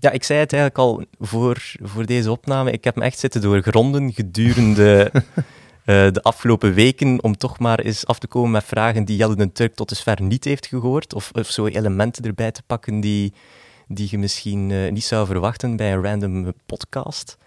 Ja, ik zei het eigenlijk al voor, voor deze opname. Ik heb me echt zitten doorgronden gedurende eh, de afgelopen weken om toch maar eens af te komen met vragen die Jelle de Turk tot dusver niet heeft gehoord. Of, of zo elementen erbij te pakken die, die je misschien eh, niet zou verwachten bij een random podcast.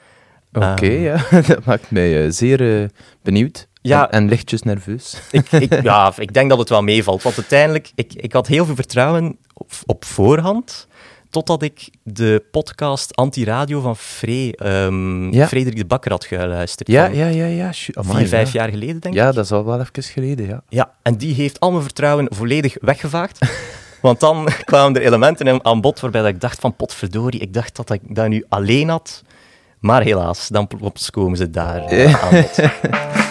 Oké, Ehm, ja. dat maakt mij eh, zeer benieuwd. Ja. En, en lichtjes nerveus. ik, ik, ja, ik denk dat het wel meevalt. Want uiteindelijk, ik, ik had heel veel vertrouwen op, op voorhand. Totdat ik de podcast Anti-Radio van Free, ehm, Ja. Frederik de Bakker had geluisterd. Ja, ja, ja, ja. amai, Vier, vijf ja. jaar geleden, denk ik. Ja, dat is al wel even geleden, ja. Ja, en die heeft al mijn vertrouwen volledig weggevaagd. Want dan kwamen er elementen aan bod waarbij dat ik dacht van potverdorie, ik dacht dat ik dat nu alleen had. Maar helaas, dan plots komen ze daar eh, aan bod.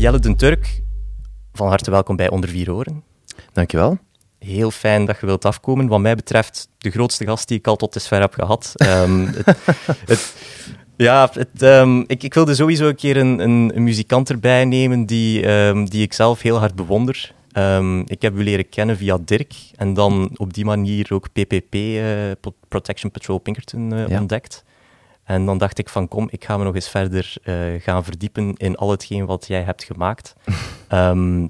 Jelle den Turk, van harte welkom bij Onder Vier Oren. Dankjewel. Heel fijn dat je wilt afkomen. Wat mij betreft, de grootste gast die ik al tot dusver heb gehad. Ehm, het, het- ja, het, ehm, ik, ik wilde sowieso een keer een, een, een muzikant erbij nemen die, ehm, die ik zelf heel hard bewonder. Ik heb u leren kennen via Dirk en dan op die manier ook PPP, eh, Pro- Protection Patrol Pinkerton, eh, Ja. ontdekt. En dan dacht ik van kom, ik ga me nog eens verder eh, gaan verdiepen in al hetgeen wat jij hebt gemaakt. Ehm,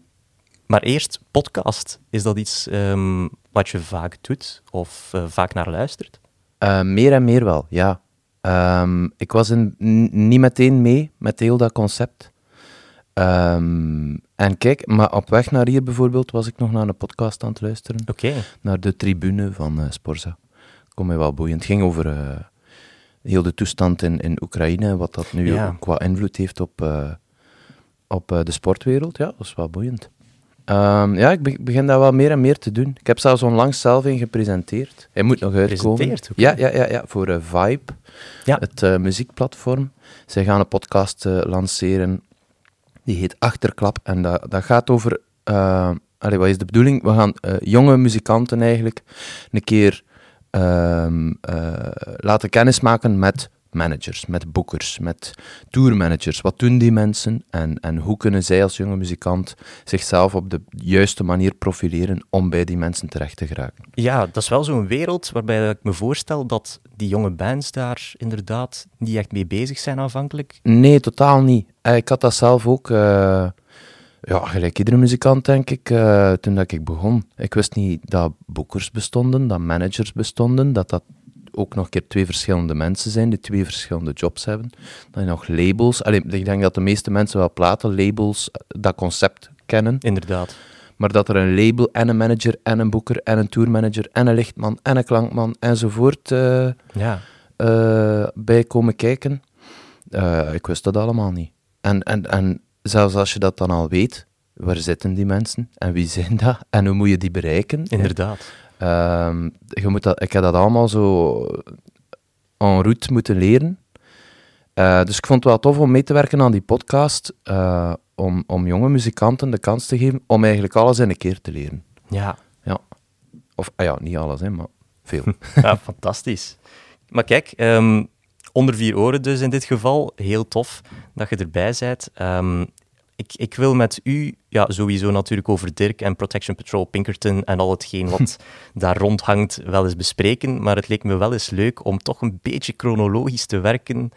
maar eerst, podcast. Is dat iets ehm, wat je vaak doet of eh, vaak naar luistert? Eh, meer en meer wel, ja. Ehm, ik was in, niet meteen mee met heel dat concept. En kijk, maar op weg naar hier bijvoorbeeld was ik nog naar een podcast aan het luisteren. Oké. Naar de tribune van Sporza. Kom mij wel boeiend. Het ging over heel de toestand in, in Oekraïne, wat dat nu Ja. ook qua invloed heeft op, eh, op eh, de sportwereld. Ja, dat is wel boeiend. Ehm, ja, ik be- begin dat wel meer en meer te doen. Ik heb zelfs onlangs zelf in gepresenteerd. Hij moet nog uitkomen. Ja, ja, ja, ja, voor eh, Vibe, Ja. het muziekplatform. Zij gaan een podcast lanceren, die heet Achterklap. En dat, dat gaat over... allee, wat is de bedoeling? We gaan jonge muzikanten eigenlijk een keer ehm, eh, laten kennismaken met managers, met boekers, met tourmanagers. Wat doen die mensen en, en hoe kunnen zij als jonge muzikant zichzelf op de juiste manier profileren om bij die mensen terecht te geraken? Ja, dat is wel zo'n wereld waarbij ik me voorstel dat die jonge bands daar inderdaad niet echt mee bezig zijn aanvankelijk. Nee, totaal niet. Eh, Ik had dat zelf ook, eh, ja, gelijk iedere muzikant denk ik, eh, toen dat ik begon. Ik wist niet dat boekers bestonden, dat managers bestonden, dat dat ook nog een keer twee verschillende mensen zijn die twee verschillende jobs hebben. Dat je nog labels, allee, ik denk dat de meeste mensen wel platenlabels, eh, dat concept kennen, Inderdaad. maar dat er een label en een manager en een boeker en een tourmanager en een lichtman en een klankman enzovoort eh, Ja. eh, bij komen kijken. Ik wist dat allemaal niet. En, en, en zelfs als je dat dan al weet, waar zitten die mensen en wie zijn dat en hoe moet je die bereiken? Inderdaad. Ehm, je moet dat, ik heb dat allemaal zo en route moeten leren. Eh, dus ik vond het wel tof om mee te werken aan die podcast, eh, om, om jonge muzikanten de kans te geven om eigenlijk alles in een keer te leren. Ja. Ja. Of, ah ja, niet alles, hè, maar veel. ja, fantastisch. Maar kijk, ehm, onder vier oren dus in dit geval. Heel tof dat je erbij bent. Ehm, ik, ik wil met u, ja, sowieso natuurlijk over Dirk en Protection Patrol Pinkerton en al hetgeen wat daar rondhangt wel eens bespreken. Maar het leek me wel eens leuk om toch een beetje chronologisch te werken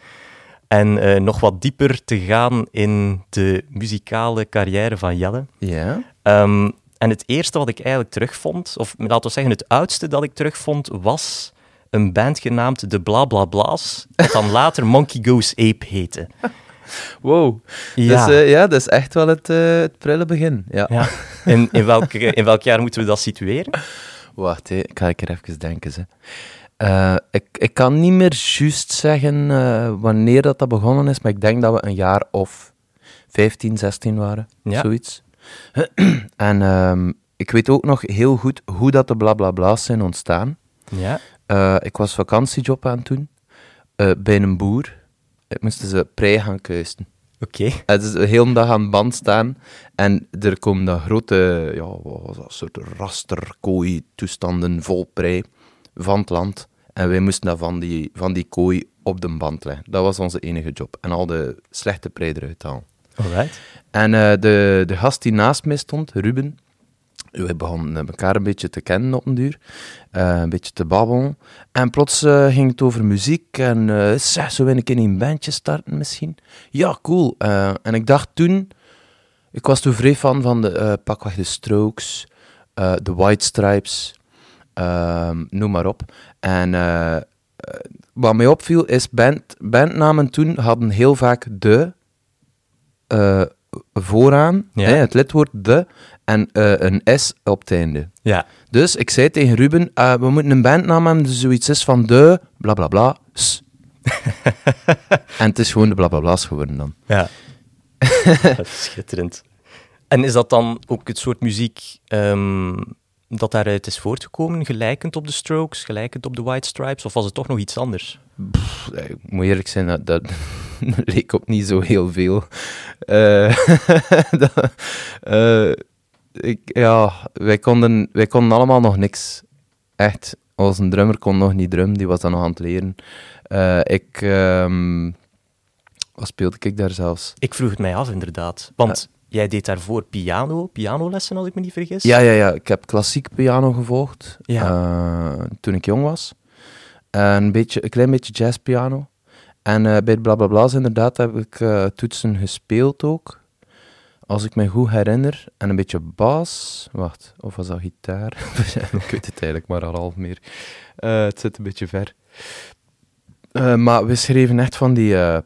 en eh, nog wat dieper te gaan in de muzikale carrière van Jelle. ja? Ehm, en het eerste wat ik eigenlijk terugvond, of laten we zeggen het oudste dat ik terugvond, was een band genaamd de Bla Bla Bla's, dat dan later Monkey Goes Ape heette. Wow. Ja. Dus eh, ja, dat is echt wel het, eh, het prille begin. Ja. Ja. In, in, welk, in welk jaar moeten we dat situeren? Wacht, hè. ik ga er even denken. Eh, ik, ik kan niet meer juist zeggen eh, wanneer dat, dat begonnen is, maar ik denk dat we een jaar of 15, 16 waren. Ja. Zoiets. en ehm, ik weet ook nog heel goed hoe dat de blablabla's zijn ontstaan. Ja. Eh, ik was vakantiejob aan doen eh, bij een boer. Ik moest ze prei gaan kuisten. Oké. Het is de hele dag aan band staan en er komen dat grote, ja, wat was dat, soort rasterkooi-toestanden vol prei van het land. En wij moesten dat van die, van die kooi op de band leggen. Dat was onze enige job. En al de slechte prei eruit halen. Alright. En eh, de, de gast die naast mij stond, Ruben, we begonnen elkaar een beetje te kennen op een duur, eh, een beetje te babbelen. En plots eh, ging het over muziek en uh, zeg, zo een keer een bandje starten misschien? Ja, cool. Eh, en ik dacht toen, ik was toen vrij fan van de, eh, pakweg de Strokes, eh, de White Stripes, ehm, noem maar op. En eh, eh, wat mij opviel is, band, bandnamen toen hadden heel vaak de eh, vooraan, Ja. hè, het lidwoord de, en eh, een S op het einde. Ja. Dus ik zei tegen Ruben, eh, we moeten een bandnaam hebben die zoiets is van de bla bla bla s. en het is gewoon de bla bla bla's geworden dan. Ja. Dat is Schitterend. En is dat dan ook het soort muziek ehm, dat daaruit is voortgekomen, gelijkend op de Strokes, gelijkend op de White Stripes, of was het toch nog iets anders? Pff, eh, Ik moet eerlijk zijn, dat, dat leek op niet zo heel veel. Dat- eh, ik, ja, wij konden, wij konden allemaal nog niks. Echt, onze drummer kon nog niet drum, die was dan nog aan het leren. Eh, ik, ehm, wat speelde ik daar zelfs? Ik vroeg het mij af, inderdaad. Want jij deed daarvoor piano, pianolessen, als ik me niet vergis. Ja, ja, ja. Ik heb klassiek piano gevolgd Ja. eh, toen ik jong was. En een, beetje, een klein beetje jazzpiano. En eh, bij de Blablabla's inderdaad heb ik eh, toetsen gespeeld ook. Als ik me goed herinner. En een beetje bas. Wacht, of was dat gitaar? ik weet het eigenlijk maar al half meer. Eh, het zit een beetje ver. Eh, maar we schreven echt van die eh,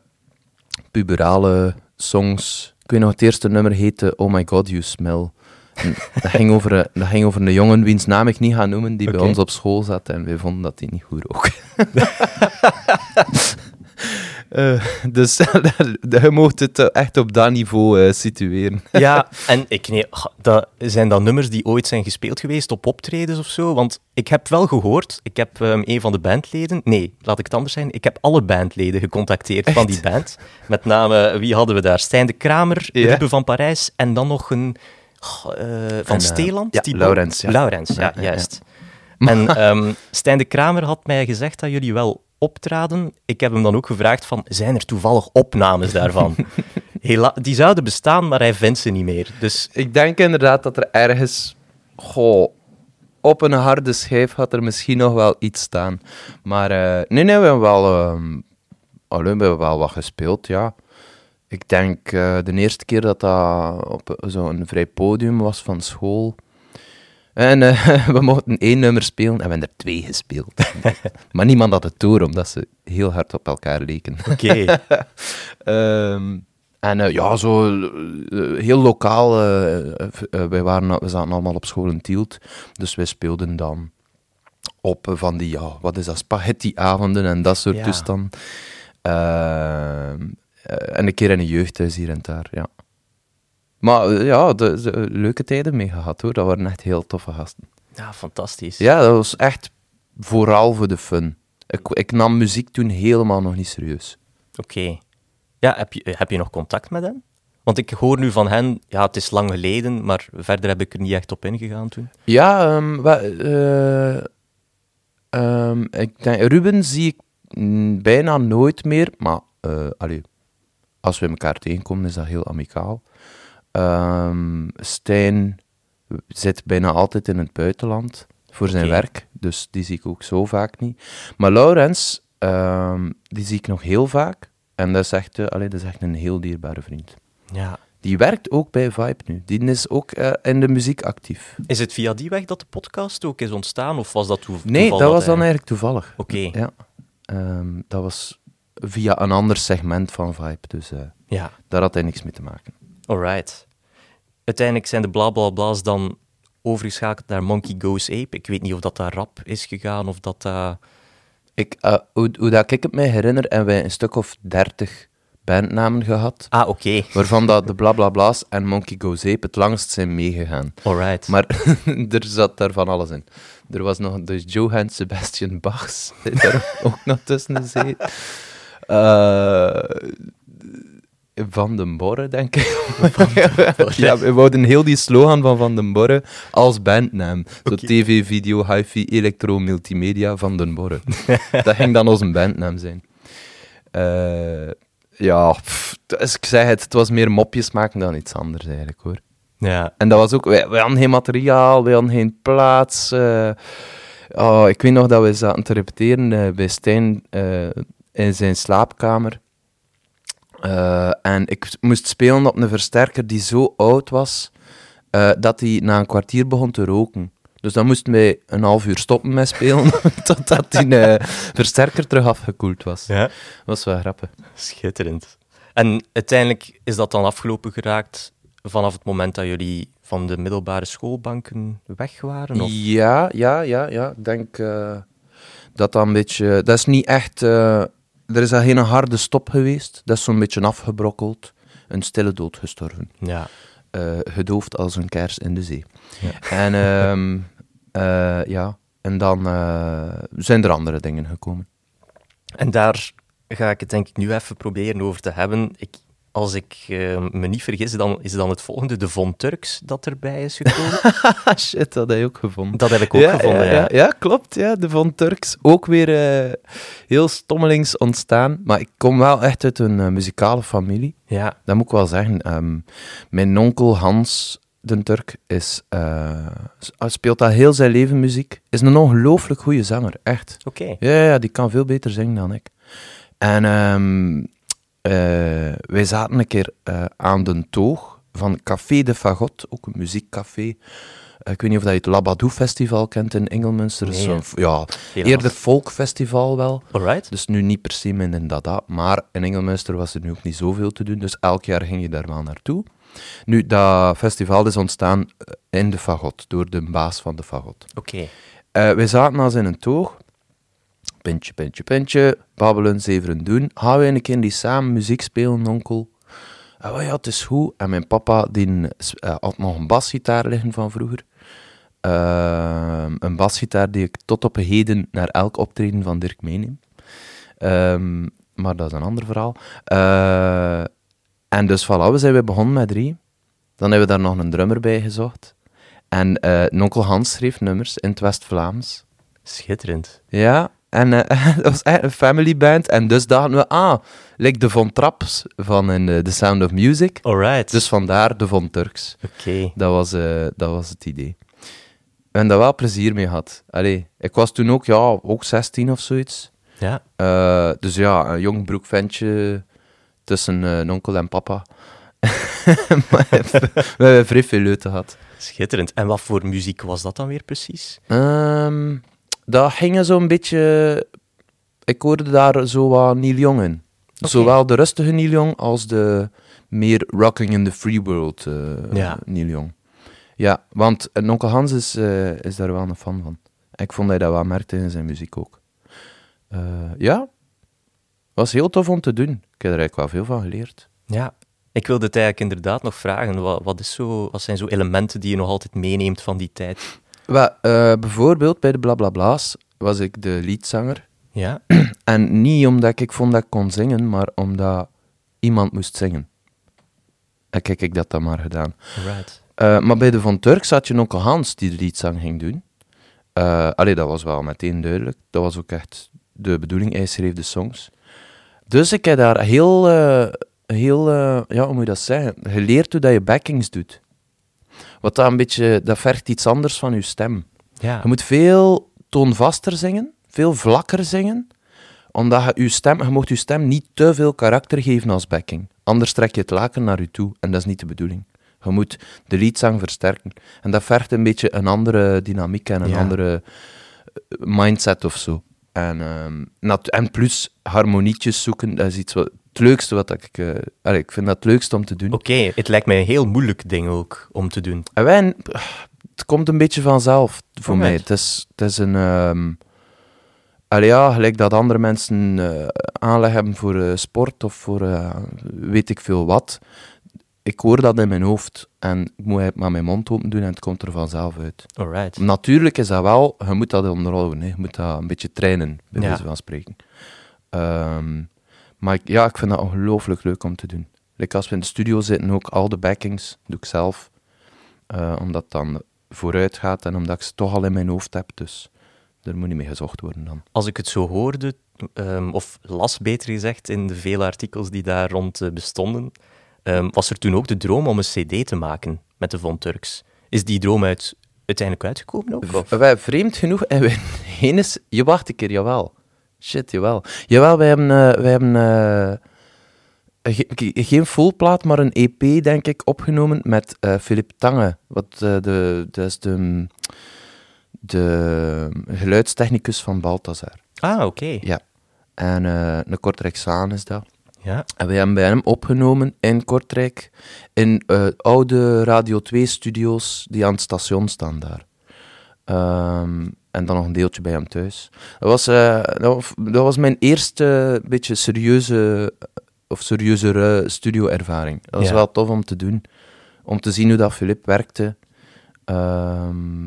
puberale songs. Ik weet nog, het eerste nummer heette Oh My God, You Smell. Dat, ging over, een- dat ging over een jongen wiens naam ik niet ga noemen, die bij ons op school zat en wij vonden dat hij niet goed rook. Eh, dus je mocht het eh, echt op dat niveau eh, situeren. Ja, en ik, nee, dat, zijn dat nummers die ooit zijn gespeeld geweest op optredens of zo? Want ik heb wel gehoord, ik heb ehm, een van de bandleden, nee, laat ik het anders zijn, ik heb alle bandleden gecontacteerd van die band. Met name, wie hadden we daar? Stijn de Kramer, Ja. Ruben van Parijs en dan nog een van En, eh, Steeland. ja, Laurens, ja. Laurens, ja, juist. En ehm, Stijn de Kramer had mij gezegd dat jullie wel optraden. Ik heb hem dan ook gevraagd van, zijn er toevallig opnames daarvan? Hela die zouden bestaan, maar hij vindt ze niet meer. Dus Ik denk inderdaad dat er ergens... Goh, op een harde schijf had er misschien nog wel iets staan. Maar eh, nee, nee, we hebben wel... ehm, allee, we hebben wel wat gespeeld, ja. Ik denk eh, de eerste keer dat dat op zo'n vrij podium was van school... En eh, we mochten één nummer spelen en we hebben er twee gespeeld. maar niemand had het door, omdat ze heel hard op elkaar leken. oké. Ehm, en eh, ja, zo eh, heel lokaal. wij waren, we zaten allemaal op school in Tielt. Dus wij speelden dan op van die, ja, wat is dat, spaghetti-avonden en dat soort Ja. toestanden. Ehm, eh, en een keer in een jeugdhuis hier en daar, ja. Maar eh, ja, de, de- leuke tijden mee gehad hoor. Dat waren echt heel toffe gasten. Ja, fantastisch. Ja, dat was echt vooral voor de fun. Ik, ik nam muziek toen helemaal nog niet serieus. Oké. Ja, heb je, heb je nog contact met hen? Want ik hoor nu van hen, ja, het is lang geleden, maar verder heb ik er niet echt op ingegaan toen. Ja, ehm, eh, ehm, ik denk, Ruben zie ik mm, bijna nooit meer, maar eh, allee, als we elkaar tegenkomen is dat heel amicaal. Ehm, Stijn zit bijna altijd in het buitenland voor zijn werk, dus die zie ik ook zo vaak niet. Maar Laurens, ehm, die zie ik nog heel vaak en dat is echt, eh, allee, dat is echt een heel dierbare vriend. Ja. Die werkt ook bij Vibe nu. Die is ook eh, in de muziek actief. Is het via die weg dat de podcast ook is ontstaan, of was dat Nee, toeval dat was dan eigenlijk toevallig. Oké, Ja. Ehm, dat was via een ander segment van Vibe, dus eh, ja. daar had hij niks mee te maken. Alright. Uiteindelijk zijn de blablabla's dan overgeschakeld naar Monkey Goes Ape. Ik weet niet of dat daar rap is gegaan, of dat dat... Ik, eh, hoe, hoe dat ik het mij herinner, hebben wij een stuk of dertig bandnamen gehad, Ah, oké. waarvan dat de Blablabla's en Monkey Goes Ape het langst zijn meegegaan. Alright. Maar er zat daar van alles in. Er was nog de Johann Sebastian Bachs, die daar ook nog tussen zit. Eh, van den Borre, denk ik. ja, we wouden heel die slogan van Van den Borre als bandnaam. Zo. TV, video, hi-fi, elektro, multimedia, Van den Borre. dat ging dan onze bandnaam zijn. Eh, Ja, pff, dus ik zeg het, het was meer mopjes maken dan iets anders eigenlijk hoor. Ja. En dat was ook, wij, wij hadden geen materiaal, wij hadden geen plaats. eh. oh, ik weet nog dat we zaten te repeteren eh, bij Stijn in zijn slaapkamer. Eh, en ik moest spelen op een versterker die zo oud was, eh, dat hij na een kwartier begon te roken. Dus dan moesten wij een half uur stoppen met spelen, totdat die eh, versterker terug afgekoeld was. ja. Dat was wel grappig. Schitterend. En uiteindelijk is dat dan afgelopen geraakt vanaf het moment dat jullie van de middelbare schoolbanken weg waren? Of? Ja, ja, ja, ja. Ik denk dat dat een beetje... Dat is niet echt... er is al geen harde stop geweest. Dat is zo'n beetje afgebrokkeld. Een stille dood gestorven. Ja. Eh, gedoofd als een kers in de zee. Ja. En ehm, eh, ja, en dan eh, zijn er andere dingen gekomen. En daar ga ik het denk ik nu even proberen over te hebben. Ik, als ik eh, me niet vergis, dan is dan het volgende de Von Turks dat erbij is gekomen. Shit, dat heb je ook gevonden. dat heb ik ook gevonden, ja. ja, ja, klopt. Ja, de Von Turks. Ook weer eh, heel stommelings ontstaan. Maar ik kom wel echt uit een eh, muzikale familie. Ja, Dat moet ik wel zeggen. Ehm, mijn onkel Hans den Turk is, speelt al heel zijn leven muziek. Is een ongelooflijk goede zanger, echt. oké. Ja, ja, ja, die kan veel beter zingen dan ik. En ehm, eh, wij zaten een keer eh, aan de toog van Café de Fagot, ook een muziekcafé. Eh, ik weet niet of dat je het Labadou Festival kent in Engelmunster. Nee, zo'n f- ja, Helaas. eerder folkfestival wel. Alright. Dus nu niet per se min in Dada, maar in Engelmunster was er nu ook niet zoveel te doen, dus elk jaar ging je daar wel naartoe. Nu, dat festival is ontstaan eh, in de Fagot, door de baas van de Fagot. Oké. Eh wij zaten als in een toog, pintje, pintje, pintje, babbelen, zeveren doen. Gaan we een keer die samen muziek spelen, onkel? En oh ja, het is goed. En mijn papa die, eh, had nog een basgitaar liggen van vroeger. Ehm, een basgitaar die ik tot op heden naar elk optreden van Dirk meeneem. Ehm, maar dat is een ander verhaal. Eh, en dus voilà, we zijn begonnen met drie. Dan hebben we daar nog een drummer bij gezocht. En eh onkel Hans schreef nummers in het West-Vlaams. Schitterend. Ja, en eh, dat was echt een family band. En dus dachten we, ah, like de Von Traps van in eh, The Sound of Music. Alright. Dus vandaar de Von Turks. Oké. Dat was, eh, dat was het idee. En daar wel plezier mee had. Allee, ik was toen ook, ja, ook 16 of zoiets. Ja. Dus ja, een jong broekventje tussen eh, onkel en papa. maar we hebben vrij veel leuten gehad. Schitterend. En wat voor muziek was dat dan weer precies? Ehm dat ging zo'n beetje... Ik hoorde daar zo wat Neil Young in. Zowel de rustige Neil Young als de meer rocking in the free world eh, Ja. Neil Young. Ja, want uh, Onkel Hans is, eh, is daar wel een fan van. Ik vond dat hij dat wel merkte in zijn muziek ook. Eh, ja, was heel tof om te doen. Ik heb er eigenlijk wel veel van geleerd. Ja. Ik wilde het eigenlijk inderdaad nog vragen. Wat, wat, is zo, wat zijn zo elementen die je nog altijd meeneemt van die tijd? Wel, eh, bijvoorbeeld bij de Blablabla's was ik de liedzanger. Ja. En niet omdat ik vond dat ik kon zingen, maar omdat iemand moest zingen. En kijk, ik dat dan maar gedaan. Alright. Eh, maar bij de Von Turks had je onkel Hans die de liedzang ging doen. Eh allee, dat was wel meteen duidelijk. Dat was ook echt de bedoeling. Hij schreef de songs. Dus ik heb daar heel, heel ja, hoe moet je dat zeggen? Geleerd hoe dat je backings doet. Wat dat een beetje, dat vergt iets anders van je stem. Ja. Je moet veel toonvaster zingen, veel vlakker zingen, omdat je je stem, je mocht je stem niet te veel karakter geven als backing. Anders trek je het laken naar je toe en dat is niet de bedoeling. Je moet de liedzang versterken. En dat vergt een beetje een andere dynamiek en een Ja. andere eh, mindset of zo. En, ehm, en plus harmonietjes zoeken, dat is iets wat, het leukste wat ik... eh, allee, ik vind dat het leukste om te doen. Oké, het lijkt mij een heel moeilijk ding ook om te doen. En wij, het komt een beetje vanzelf voor mij. Het is, het is een. ehm allee, ja, gelijk dat andere mensen eh, aanleg hebben voor eh, sport of voor weet ik veel wat. Ik hoor dat in mijn hoofd en ik moet het maar mijn mond open doen en het komt er vanzelf uit. Alright. Natuurlijk is dat wel, je moet dat onderhouden, hè. je moet dat een beetje trainen, bij Ja. wijze van spreken. Ehm, maar ik, ja, ik vind dat ongelooflijk leuk om te doen. Like als we in de studio zitten, ook al de backings doe ik zelf. Eh, omdat het dan vooruit gaat en omdat ik ze toch al in mijn hoofd heb. Dus er moet niet mee gezocht worden dan. Als ik het zo hoorde, ehm, of las beter gezegd, in de vele artikels die daar rond eh, bestonden, ehm, was er toen ook de droom om een cd te maken met de Von Turks. Is die droom uit, uiteindelijk uitgekomen ook? Of? Wij, vreemd genoeg, en. Je wacht een keer, jawel. Shit, jawel. Jawel, wij hebben... eh, wij hebben eh, ge- ge- geen full plaat, maar een EP, denk ik, opgenomen met eh Philip Tange. Wat, de, dat is de, de geluidstechnicus van Balthazar. Ah, oké. Ja. En een Kortrijksaan is dat. Ja. En wij hebben bij hem opgenomen in Kortrijk, in oude Radio 2-studio's die aan het station staan daar. Ehm, en dan nog een deeltje bij hem thuis. Dat was, eh, dat, was- dat was mijn eerste beetje serieuze, of serieuzere studio-ervaring. Dat was Ja. wel tof om te doen. Om te zien hoe dat Filip werkte. Ehm,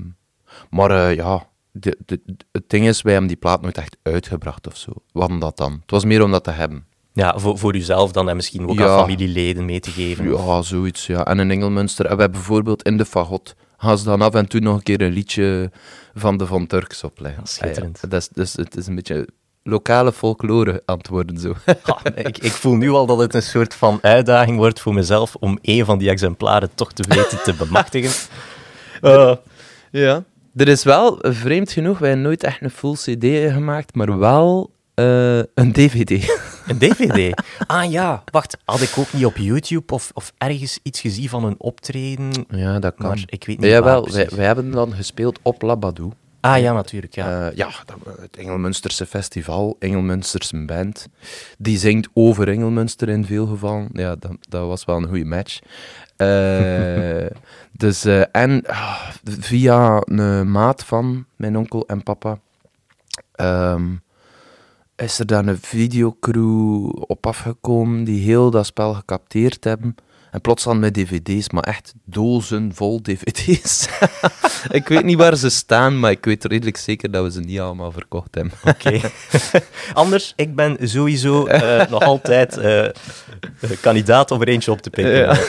maar eh, ja, de, de, het ding is, wij hebben die plaat nooit echt uitgebracht of zo. Waarom dat dan? Het was meer om dat te hebben. Ja, voor, voor uzelf dan en misschien ook Ja. aan familieleden mee te geven. Ja, zoiets, ja. En in Engelmünster, en we hebben bijvoorbeeld in de fagot, gaan ze dan af en toe nog een keer een liedje van de Van Turks opleggen. Schitterend. Ah, ja. Dat is, dus het is een beetje lokale folklore worden, zo. Ah, ik, ik voel nu al dat het een soort van uitdaging wordt voor mezelf om een van die exemplaren toch te weten te bemachtigen. Eh, ja. Er is wel, vreemd genoeg, wij hebben nooit echt een full cd gemaakt, maar wel eh, een dvd. een DVD. Ah ja, wacht, had ik ook niet op YouTube of, of ergens iets gezien van een optreden? Ja, dat kan. Maar ik weet niet Jawel, wij, wij hebben dan gespeeld op Labadou. Ah ja, natuurlijk, ja. Eh, ja, het Engelmunsterse festival, Engelmunsterse band. Die zingt over Engelmunster in veel gevallen. Ja, dat, dat was wel een goede match. Eh, dus, eh, en ah, via een maat van mijn onkel en papa ehm, is er dan een videocrew op afgekomen die heel dat spel gecapteerd hebben. En plots dan met dvd's, maar echt dozen vol dvd's. ik weet niet waar ze staan, maar ik weet redelijk zeker dat we ze niet allemaal verkocht hebben. Oké. Anders, ik ben sowieso eh, nog altijd eh, eh, kandidaat om er eentje op te pikken. Ja.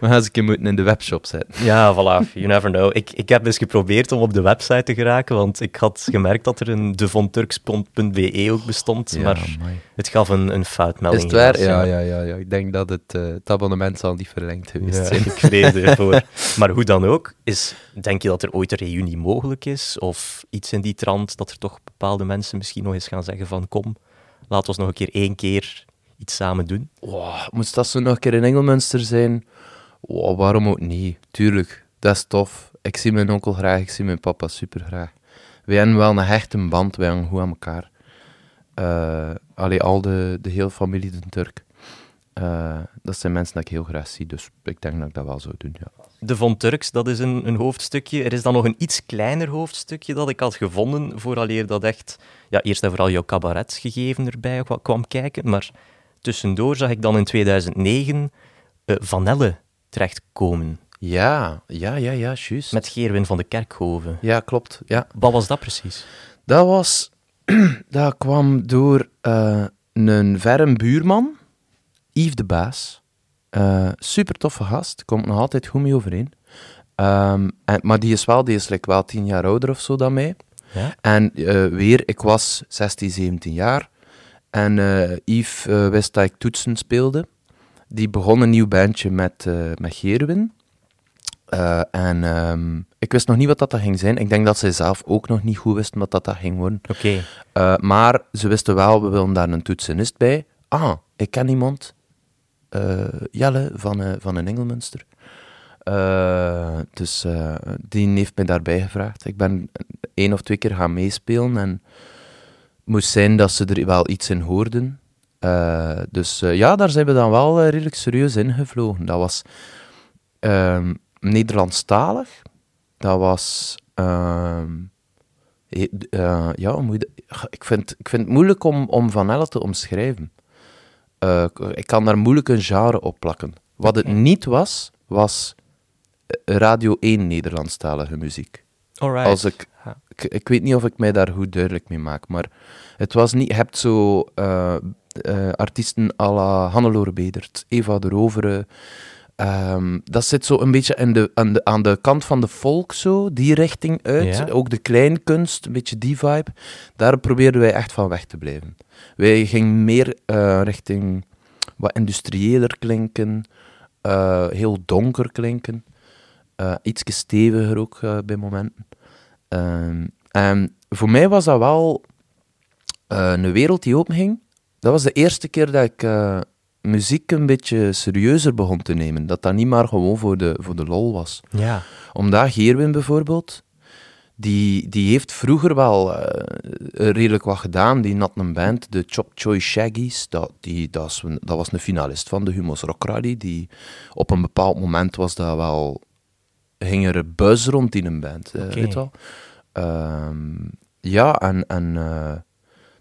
We gaan ze een keer moeten in de webshop zetten. Ja, voilà, you never know. Ik, ik heb dus geprobeerd om op de website te geraken, want ik had gemerkt dat er een devonturks.be ook bestond, maar het gaf een, een Is foutmelding. het waar? Ja, ja, ja, ja. Ik denk dat het, eh, het abonnement zal niet verlengd geweest Ja, zijn. ik vrees ervoor. Maar hoe dan ook, is, denk je dat er ooit een reunie mogelijk is? Of iets in die trant, dat er toch bepaalde mensen misschien nog eens gaan zeggen van kom, laat ons nog een keer één keer iets samen doen? Wow, moest dat zo nog een keer in Engelmunster zijn? Wow, waarom ook niet? Tuurlijk, dat is tof. Ik zie mijn onkel graag, ik zie mijn papa super graag. Wij hebben wel een hechte band, wij hangen goed aan elkaar. Eh allee, al de, de hele familie de Turk. Eh, dat zijn mensen die ik heel graag zie, dus ik denk dat ik dat wel zou doen, ja. De Von Turks, dat is een, een hoofdstukje. Er is dan nog een iets kleiner hoofdstukje dat ik had gevonden, vooraleer dat echt... Ja, eerst en vooral jouw cabaretgegeven erbij kwa- kwam kijken, maar tussendoor zag ik dan in 2009 eh Vanelle terechtkomen, Ja, ja, ja, ja, juist. met Geerwin van de Kerkhoven. Ja, klopt, ja. Wat was dat precies? Dat was... dat kwam door eh, een verre buurman, Yves de Baas. Eh super toffe gast, komt nog altijd goed mee overeen. Ehm, en, maar die is wel, die is like, wel tien jaar ouder of zo dan mij. Ja? En weer, ik was 16, 17 jaar. En eh, Yves eh, wist dat ik toetsen speelde. Die begon een nieuw bandje met, eh met Gerwin. En ehm, ik wist nog niet wat dat, dat ging zijn. Ik denk dat zij zelf ook nog niet goed wist wat dat, dat ging worden. Oké. Maar ze wisten wel, we willen daar een toetsenist bij. Ah, ik ken iemand. Jelle van, van een Engelmunster. Dus die heeft mij daarbij gevraagd. Ik ben één of twee keer gaan meespelen en moest zijn dat ze er wel iets in hoorden. Eh, dus eh, ja, daar zijn we dan wel eh, redelijk serieus ingevlogen. Dat was ehm, Nederlandstalig. Dat was... ehm, eh, eh, ja, je ik, vind, ik vind het moeilijk om, om Van Elle te omschrijven. Ik kan daar moeilijk een genre op plakken. Wat het niet was, was Radio 1 Nederlandstalige muziek. Alright. Als ik. Ik, ik weet niet of ik mij daar goed duidelijk mee maak, maar het was niet... Je hebt zo eh, eh, artiesten à la Hannelore Bedert, Eva de Rovere, Ehm, dat zit zo een beetje in de, aan, de, aan de kant van de folk, zo, die richting uit. Ja. Ook de kleinkunst, een beetje die vibe. Daar probeerden wij echt van weg te blijven. Wij gingen meer eh, richting wat industriëler klinken, heel donker klinken, uh, iets steviger ook bij momenten. Ehm, en voor mij was dat wel eh, een wereld die openging. Dat was de eerste keer dat ik eh, muziek een beetje serieuzer begon te nemen. Dat dat niet maar gewoon voor de, voor de lol was. Ja. Omdat Geerwin bijvoorbeeld, die, die heeft vroeger wel eh, redelijk wat gedaan. Die had een band, de Chop Choy Shaggies. Dat, die, dat, was, een- dat was een finalist van de Humo's Rock Rally. Die, op een bepaald moment was dat wel... Ging er een buzz rond in een band, eh, Oké. weet je wel. Ehm, ja, en... en eh,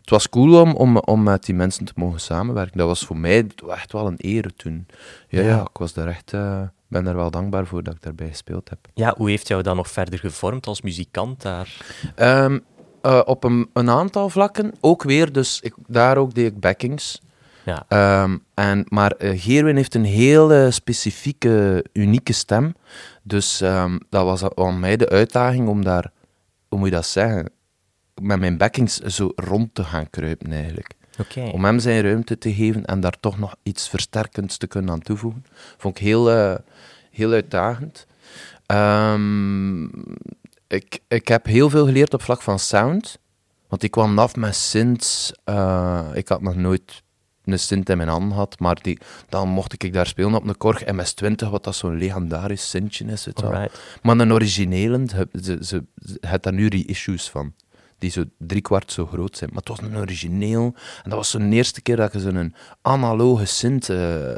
het was cool om, om, om met die mensen te mogen samenwerken. Dat was voor mij echt wel een eer toen. Ja, Ja. ja. ik was daar echt, eh, ben er wel dankbaar voor dat ik daarbij gespeeld heb. ja, hoe heeft jou dat nog verder gevormd als muzikant daar? Ehm, eh, op een, een aantal vlakken, ook weer, dus ik, daar ook deed ik backings. Ja. Ehm, en, maar eh Geerwin heeft een hele specifieke, unieke stem. Dus ehm, dat was aan mij de uitdaging om daar, hoe moet je dat zeggen, met mijn backings zo rond te gaan kruipen eigenlijk. Om hem zijn ruimte te geven en daar toch nog iets versterkends te kunnen aan toevoegen. Vond ik heel, eh, heel uitdagend. Ehm, ik, ik heb heel veel geleerd op vlak van sound. Want ik kwam af met synths. eh, ik had nog nooit een synth in mijn handen gehad, maar die, dan mocht ik daar spelen op een Korg MS-20, wat dat zo'n legendarisch synthje is. Wel. Maar een originele, ze, ze, ze, het daar nu reissues van. Die zo driekwart zo groot zijn. Maar het was een origineel. En dat was zo'n eerste keer dat je zo'n analoge synth eh,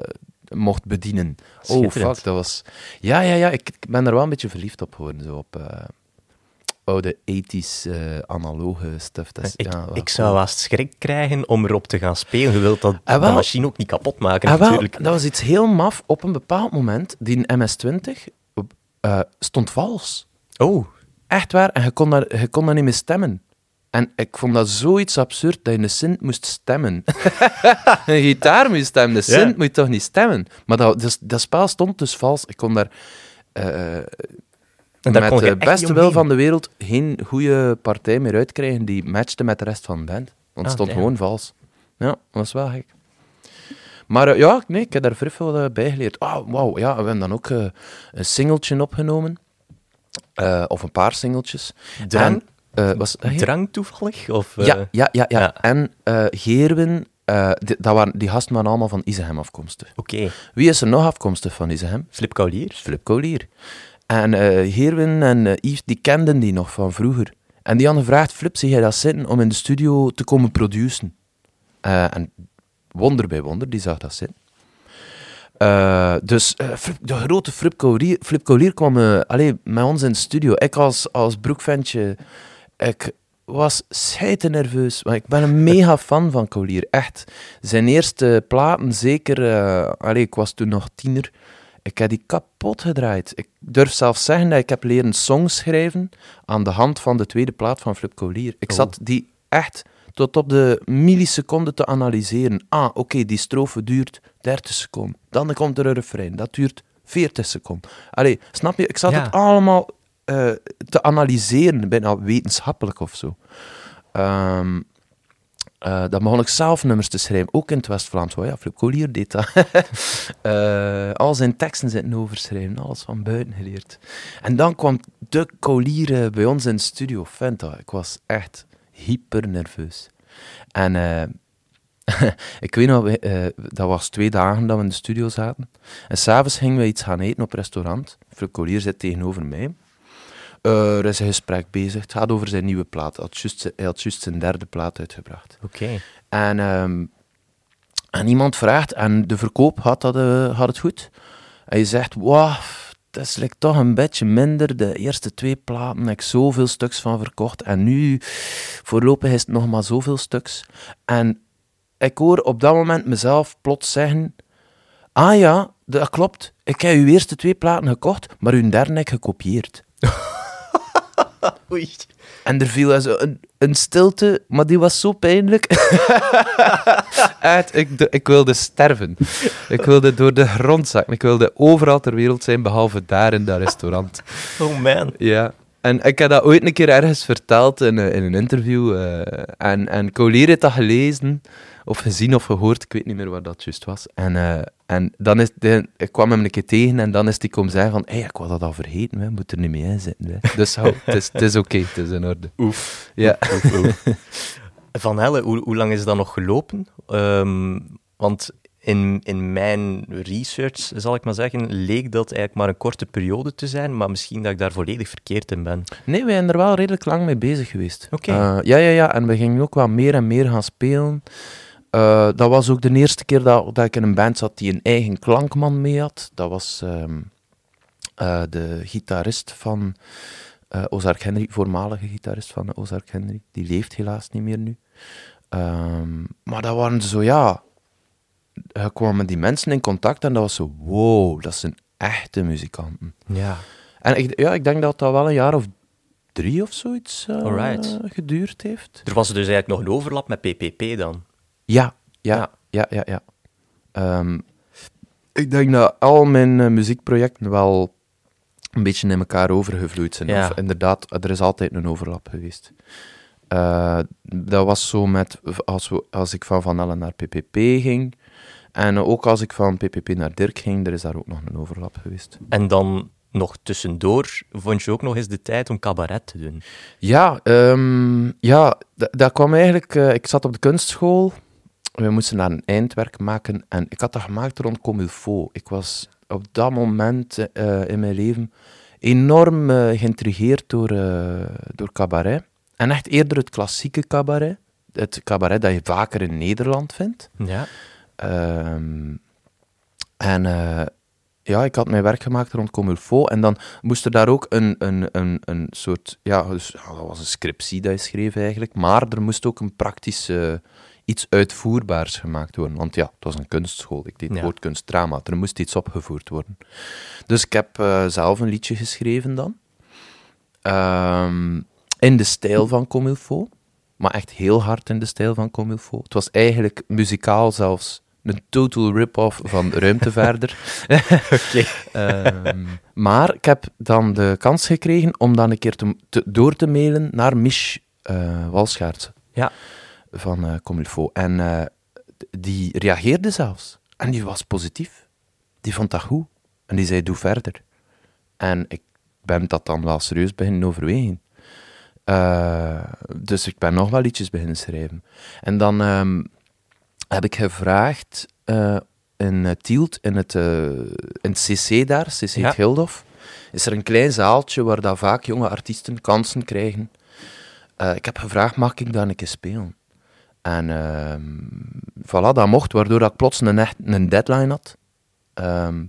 mocht bedienen. Oh, fuck, dat was... Ja, ja, ja, ik, ik ben er wel een beetje verliefd op geworden. Zo op eh, oude 80s eh, analoge stuff. Dat is, Ik, ja, ik zou haast schrik krijgen om erop te gaan spelen. Je wilt dat, Ah, de machine ook niet kapot maken, Ah, wel, natuurlijk. dat was iets heel maf. Op een bepaald moment, die MS-20 eh, stond vals. Oh, Echt waar, en je kon, daar, je kon daar niet meer stemmen. En ik vond dat zoiets absurd dat je een synth moest stemmen. een gitaar moest stemmen, de Ja. moet je toch niet stemmen? Maar dat, dat spel stond dus vals. Ik kon daar eh, en daar met kon je de beste wil van de wereld geen goede partij meer uitkrijgen die matchte met de rest van de band. Want het Ah, stond gewoon vals. Ja, dat was wel gek. Maar eh, ja, nee, ik heb daar vrij veel eh, bij geleerd. Ah, wauw, ja, we hebben dan ook eh, een singeltje opgenomen. Of een paar singeltjes. Drang, En, was, drang toevallig? Of, ja, ja, ja, ja. ja. En Geerwin, eh, di- dat waren, die gasten waren allemaal van Izehem afkomstig. Oké, Wie is er nog afkomstig van Izehem? Flip Kaulier. Flip Collier. En eh Geerwin en eh, Yves, die kenden die nog van vroeger. En die hadden gevraagd, Flip, zie jij dat zitten om in de studio te komen produceren? Eh, en wonder bij wonder, die zag dat zitten. Dus de grote Flip Collier, Flip kwam met ons in de studio. Ik als, als broekventje, ik was scheiden nerveus. Maar ik ben een mega fan van Collier, echt. Zijn eerste platen, zeker... allee, ik was toen nog tiener. Ik heb die kapot gedraaid. Ik durf zelfs zeggen dat ik heb leren songs schrijven aan de hand van de tweede plaat van Flip Collier. Ik Oh. zat die echt tot op de milliseconde te analyseren. Ah, oké, die strofe duurt 30 seconden. Dan komt er een refrein. Dat duurt 40 seconden. Allee, snap je? Ik zat Ja. het allemaal eh, te analyseren, bijna wetenschappelijk of zo. Ehm, eh, dan begon ik zelf nummers te schrijven, ook in het West-Vlaams. Oh ja, Flip Collier deed dat. Eh, al zijn teksten zitten overschrijven, alles van buiten geleerd. En dan kwam de Collier eh, bij ons in de studio. Fenta, ik was echt hyper nerveus. En ik weet nog, dat was twee dagen dat we in de studio zaten. En s'avonds gingen we iets gaan eten op restaurant. Flip Collier zit tegenover mij. Eh, er is een gesprek bezig. Het gaat over zijn nieuwe plaat. Hij had juist, hij had juist zijn derde plaat uitgebracht. Oké. En, ehm, en iemand vraagt, en de verkoop had, dat, eh, had het goed. En je zegt, wauw, dat is like toch een beetje minder. De eerste twee platen heb ik zoveel stuks van verkocht. En nu, voorlopig is het nog maar zoveel stuks. En ik hoor op dat moment mezelf plots zeggen, ah ja, dat klopt. Ik heb uw eerste twee platen gekocht, maar uw derde heb ik gekopieerd. Oei. En er viel zo een, een stilte, maar die was zo pijnlijk. Uit, ik, ik wilde sterven. Ik wilde door de grond zakken. Ik wilde overal ter wereld zijn, behalve daar in dat restaurant. Oh man. Ja. En ik heb dat ooit een keer ergens verteld in, een- in een interview. eh, en, en Collier heeft dat gelezen, of gezien of gehoord, ik weet niet meer wat dat juist was. En, eh, en dan is de, ik kwam hem een keer tegen en dan is hij komen zeggen van hey, ik was dat al vergeten, hè. moet er niet mee in zitten. Hè. Dus hou, het is, het is oké, het is in orde. Oef. Ja. Van Helle, hoe, hoe lang is dat nog gelopen? Ehm, want in, in mijn research, zal ik maar zeggen, leek dat eigenlijk maar een korte periode te zijn, maar misschien dat ik daar volledig verkeerd in ben. Nee, we zijn er wel redelijk lang mee bezig geweest. Oké. Eh, ja, ja, ja. En we gingen ook wel meer en meer gaan spelen. Eh, dat was ook de eerste keer dat, dat ik in een band zat die een eigen klankman mee had. Dat was ehm, eh, de gitarist van eh Ozark Henry, voormalige gitarist van Ozark Henry. Die leeft helaas niet meer nu. Ehm, maar dat waren zo, ja... Je kwam met die mensen in contact en dat was zo, wow, dat zijn echte muzikanten. Ja. En ik, ja, ik denk dat dat wel een jaar of drie of zoiets eh, Alright. geduurd heeft. Er was dus eigenlijk nog een overlap met PPP dan. Ja, ja, Ja. ja, ja, ja. Ehm, ik denk dat al mijn eh, muziekprojecten wel een beetje in elkaar overgevloeid zijn. Ja. Of inderdaad, er is altijd een overlap geweest. Eh, dat was zo met, als, we, als ik van Van Ellen naar PPP ging, en ook als ik van PPP naar Dirk ging, er is daar ook nog een overlap geweest. En dan nog tussendoor vond je ook nog eens de tijd om cabaret te doen. Ja, ehm, ja dat kwam eigenlijk... eh, ik zat op de kunstschool. We moesten daar een eindwerk maken. En ik had dat gemaakt rond Comme il faut. Ik was op dat moment eh, in mijn leven enorm eh, geïntrigeerd door, door cabaret. En echt eerder het klassieke cabaret. Het cabaret dat je vaker in Nederland vindt. Ja. Ehm, en eh, ja, ik had mijn werk gemaakt rond faut. En dan moest er daar ook een, een, een, een soort... Ja, dus, dat was een scriptie dat je schreef eigenlijk. Maar er moest ook een praktisch eh, iets uitvoerbaars gemaakt worden. Want ja, het was een kunstschool. Ik deed Ja. woordkunstdrama. Er moest iets opgevoerd worden. Dus ik heb eh, zelf een liedje geschreven dan. Ehm, in de stijl van Comme il faut. Maar echt heel hard in de stijl van Comme il faut. Het was eigenlijk muzikaal zelfs een total rip-off van Ruimtevaarder. Oké. Ehm, maar ik heb dan de kans gekregen om dan een keer te, te- door te mailen naar Mich eh Walschaert Ja. van Comme il faut. En eh, die reageerde zelfs. En die was positief. Die vond dat goed. En die zei, doe verder. En ik ben dat dan wel serieus beginnen overwegen. Dus ik ben nog wel liedjes beginnen schrijven. En dan ehm, heb ik gevraagd eh, in uh, Tielt, in het, eh, in het CC daar, CC Ja. Gildhof, is er een klein zaaltje waar dat vaak jonge artiesten kansen krijgen. Eh, ik heb gevraagd, mag ik daar een keer spelen? En ehm voilà, dat mocht, waardoor dat ik plots een, echt, een deadline had. Ehm,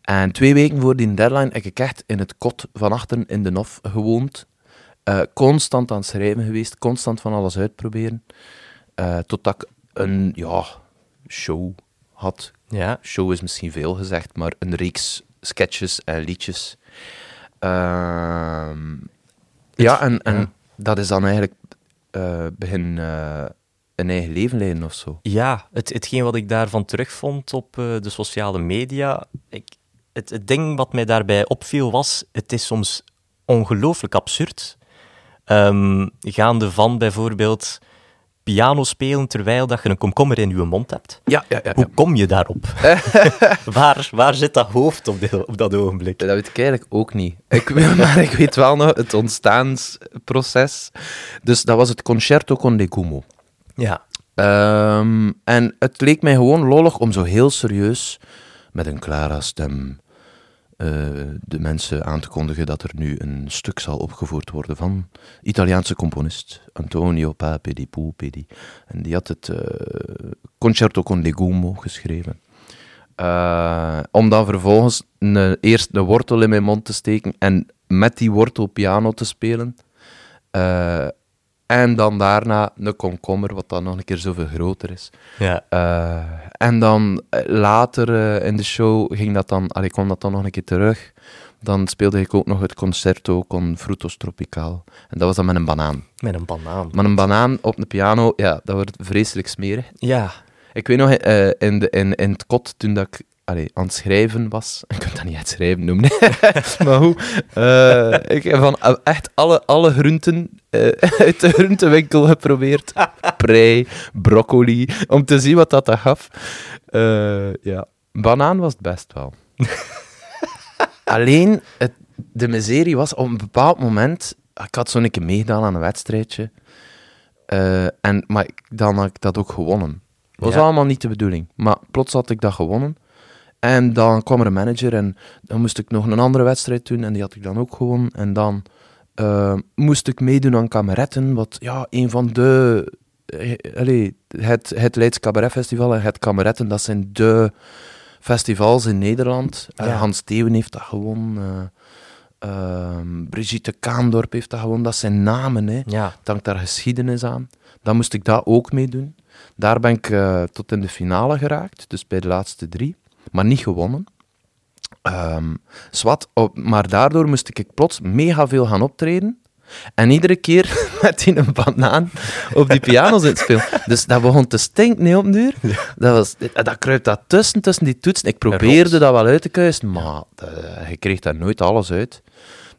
en twee weken voor die deadline heb ik echt in het kot van achteren in de Nof gewoond. Eh, constant aan het schrijven geweest, constant van alles uitproberen. Eh totdat ik een ja, show had. Ja. Show is misschien veel gezegd, maar een reeks sketches en liedjes. Ehm, ja, en, en Ja. dat is dan eigenlijk eh, begin eh, een eigen leven leiden of zo. Ja, het, hetgeen wat ik daarvan terugvond op eh, de sociale media, ik, het, het ding wat mij daarbij opviel was, het is soms ongelooflijk absurd. Ehm, gaande van bijvoorbeeld piano spelen terwijl dat je een komkommer in je mond hebt. Ja, ja, ja. Hoe kom je daarop? waar, waar zit dat hoofd op, op dat ogenblik? Dat weet ik eigenlijk ook niet. Ik maar ik weet wel nog het ontstaansproces. Dus dat was het Concerto con de Gumo. Ja. Ehm, en het leek mij gewoon lollig om zo heel serieus, met een klare stem, eh, de mensen aan te kondigen dat er nu een stuk zal opgevoerd worden van Italiaanse componist Antonio Pape di. En die had het eh, Concerto con de Gumo geschreven. Eh, om dan vervolgens een, eerst een wortel in mijn mond te steken en met die wortel piano te spelen. Eh, En dan daarna een komkommer, wat dan nog een keer zoveel groter is. Ja. Eh, en dan eh, later eh, in de show ging dat dan, allee, kwam dat dan nog een keer terug. Dan speelde ik ook nog het concerto con frutos tropical. En dat was dan met een banaan. Met een banaan. Maar een banaan op de piano, ja, dat wordt vreselijk smerig. Ja. Ik weet nog, in, de, in, in het kot, toen dat ik allee, aan het schrijven was, ik kan dat niet het schrijven noemen, maar hoe, eh, ik heb van eh, echt alle, alle groenten eh, uit de groentewinkel geprobeerd. Prei, broccoli, om te zien wat dat, dat gaf. Ja, banaan was het best wel. Alleen, het, de miserie was, op een bepaald moment, ik had zo'n keer meegedaan aan een wedstrijdje, en, maar dan had ik dat ook gewonnen. Dat was Ja. allemaal niet de bedoeling. Maar plots had ik dat gewonnen. En dan kwam er een manager en dan moest ik nog een andere wedstrijd doen en die had ik dan ook gewonnen. En dan eh, moest ik meedoen aan Kameretten, wat ja, een van de... eh, allee, het, het Leids Cabaret Festival en het Kameretten, dat zijn de festivals in Nederland. Eh. Hans Theeuwen heeft dat gewonnen. eh, ehm, Brigitte Kaandorp heeft dat gewonnen. Dat zijn namen, hè. Ja. Hangt daar geschiedenis aan. Dan moest ik dat ook meedoen. Daar ben ik tot in de finale geraakt, dus bij de laatste drie, maar niet gewonnen. Ehm zwart, op- maar daardoor moest ik plots mega veel gaan optreden. En iedere keer met die een banaan op die piano zitten spelen. Dus dat begon te stinken, nee, op duur. Dat, was, dat kruipt dat tussen, tussen die toetsen. Ik probeerde dat wel uit te kuisen, maar eh, je kreeg daar nooit alles uit.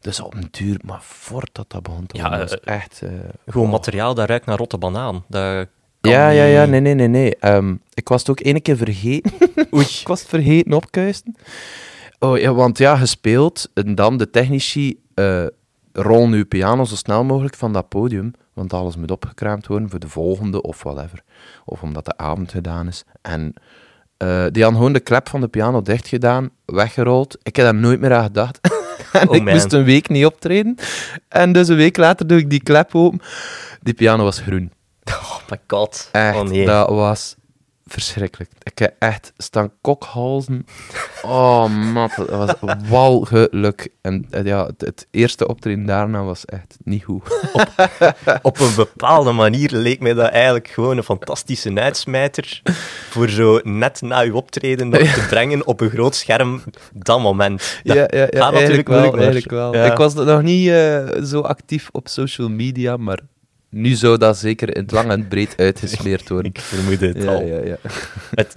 Dus op een duur, maar voordat dat begon te Ja, worden, eh, echt... eh, Gewoon materiaal dat ruikt naar rotte banaan. Dat ja, ja, ja, nee, nee, nee, nee. Ehm, ik was het ook één keer vergeten. Oei. ik was het vergeten opkuisten. Oh ja, want ja, gespeeld. En dan de technici eh rollen uw piano zo snel mogelijk van dat podium. Want alles moet opgekraamd worden voor de volgende of whatever. Of omdat de avond gedaan is. En eh, die hadden gewoon de klep van de piano dicht gedaan, weggerold. Ik heb daar nooit meer aan gedacht. en Oh, ik moest een week niet optreden. En dus een week later doe ik die klep open. Die piano was groen. Oh my god. Echt, oh nee. dat was verschrikkelijk. Ik heb echt staan kokhalzen. Oh, man, dat was walgeluk. En eh, ja, het, het eerste optreden daarna was echt niet goed. Op een bepaalde manier leek mij dat eigenlijk gewoon een fantastische uitsmijter voor zo net na uw optreden nog te brengen op een groot scherm dat moment. Dat ja, ja, ja natuurlijk wel. Eigenlijk wel. Ik was nog niet eh, zo actief op social media, maar nu zou dat zeker in het lang en breed uitgesmeerd worden. Ik vermoed het Ja, al. ja, ja. Het,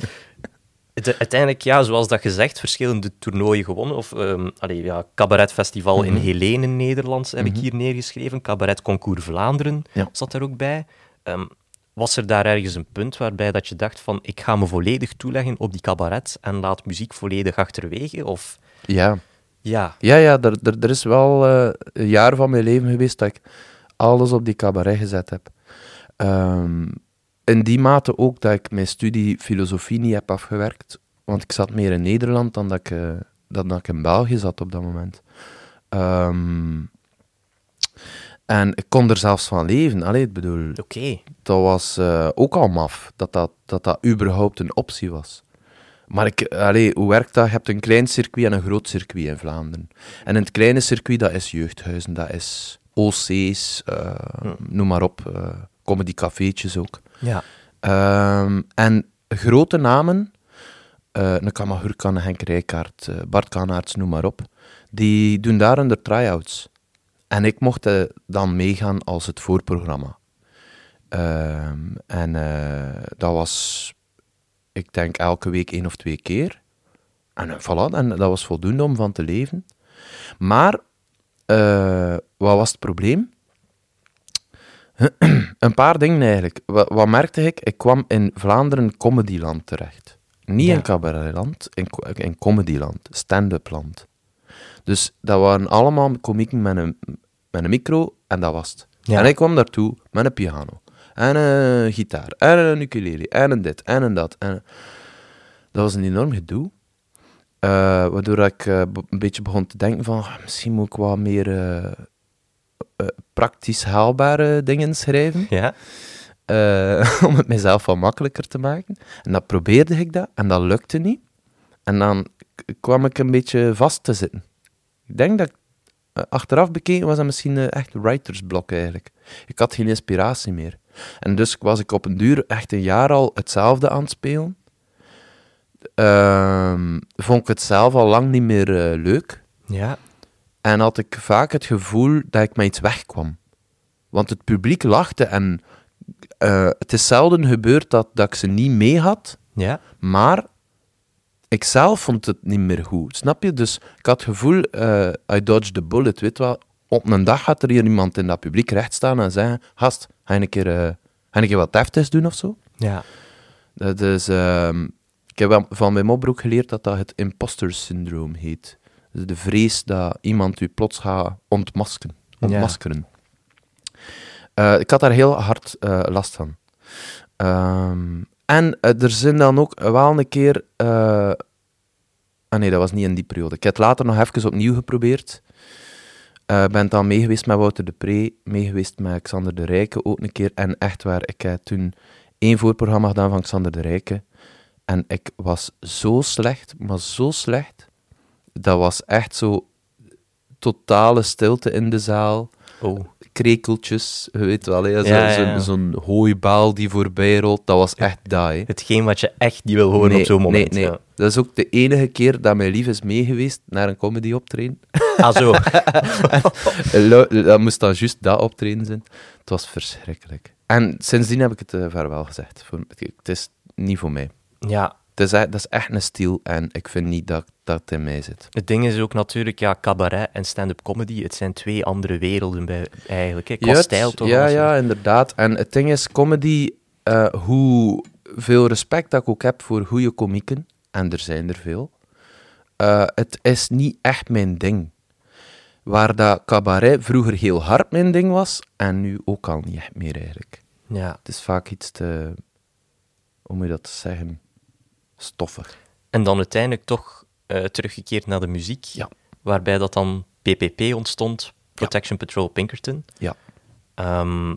het- uiteindelijk, ja, zoals dat gezegd, verschillende toernooien gewonnen. Of, ehm allee, ja, cabaretfestival in Mhm. Helene, Nederlands, heb ik hier neergeschreven. Cabaret Concours Vlaanderen Ja. zat daar ook bij. Ehm, was er daar ergens een punt waarbij dat je dacht van, ik ga me volledig toeleggen op die cabaret en laat muziek volledig achterwege? Of, ja. ja, Ja, ja, er, er, er is wel eh, een jaar van mijn leven geweest dat ik alles op die cabaret gezet heb. Ehm, in die mate ook dat ik mijn studie filosofie niet heb afgewerkt. Want ik zat meer in Nederland dan dat ik, eh, dan dat ik in België zat op dat moment. Ehm, en ik kon er zelfs van leven. Allee, ik bedoel, dat was eh, ook al maf, dat dat, dat dat überhaupt een optie was. Maar ik, allee, hoe werkt dat? Je hebt een klein circuit en een groot circuit in Vlaanderen. En in het kleine circuit, dat is jeugdhuizen, dat is OC's, eh, noem maar op, eh comedycafeetjes ook. Ja. Ehm, en grote namen, eh een Kamagurka, een Henk Rijkaard, Bart Kanaerts, noem maar op, die doen daar hun try-outs. En ik mocht dan meegaan als het voorprogramma. Ehm, en dat was, ik denk, elke week één of twee keer. En voilà, en dat was voldoende om van te leven. Maar, eh, wat was het probleem? een paar dingen eigenlijk. Wat, wat merkte ik? Ik kwam in Vlaanderen comedyland terecht. Niet Ja. in cabaretland, in, in comedyland, stand-up land. Dus dat waren allemaal komieken met een, met een micro en dat was het. Ja. En ik kwam daartoe met een piano, en een gitaar, en een ukulele, en een dit, en een dat. En dat was een enorm gedoe. Eh, waardoor ik eh, een beetje begon te denken van, ah, misschien moet ik wat meer eh, praktisch haalbare dingen schrijven. Ja. om het mezelf wat makkelijker te maken. En dat probeerde ik dat, en dat lukte niet. En dan kwam ik een beetje vast te zitten. Ik denk dat ik achteraf bekeken was dat misschien eh, echt writersblok eigenlijk. Ik had geen inspiratie meer. En dus was ik op een duur echt een jaar al hetzelfde aan het spelen. Ehm, vond ik het zelf al lang niet meer eh, leuk. Ja. En had ik vaak het gevoel dat ik met iets wegkwam. Want het publiek lachte en eh, het is zelden gebeurd dat, dat ik ze niet mee had, Ja. maar ik zelf vond het niet meer goed. Snap je? Dus ik had het gevoel, eh I dodged the bullet. Weet wel? Op een dag gaat er hier iemand in dat publiek recht staan en zeggen: Gast, ga je een keer, ga je een keer wat deftigs doen of zo? Ja. Dat is, ehm, ik heb van mijn mopbroek geleerd dat dat het imposter syndroom heet. Dus de vrees dat iemand u plots gaat ontmaskeren. ontmaskeren. Eh, ik had daar heel hard eh, last van. Ehm, en eh, er zijn dan ook wel een keer... ah nee, dat was niet in die periode. Ik heb het later nog even opnieuw geprobeerd. Eh ben dan meegeweest met Wouter de Pre, meegeweest met Xander de Rijke ook een keer. En echt waar, ik heb toen één voorprogramma gedaan van Xander de Rijke. En ik was zo slecht, maar zo slecht. Dat was echt zo totale stilte in de zaal. Oh. Krekeltjes, je weet wel, hè, zo, Ja, ja, zo'n- zo'n hooibaal die voorbij rolt. Dat was echt hè. Hetgeen wat je echt niet wil horen Nee, op zo'n moment. Nee, nee. Ja. Dat is ook de enige keer dat mijn lief is meegeweest naar een comedy optreden. Ah, zo. Dat moest dan juist dat optreden zijn. Het was verschrikkelijk. En sindsdien heb ik het uh, vaarwel gezegd. Voor, het is niet voor mij. Ja. Het is, e- dat is echt een stil en ik vind niet dat dat in mij zit. Het ding is ook natuurlijk, ja, cabaret en stand-up comedy, het zijn twee andere werelden bij, eigenlijk. Hè. Qua stijl toch? Ja, ja, inderdaad. En het ding is, comedy, eh, hoe veel respect dat ik ook heb voor goede komieken, en er zijn er veel, eh, het is niet echt mijn ding. Waar dat cabaret vroeger heel hard mijn ding was, en nu ook al niet echt meer eigenlijk. ja. Het is vaak iets te, hoe moet je dat zeggen, En dan uiteindelijk toch eh, teruggekeerd naar de muziek, Ja. waarbij dat dan PPP ontstond, Protection Patrol Pinkerton. Ja. Ehm,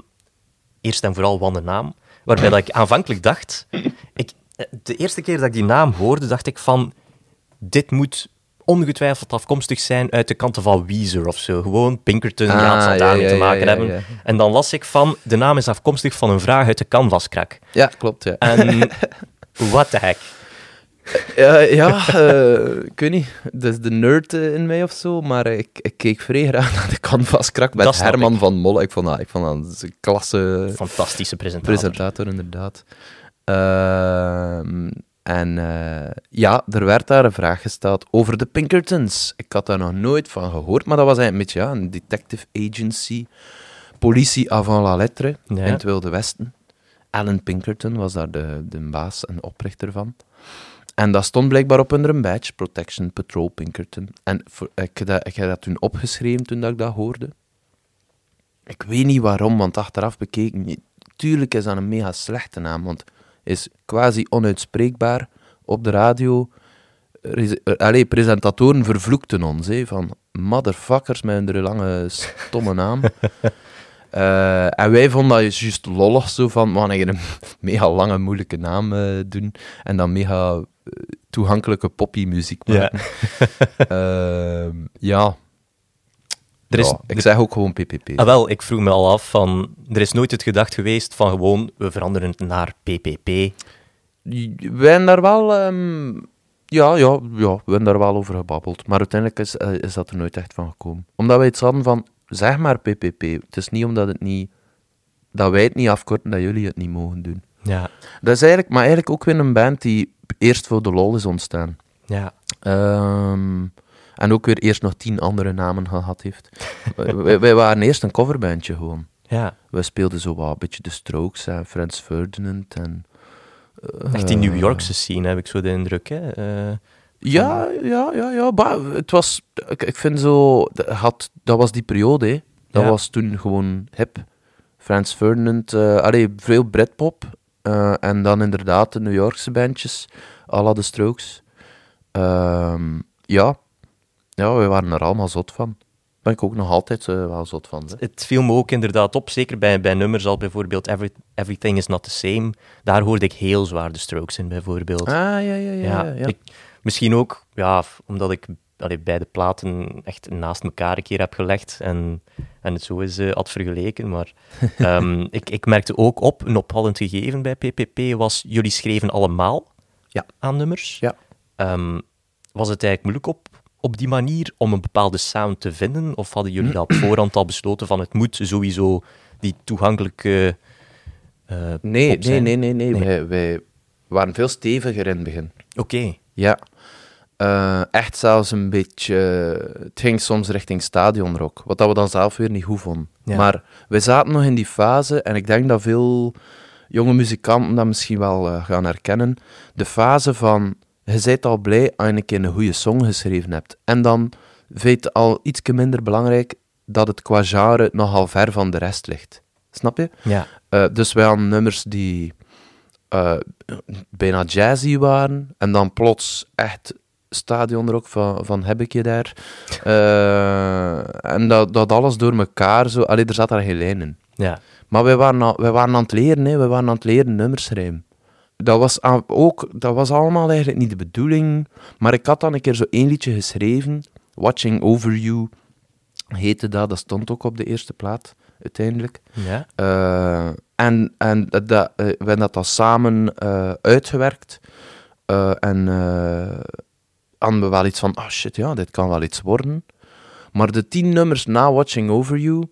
eerst en vooral wat een naam. Waarbij dat ik aanvankelijk dacht... Ik, eh, de eerste keer dat ik die naam hoorde, dacht ik van... Dit moet ongetwijfeld afkomstig zijn uit de kanten van Weezer of zo. Gewoon Pinkerton, ja, het zal Ah, daarmee ja, te maken ja, hebben. En dan las ik van... De naam is afkomstig van een vraag uit de Canvaskrak. Ja, klopt, ja. En... What the heck? Ja, ja eh, ik weet niet. Dat is de nerd eh, in mij of zo, maar ik, ik keek vrij graag naar de canvaskrak met Herman ik. van Molle. Ik vond dat, ik vond dat een klasse Fantastische presentator. presentator, inderdaad. Ehm, en eh, ja, er werd daar een vraag gesteld over de Pinkertons. Ik had daar nog nooit van gehoord, maar dat was eigenlijk een beetje ja, een detective agency. Politie avant la lettre Ja. in het Wilde Westen. Alan Pinkerton was daar de, de baas en oprichter van. En dat stond blijkbaar op hun badge, Protection Patrol Pinkerton. En voor, ik, dat, ik heb dat toen opgeschreven toen dat ik dat hoorde. Ik weet niet waarom, want achteraf bekeken, tuurlijk is dat een mega slechte naam, want is quasi onuitspreekbaar op de radio. Eh, Allee, presentatoren vervloekten ons, hè, van motherfuckers met een lange, stomme naam. Eh, en wij vonden dat juist lollig, zo van, man, ik een mega lange, moeilijke naam eh, doen en dan mega eh, toegankelijke poppy-muziek Ja. maken. Ehm, ja. Er is, Ja, ik zeg ook gewoon PPP. Ah, wel, ik vroeg me al af van... Er is nooit het gedacht geweest van gewoon, we veranderen het naar PPP. We hebben daar wel... ehm, ja, ja, ja, we hebben daar wel over gebabbeld. Maar uiteindelijk is, eh, is dat er nooit echt van gekomen. Omdat wij iets hadden van, zeg maar PPP. Het is niet omdat het niet... Dat wij het niet afkorten, dat jullie het niet mogen doen. Ja, Dat is eigenlijk, maar eigenlijk ook weer een band die eerst voor de lol is ontstaan. ja. Ehm, en ook weer eerst nog tien andere namen gehad heeft. wij, wij waren eerst een coverbandje gewoon. ja. We speelden zo wat een beetje de Strokes en Frans Ferdinand en... Echt die New Yorkse scene, heb ik zo de indruk. Hè? Eh, Ja, ja, ja, ja. Maar het was... Ik, ik vind zo... Dat, had, dat was die periode, hè. Dat Ja. was toen gewoon hip. Frans Ferdinand... allee, veel Britpop. Eh, en dan inderdaad de New Yorkse bandjes. à la de Strokes. Ehm, ja. Ja, we waren er allemaal zot van. Ben ik ook nog altijd eh, wel zot van. Hè. het viel me ook inderdaad op, zeker bij, bij nummers als bijvoorbeeld Every, Everything is Not the Same. Daar hoorde ik heel zwaar de strokes in, bijvoorbeeld. Ah, ja, ja, ja. ja, ja. ik- misschien ook, ja, omdat ik allee, beide platen echt naast elkaar een keer heb gelegd en, en het zo eens eh, had vergeleken. Maar ehm, ik, ik merkte ook op, een opvallend gegeven bij PPP was, jullie schreven allemaal Ja. aan nummers. Ja. Ehm, was het eigenlijk moeilijk op, op die manier om een bepaalde sound te vinden? Of hadden jullie dat op voorhand al besloten van het moet sowieso die toegankelijke eh, Nee, nee, zijn? nee, nee, nee. Nee. Wij, wij waren veel steviger in het begin. Oké, Ja. Eh, echt zelfs een beetje... Het ging soms richting stadionrock, wat dat we dan zelf weer niet goed vonden. Ja. Maar we zaten nog in die fase, en ik denk dat veel jonge muzikanten dat misschien wel eh, gaan herkennen. De fase van, je bent al blij als je een keer een goede song geschreven hebt. En dan vind je al iets minder belangrijk dat het qua genre nogal ver van de rest ligt. Snap je? ja. Eh, dus wij hadden nummers die bijna jazzy waren. En dan plots echt stadionrock van, van heb ik je daar. Eh, en dat, dat alles door elkaar zo. Allee, er zat daar geen lijn in. ja. Maar wij waren, al- wij waren aan het leren, hè. wij waren aan het leren nummers. Dat was, aan- ook, dat was allemaal eigenlijk niet de bedoeling. Maar ik had dan een keer zo één liedje geschreven. Watching Over You heette dat. Dat stond ook op de eerste plaat, uiteindelijk. ja. Eh, en en dat, dat, eh, we hebben dat dan samen uitgewerkt. Eh, en eh hadden we wel iets van, ah shit, ja, dit kan wel iets worden. Maar de tien nummers na Watching Over You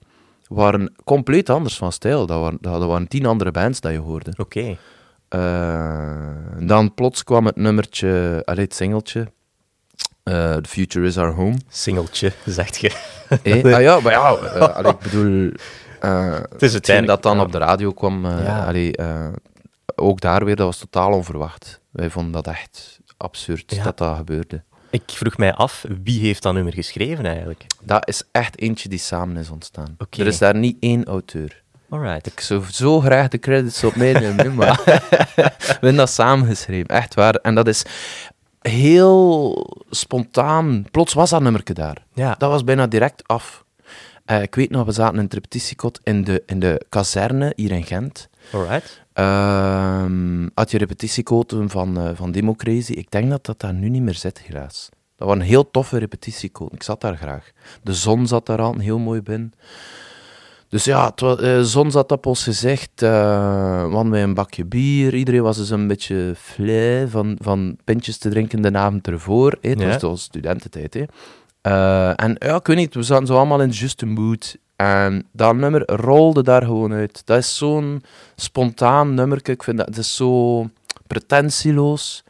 waren compleet anders van stijl. Dat waren, dat waren tien andere bands dat je hoorde. Oké. Eh, dan plots kwam het nummertje, allee, het singeltje. eh, The Future Is Our Home. Singeltje, zegt je. Eh, ah ja, maar ja, eh, allee, ik bedoel... Het is hetgeen dat dan ja. op de radio kwam, Ja. allee, ook daar weer, dat was totaal onverwacht. Wij vonden dat echt absurd Ja. dat dat gebeurde. Ik vroeg mij af, wie heeft dat nummer geschreven eigenlijk? Dat is echt eentje die samen is ontstaan. Er is daar niet één auteur. Alright. Ik zou zo graag de credits op mij nemen, maar we hebben dat samen geschreven, echt waar. En dat is heel spontaan. Plots was dat nummerke daar. Ja. Dat was bijna direct af. Eh, ik weet nog, we zaten in het repetitiekot in de, in de kazerne hier in Gent. Alright. Ehm, had je repetitiekoten van, eh van Democrazy. Ik denk dat dat daar nu niet meer zit, helaas. Dat waren heel toffe repetitiekoten. Ik zat daar graag. De zon zat daar al heel mooi binnen. Dus ja, wa- eh, de zon zat op ons gezicht. eh we wij een bakje bier. Iedereen was dus een beetje flij van, van pintjes te drinken de avond ervoor. hè. Het Ja. was studententijd. Hè. En ja, ik weet niet, we zaten zo allemaal in de juiste mood. En dat nummer rolde daar gewoon uit. Dat is zo'n spontaan nummer. Ik vind dat het is zo pretentieloos.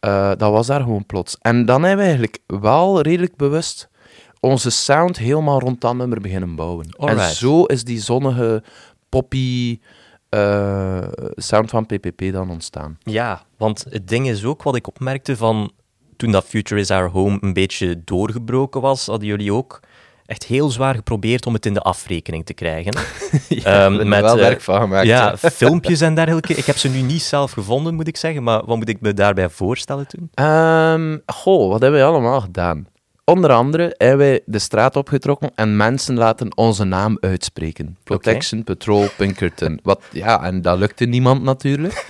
Eh, dat was daar gewoon plots. En dan hebben we eigenlijk wel redelijk bewust onze sound helemaal rond dat nummer beginnen bouwen. En zo is die zonnige, poppy eh, sound van PPP dan ontstaan. Ja, want het ding is ook wat ik opmerkte van toen dat Future is Our Home een beetje doorgebroken was, hadden jullie ook echt heel zwaar geprobeerd om het in de afrekening te krijgen. Ehm, met, wel eh, werk van gemaakt. ja, filmpjes en dergelijke. Ik heb ze nu niet zelf gevonden, moet ik zeggen, maar wat moet ik me daarbij voorstellen toen? Ehm, goh, wat hebben wij allemaal gedaan? Onder andere hebben wij de straat opgetrokken en mensen laten onze naam uitspreken. Protection Patrol Pinkerton. Wat, ja, en dat lukte niemand natuurlijk.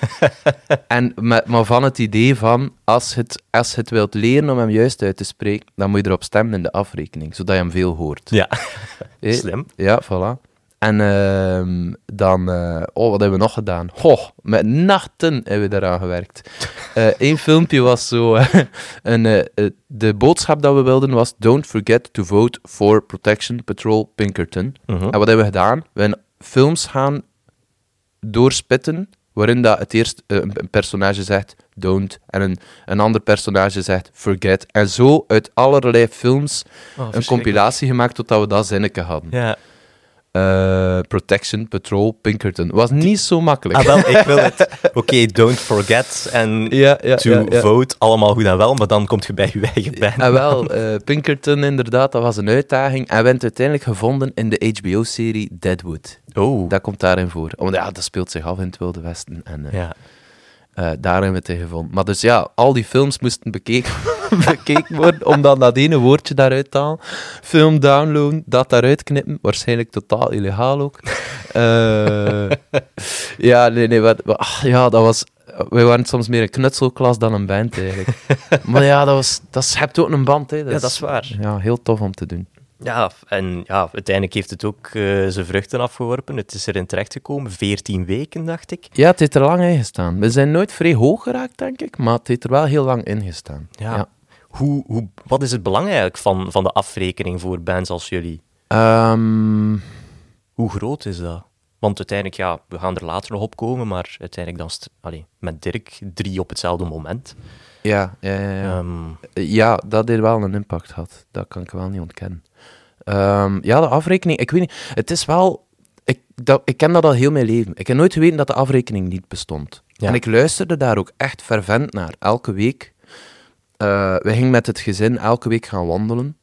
en met, maar van het idee van, als je het, als het wilt leren om hem juist uit te spreken, dan moet je erop stemmen in de afrekening, zodat je hem veel hoort. Ja, Eh, slim. Ja, voilà. En ehm, dan, eh, oh, wat hebben we nog gedaan? Goh, met nachten hebben we daaraan gewerkt. Eén filmpje was zo, eh, eh, eh, de boodschap dat we wilden was, don't forget to vote for Protection Patrol Pinkerton. Mhm. En wat hebben we gedaan? We hebben films gaan doorspitten, waarin dat het eerst eh, een, personage zegt don't, en een, een ander personage zegt forget. En zo uit allerlei films Oh, een compilatie gemaakt totdat we dat zinnetje hadden. Ja. Eh, Protection Patrol Pinkerton. Was niet zo makkelijk. Ah, wel, ik wil het. Oké, don't forget en ja, ja, to ja, vote, allemaal goed en wel, maar dan komt je bij je eigen band. En wel, eh, Pinkerton inderdaad, dat was een uitdaging. En we hebben het uiteindelijk gevonden in de HBO-serie Deadwood. Oh, Dat komt daarin voor. Want ja, dat speelt zich af in het Wilde Westen. En eh, ja. Eh, daar hebben we het in gevonden. Maar dus ja, al die films moesten bekeken, bekeken worden om dan dat ene woordje daaruit te halen. Film downloaden, dat daaruit knippen. Waarschijnlijk totaal illegaal ook. Eh, ja, nee, nee. Wat, wat- ah, ja, dat was wij waren soms meer een knutselklas dan een band eigenlijk. maar ja, dat, was, dat schept ook een band. Hè. Ja, dat is waar. Ja, heel tof om te doen. Ja, en ja, uiteindelijk heeft het ook eh, zijn vruchten afgeworpen. Het is erin terechtgekomen, 14 weken, dacht ik. Ja, het heeft er lang in gestaan. We zijn nooit vrij hoog geraakt, denk ik, maar het heeft er wel heel lang in gestaan. Ja. Hoe, hoe, wat is het belang eigenlijk van, van de afrekening voor bands als jullie? Ehm, Hoe groot is dat? Want uiteindelijk, ja, we gaan er later nog op komen, maar uiteindelijk dan allee, met Dirk drie op hetzelfde moment. ja, ja, ja, ja. Ehm, Ja, dat heeft wel een impact gehad. Dat kan ik wel niet ontkennen. Ehm, ja, de afrekening, ik weet niet. Het is wel. Ik, dat, ik ken dat al heel mijn leven. Ik heb nooit geweten dat de afrekening niet bestond. Ja. En ik luisterde daar ook echt fervent naar. Elke week. Eh we gingen met het gezin elke week gaan wandelen.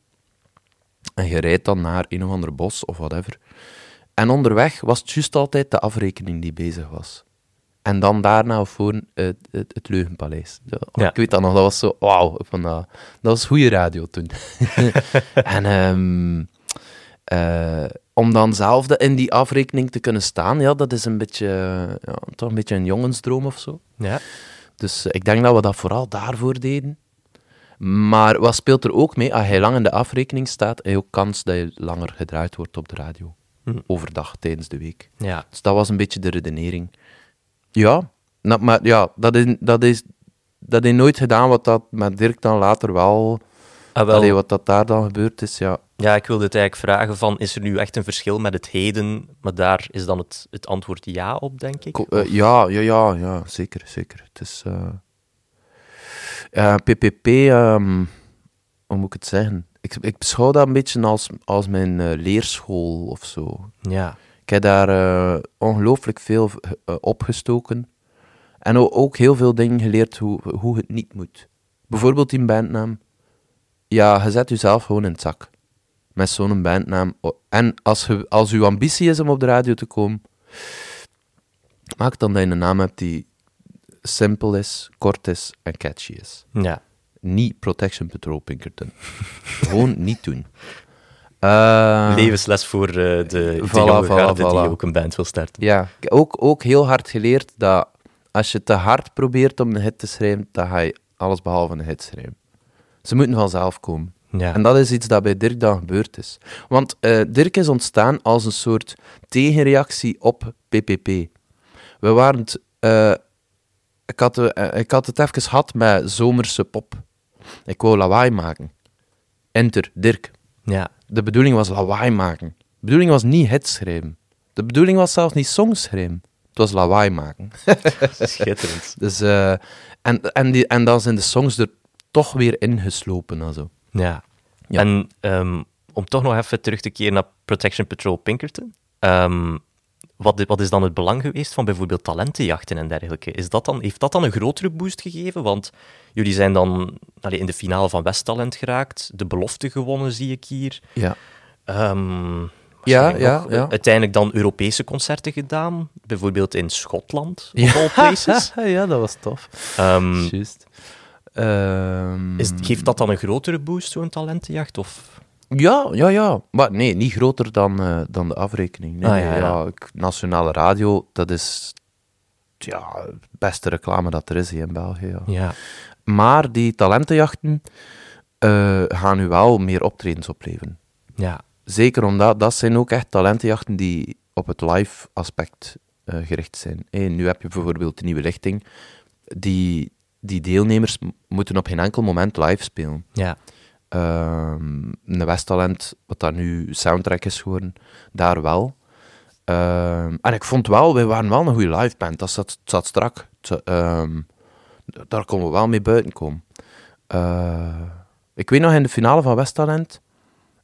En je rijdt dan naar een of ander bos of whatever. En onderweg was het juist altijd de afrekening die bezig was. En dan daarna of voor het, het, het Leugenpaleis. Ja, Ja. Ik weet dat nog, dat was zo, wauw. van Dat, dat was goede radio toen. en ehm, eh, om dan zelf de- in die afrekening te kunnen staan, ja, dat is een beetje, ja, toch een beetje een jongensdroom of zo. ja. Dus eh, ik denk dat we dat vooral daarvoor deden. Maar wat speelt er ook mee? Als je lang in de afrekening staat, heb je ook kans dat je langer gedraaid wordt op de radio. Hm. Overdag, tijdens de week. ja. Dus dat was een beetje de redenering. Ja, nou, maar ja, dat is, dat is, dat is nooit gedaan wat dat met Dirk dan later wel... Ah, wel, Allee, wat dat daar dan gebeurd is, ja. ja, ik wilde het eigenlijk vragen van, is er nu echt een verschil met het heden? Maar daar is dan het, het antwoord ja op, denk ik. Ko- eh, ja, ja, ja, ja, zeker, zeker. Het is... eh, eh, PPP, ehm, hoe moet ik het zeggen? Ik, ik beschouw dat een beetje als, als mijn eh, leerschool of zo. Ja. Ik heb daar eh, ongelooflijk veel uh, opgestoken. En ook heel veel dingen geleerd hoe, hoe het niet moet. Bijvoorbeeld die bandnaam. Ja, je zet jezelf gewoon in het zak. Met zo'n bandnaam. En als, je, als uw ambitie is om op de radio te komen, maak dan dat je een naam hebt die simpel is, kort is en catchy is. Ja. Niet Protection Patrol Pinkerton. gewoon niet doen. Eh, Levensles voor eh, de, de Voilà, jonge voilà, garde die ook een band wil starten. Ja, ook, ook heel hard geleerd dat als je te hard probeert om een hit te schrijven, dan ga je alles behalve een hit schrijven. Ze moeten vanzelf komen. Ja. En dat is iets dat bij Dirk dan gebeurd is. Want eh, Dirk is ontstaan als een soort tegenreactie op PPP. We waren eh, ik, had, ik had het even gehad met zomerse pop. Ik wou lawaai maken. Enter, Dirk. Ja. De bedoeling was lawaai maken. De bedoeling was niet hits schrijven. De bedoeling was zelfs niet songs schrijven. Het was lawaai maken. Schitterend. Dus, eh, en, en, die, en dan zijn de songs er toch weer ingeslopen. Ja. Ja. En ehm, om toch nog even terug te keren naar Protection Patrol Pinkerton. ehm, wat, wat is dan het belang geweest van bijvoorbeeld talentenjachten en dergelijke? Is dat dan, heeft dat dan een grotere boost gegeven? Want jullie zijn dan allee, in de finale van Westtalent geraakt. De belofte gewonnen, zie ik hier. Ja. Ehm, Ja, ja, ja. Uiteindelijk dan Europese concerten gedaan. Bijvoorbeeld in Schotland, of all places. ja, dat was tof. Ehm, Juist. Ehm, is, geeft dat dan een grotere boost, zo'n talentenjacht? Of... Ja, ja, ja. Maar nee, niet groter dan, eh, dan de afrekening. Nee, Ah, ja, nationale radio, dat is ja, beste reclame dat er is hier in België. Ja. Maar die talentenjachten eh, gaan nu wel meer optredens opleveren. Ja. Zeker omdat dat zijn ook echt talentenjachten die op het live aspect eh, gericht zijn. Nu heb je bijvoorbeeld de nieuwe lichting. Die, die deelnemers moeten op geen enkel moment live spelen. Ja. Ehm een Westtalent, wat dat nu soundtrack is geworden, daar wel. Ehm, en ik vond wel, wij waren wel een goede live band. Dat zat, strak. Ehm, daar konden we wel mee buiten komen. Eh, ik weet nog in de finale van Westtalent,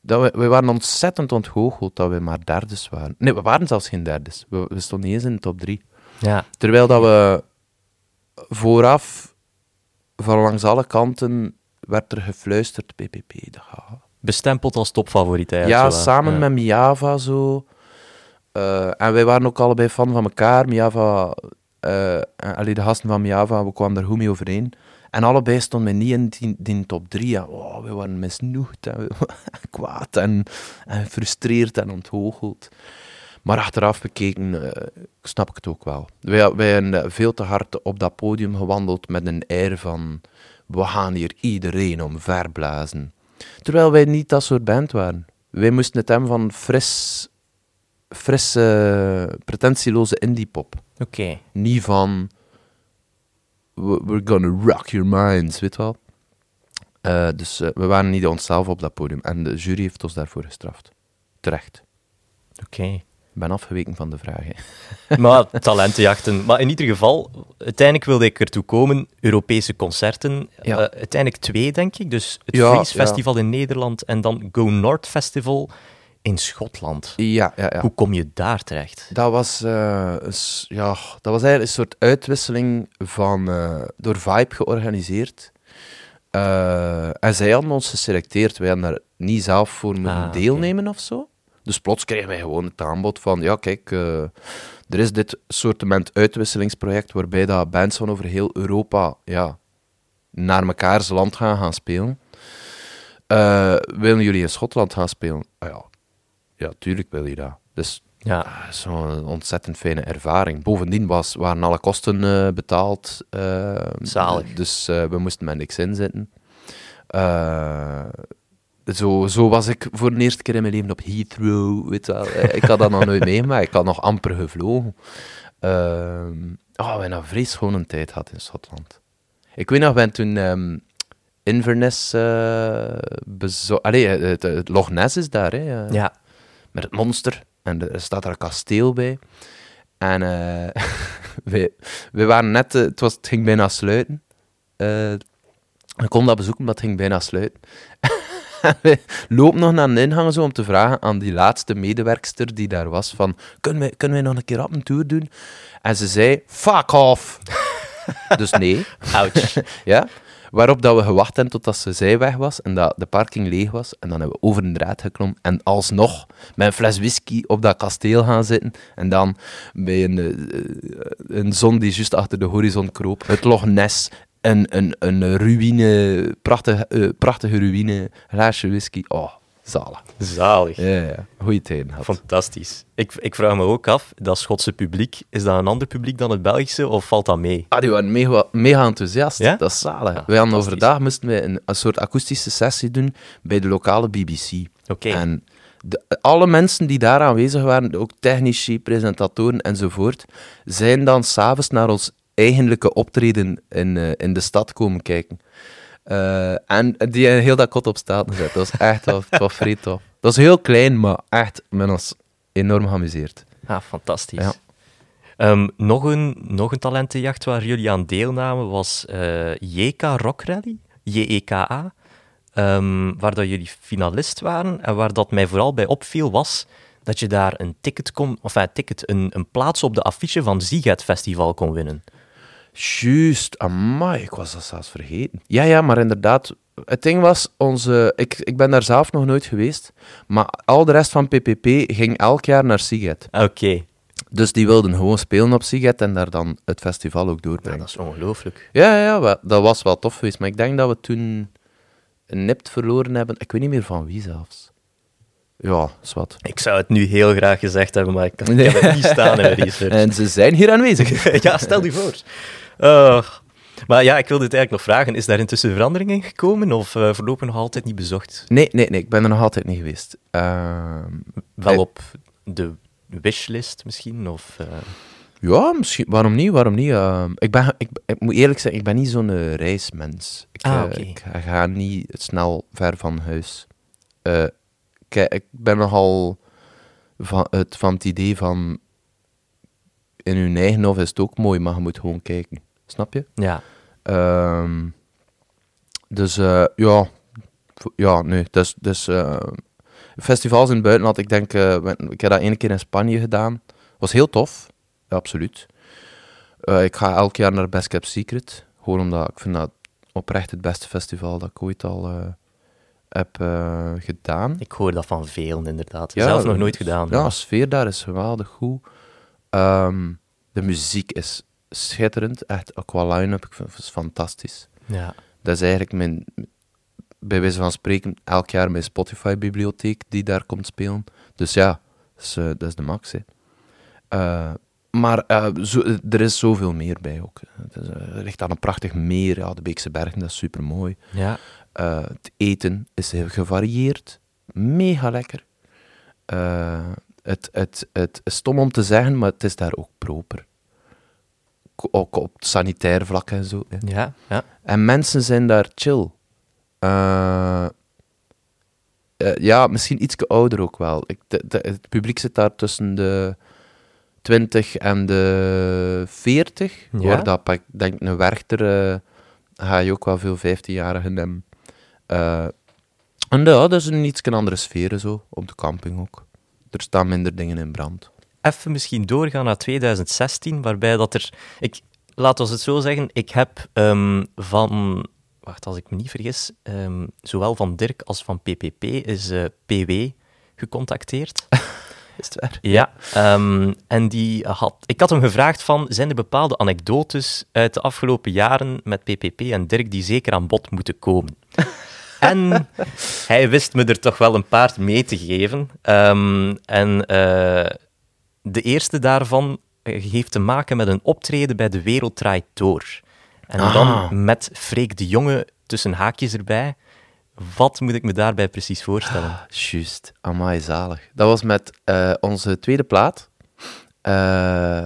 dat we, we waren ontzettend ontgoocheld dat we maar derdes waren. Nee, we waren zelfs geen derdes. We, we stonden niet eens in de top drie. Ja. Terwijl dat we vooraf, van langs alle kanten, werd er gefluisterd, PPP. Bestempeld als topfavoriet Ja, zo, samen Ja. met Miava zo. Eh, en wij waren ook allebei fan van elkaar. Miava, allee, de gasten van Miava, we kwamen daar goed mee overeen. En allebei stonden we niet in die, die top drie. En, oh, we waren misnoegd en we- kwaad en, en gefrustreerd en onthoogeld. Maar achteraf bekeken eh, snap ik het ook wel. Wij, wij hebben veel te hard op dat podium gewandeld met een air van we gaan hier iedereen omverblazen. Terwijl wij niet dat soort band waren. Wij moesten het hebben van fris, frisse, pretentieloze indie-pop. Oké. Niet van we- we're gonna rock your minds, weet wel. Eh, dus eh, we waren niet onszelf op dat podium. En de jury heeft ons daarvoor gestraft. Terecht. Oké. Ik ben afgeweken van de vraag. hè. Maar talentenjachten. Maar in ieder geval, uiteindelijk wilde ik ertoe komen. Europese concerten. Ja. Eh, uiteindelijk twee, denk ik. Dus het Ja, Freeze ja. Festival in Nederland en dan Go North Festival in Schotland. Ja, ja, ja. Hoe kom je daar terecht? Dat was, eh, ja, dat was eigenlijk een soort uitwisseling van, eh, door Vibe georganiseerd. En zij hadden ons geselecteerd. Wij hadden daar niet zelf voor moeten Ah, deelnemen of zo. Dus plots kregen wij gewoon het aanbod van, ja kijk, eh, er is dit soortement uitwisselingsproject waarbij dat bands van over heel Europa ja, naar mekaars land gaan gaan spelen. Eh, willen jullie in Schotland gaan spelen? Ah ja, ja, tuurlijk wil je dat. Dus Ja, Ah, Zo'n ontzettend fijne ervaring. Bovendien was, waren alle kosten eh, betaald. Zalig. Dus we moesten met niks inzitten. Eh, zo, zo was ik voor de eerste keer in mijn leven op Heathrow. Weet je wel. Eh, ik had dat nog nooit meegemaakt. Ik had nog amper gevlogen. Ehm oh, we hebben een schone tijd gehad in Schotland. Ik weet nog, we hebben toen ehm, Inverness uh, bezocht. Allee, het, het Loch Ness is daar, hè. eh ja. met het monster. En er staat er een kasteel bij. En eh wij, wij waren net... eh, het, was, het ging bijna sluiten. Eh ik kon dat bezoeken, maar het ging bijna sluiten. Wij lopen nog naar de ingang zo om te vragen aan die laatste medewerkster die daar was van kunnen wij, kunnen wij nog een keer op een tour doen? En ze zei, fuck off! dus nee. Ouch. Ja? Waarop dat we gewacht hebben totdat ze zij weg was en dat de parking leeg was. En dan hebben we over een draad geklommen en alsnog met een fles whisky op dat kasteel gaan zitten. En dan bij een, eh, een zon die juist achter de horizon kroop, het Loch Ness, een, een, een ruïne, prachtige, eh, prachtige ruïne, glaasje whisky. Oh, zalig. Zalig. Ja, ja. Goeie tijden gehad. Fantastisch. Ik, ik vraag me ook af, dat Schotse publiek, is dat een ander publiek dan het Belgische of valt dat mee? Ah, die waren mega, mega enthousiast. Ja? Dat is zalig. Ah, wij hadden overdag moesten wij een, een soort akoestische sessie doen bij de lokale BBC. Oké. En de, alle mensen die daar aanwezig waren, ook technici, presentatoren enzovoort, zijn dan s'avonds naar ons eigenlijke optreden in, eh, in de stad komen kijken. Eh, en die heel dat kot op staat gezet. Dat was echt wel, het was vrij tof. Dat was heel klein, maar echt met ons enorm geamuseerd. Ah, fantastisch. Ja. Ehm, nog, een, nog een talentenjacht waar jullie aan deelnamen was eh, JK Rock Rally, JEKA, ehm, waar dat jullie finalist waren. En waar dat mij vooral bij opviel was dat je daar een ticket kon, of een ticket, een, een plaats op de affiche van Ziget Festival kon winnen. Juist, amai, ik was dat zelfs vergeten. Ja, ja, maar inderdaad, het ding was, onze, ik, ik ben daar zelf nog nooit geweest, maar al de rest van PPP ging elk jaar naar Siget. Oké, Dus die wilden gewoon spelen op Siget en daar dan het festival ook ja, doorbrengen. dat is ongelooflijk. Ja, ja, dat was wel tof geweest, maar ik denk dat we toen een nipt verloren hebben. Ik weet niet meer van wie zelfs. Ja, wat. Ik zou het nu heel graag gezegd hebben, maar ik, Nee. heb het niet staan in research. En ze zijn hier aanwezig. ja, stel je voor. Oh. Maar ja, ik wilde het eigenlijk nog vragen. Is daar intussen verandering in gekomen of eh voorlopig nog altijd niet bezocht? Nee, nee, nee, ik ben er nog altijd niet geweest. Ehm, Wel Eh. op de wishlist misschien? Of, eh, Ja, misschien. Waarom niet? Waarom niet? Ehm, ik, ben, ik, ik moet eerlijk zeggen, ik ben niet zo'n reismens. Ik, Ah, ik ga niet snel ver van huis. Kijk, ik ben nogal van het, van het idee van in uw eigen hof is het ook mooi, maar je moet gewoon kijken. Snap je? ja. Ehm, dus eh, ja, ja, nee. Dus, dus festivals in het buitenland, ik denk, eh, ik heb dat één keer in Spanje gedaan. Was heel tof, ja, absoluut. Ik ga elk jaar naar Best Kept Secret, gewoon omdat ik vind dat oprecht het beste festival dat ik ooit al heb eh, gedaan. Ik hoor dat van velen, inderdaad. Ja, Zelf nog nooit gedaan. Ja, de sfeer daar is geweldig goed. Ehm, de muziek is schitterend, echt ook qua line-up, ik is fantastisch. ja. Dat is eigenlijk mijn, bij wijze van spreken, elk jaar mijn Spotify-bibliotheek die daar komt spelen. Dus ja, dat is, eh, dat is de max. Hè. Eh, maar zo, er is zoveel meer bij ook. Het is, ligt aan een prachtig meer, ja, de Beekse Bergen, dat is super mooi. Ja. Het eten is heel gevarieerd, mega lekker. Eh, het, het, het is stom om te zeggen, maar het is daar ook proper. Ook op sanitair vlak en zo. hè. Ja, ja. En mensen zijn daar chill. Eh, eh, ja, misschien iets ouder ook wel. Ik, de- de- het publiek zit daar tussen de 20 en de 40. Ja? Waar dat, ik denk, een Werchter eh, ga je ook wel veel 15-jarigen Eh, en ja, dat is een iets andere sfeer zo, op de camping ook. Er staan minder dingen in brand. Even misschien doorgaan naar 2016, waarbij dat er... Ik, laat ons het zo zeggen, ik heb ehm, van... Wacht, als ik me niet vergis, ehm, zowel van Dirk als van PPP is eh, PW gecontacteerd. Is het waar? Ja, ehm, en die had, ik had hem gevraagd van, zijn er bepaalde anekdotes uit de afgelopen jaren met PPP en Dirk die zeker aan bod moeten komen? en hij wist me er toch wel een paar mee te geven. Ehm, en eh, de eerste daarvan eh, heeft te maken met een optreden bij de Werelddraait Door. En Ah. dan met Freek de Jonge tussen haakjes erbij. Wat moet ik me daarbij precies voorstellen? Juist, amai zalig. Dat was met eh, onze tweede plaat.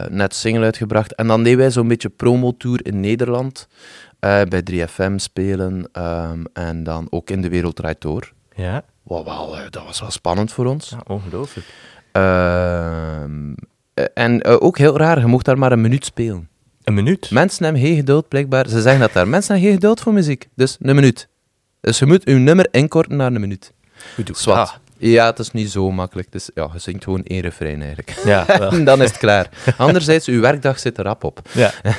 Net single uitgebracht. En dan deden wij zo'n beetje promotour in Nederland. Eh, bij 3FM spelen. ehm, en dan ook in de Wereld Draait Door. Ja, Wow, wel, eh, dat was wel spannend voor ons. ja ongelooflijk. Ehm, eh, en ook heel raar, je mocht daar maar een minuut spelen. Een minuut? Mensen hebben geen geduld, blijkbaar. Ze zeggen dat daar. Mensen hebben geen geduld voor muziek. Dus een minuut. Dus je moet je nummer inkorten naar een minuut. Goed doe. Ah, Ja, het is niet zo makkelijk. Dus ja, je zingt gewoon één refrein eigenlijk. ja, wel. Dan is het klaar. Anderzijds, uw werkdag zit er rap op. ja.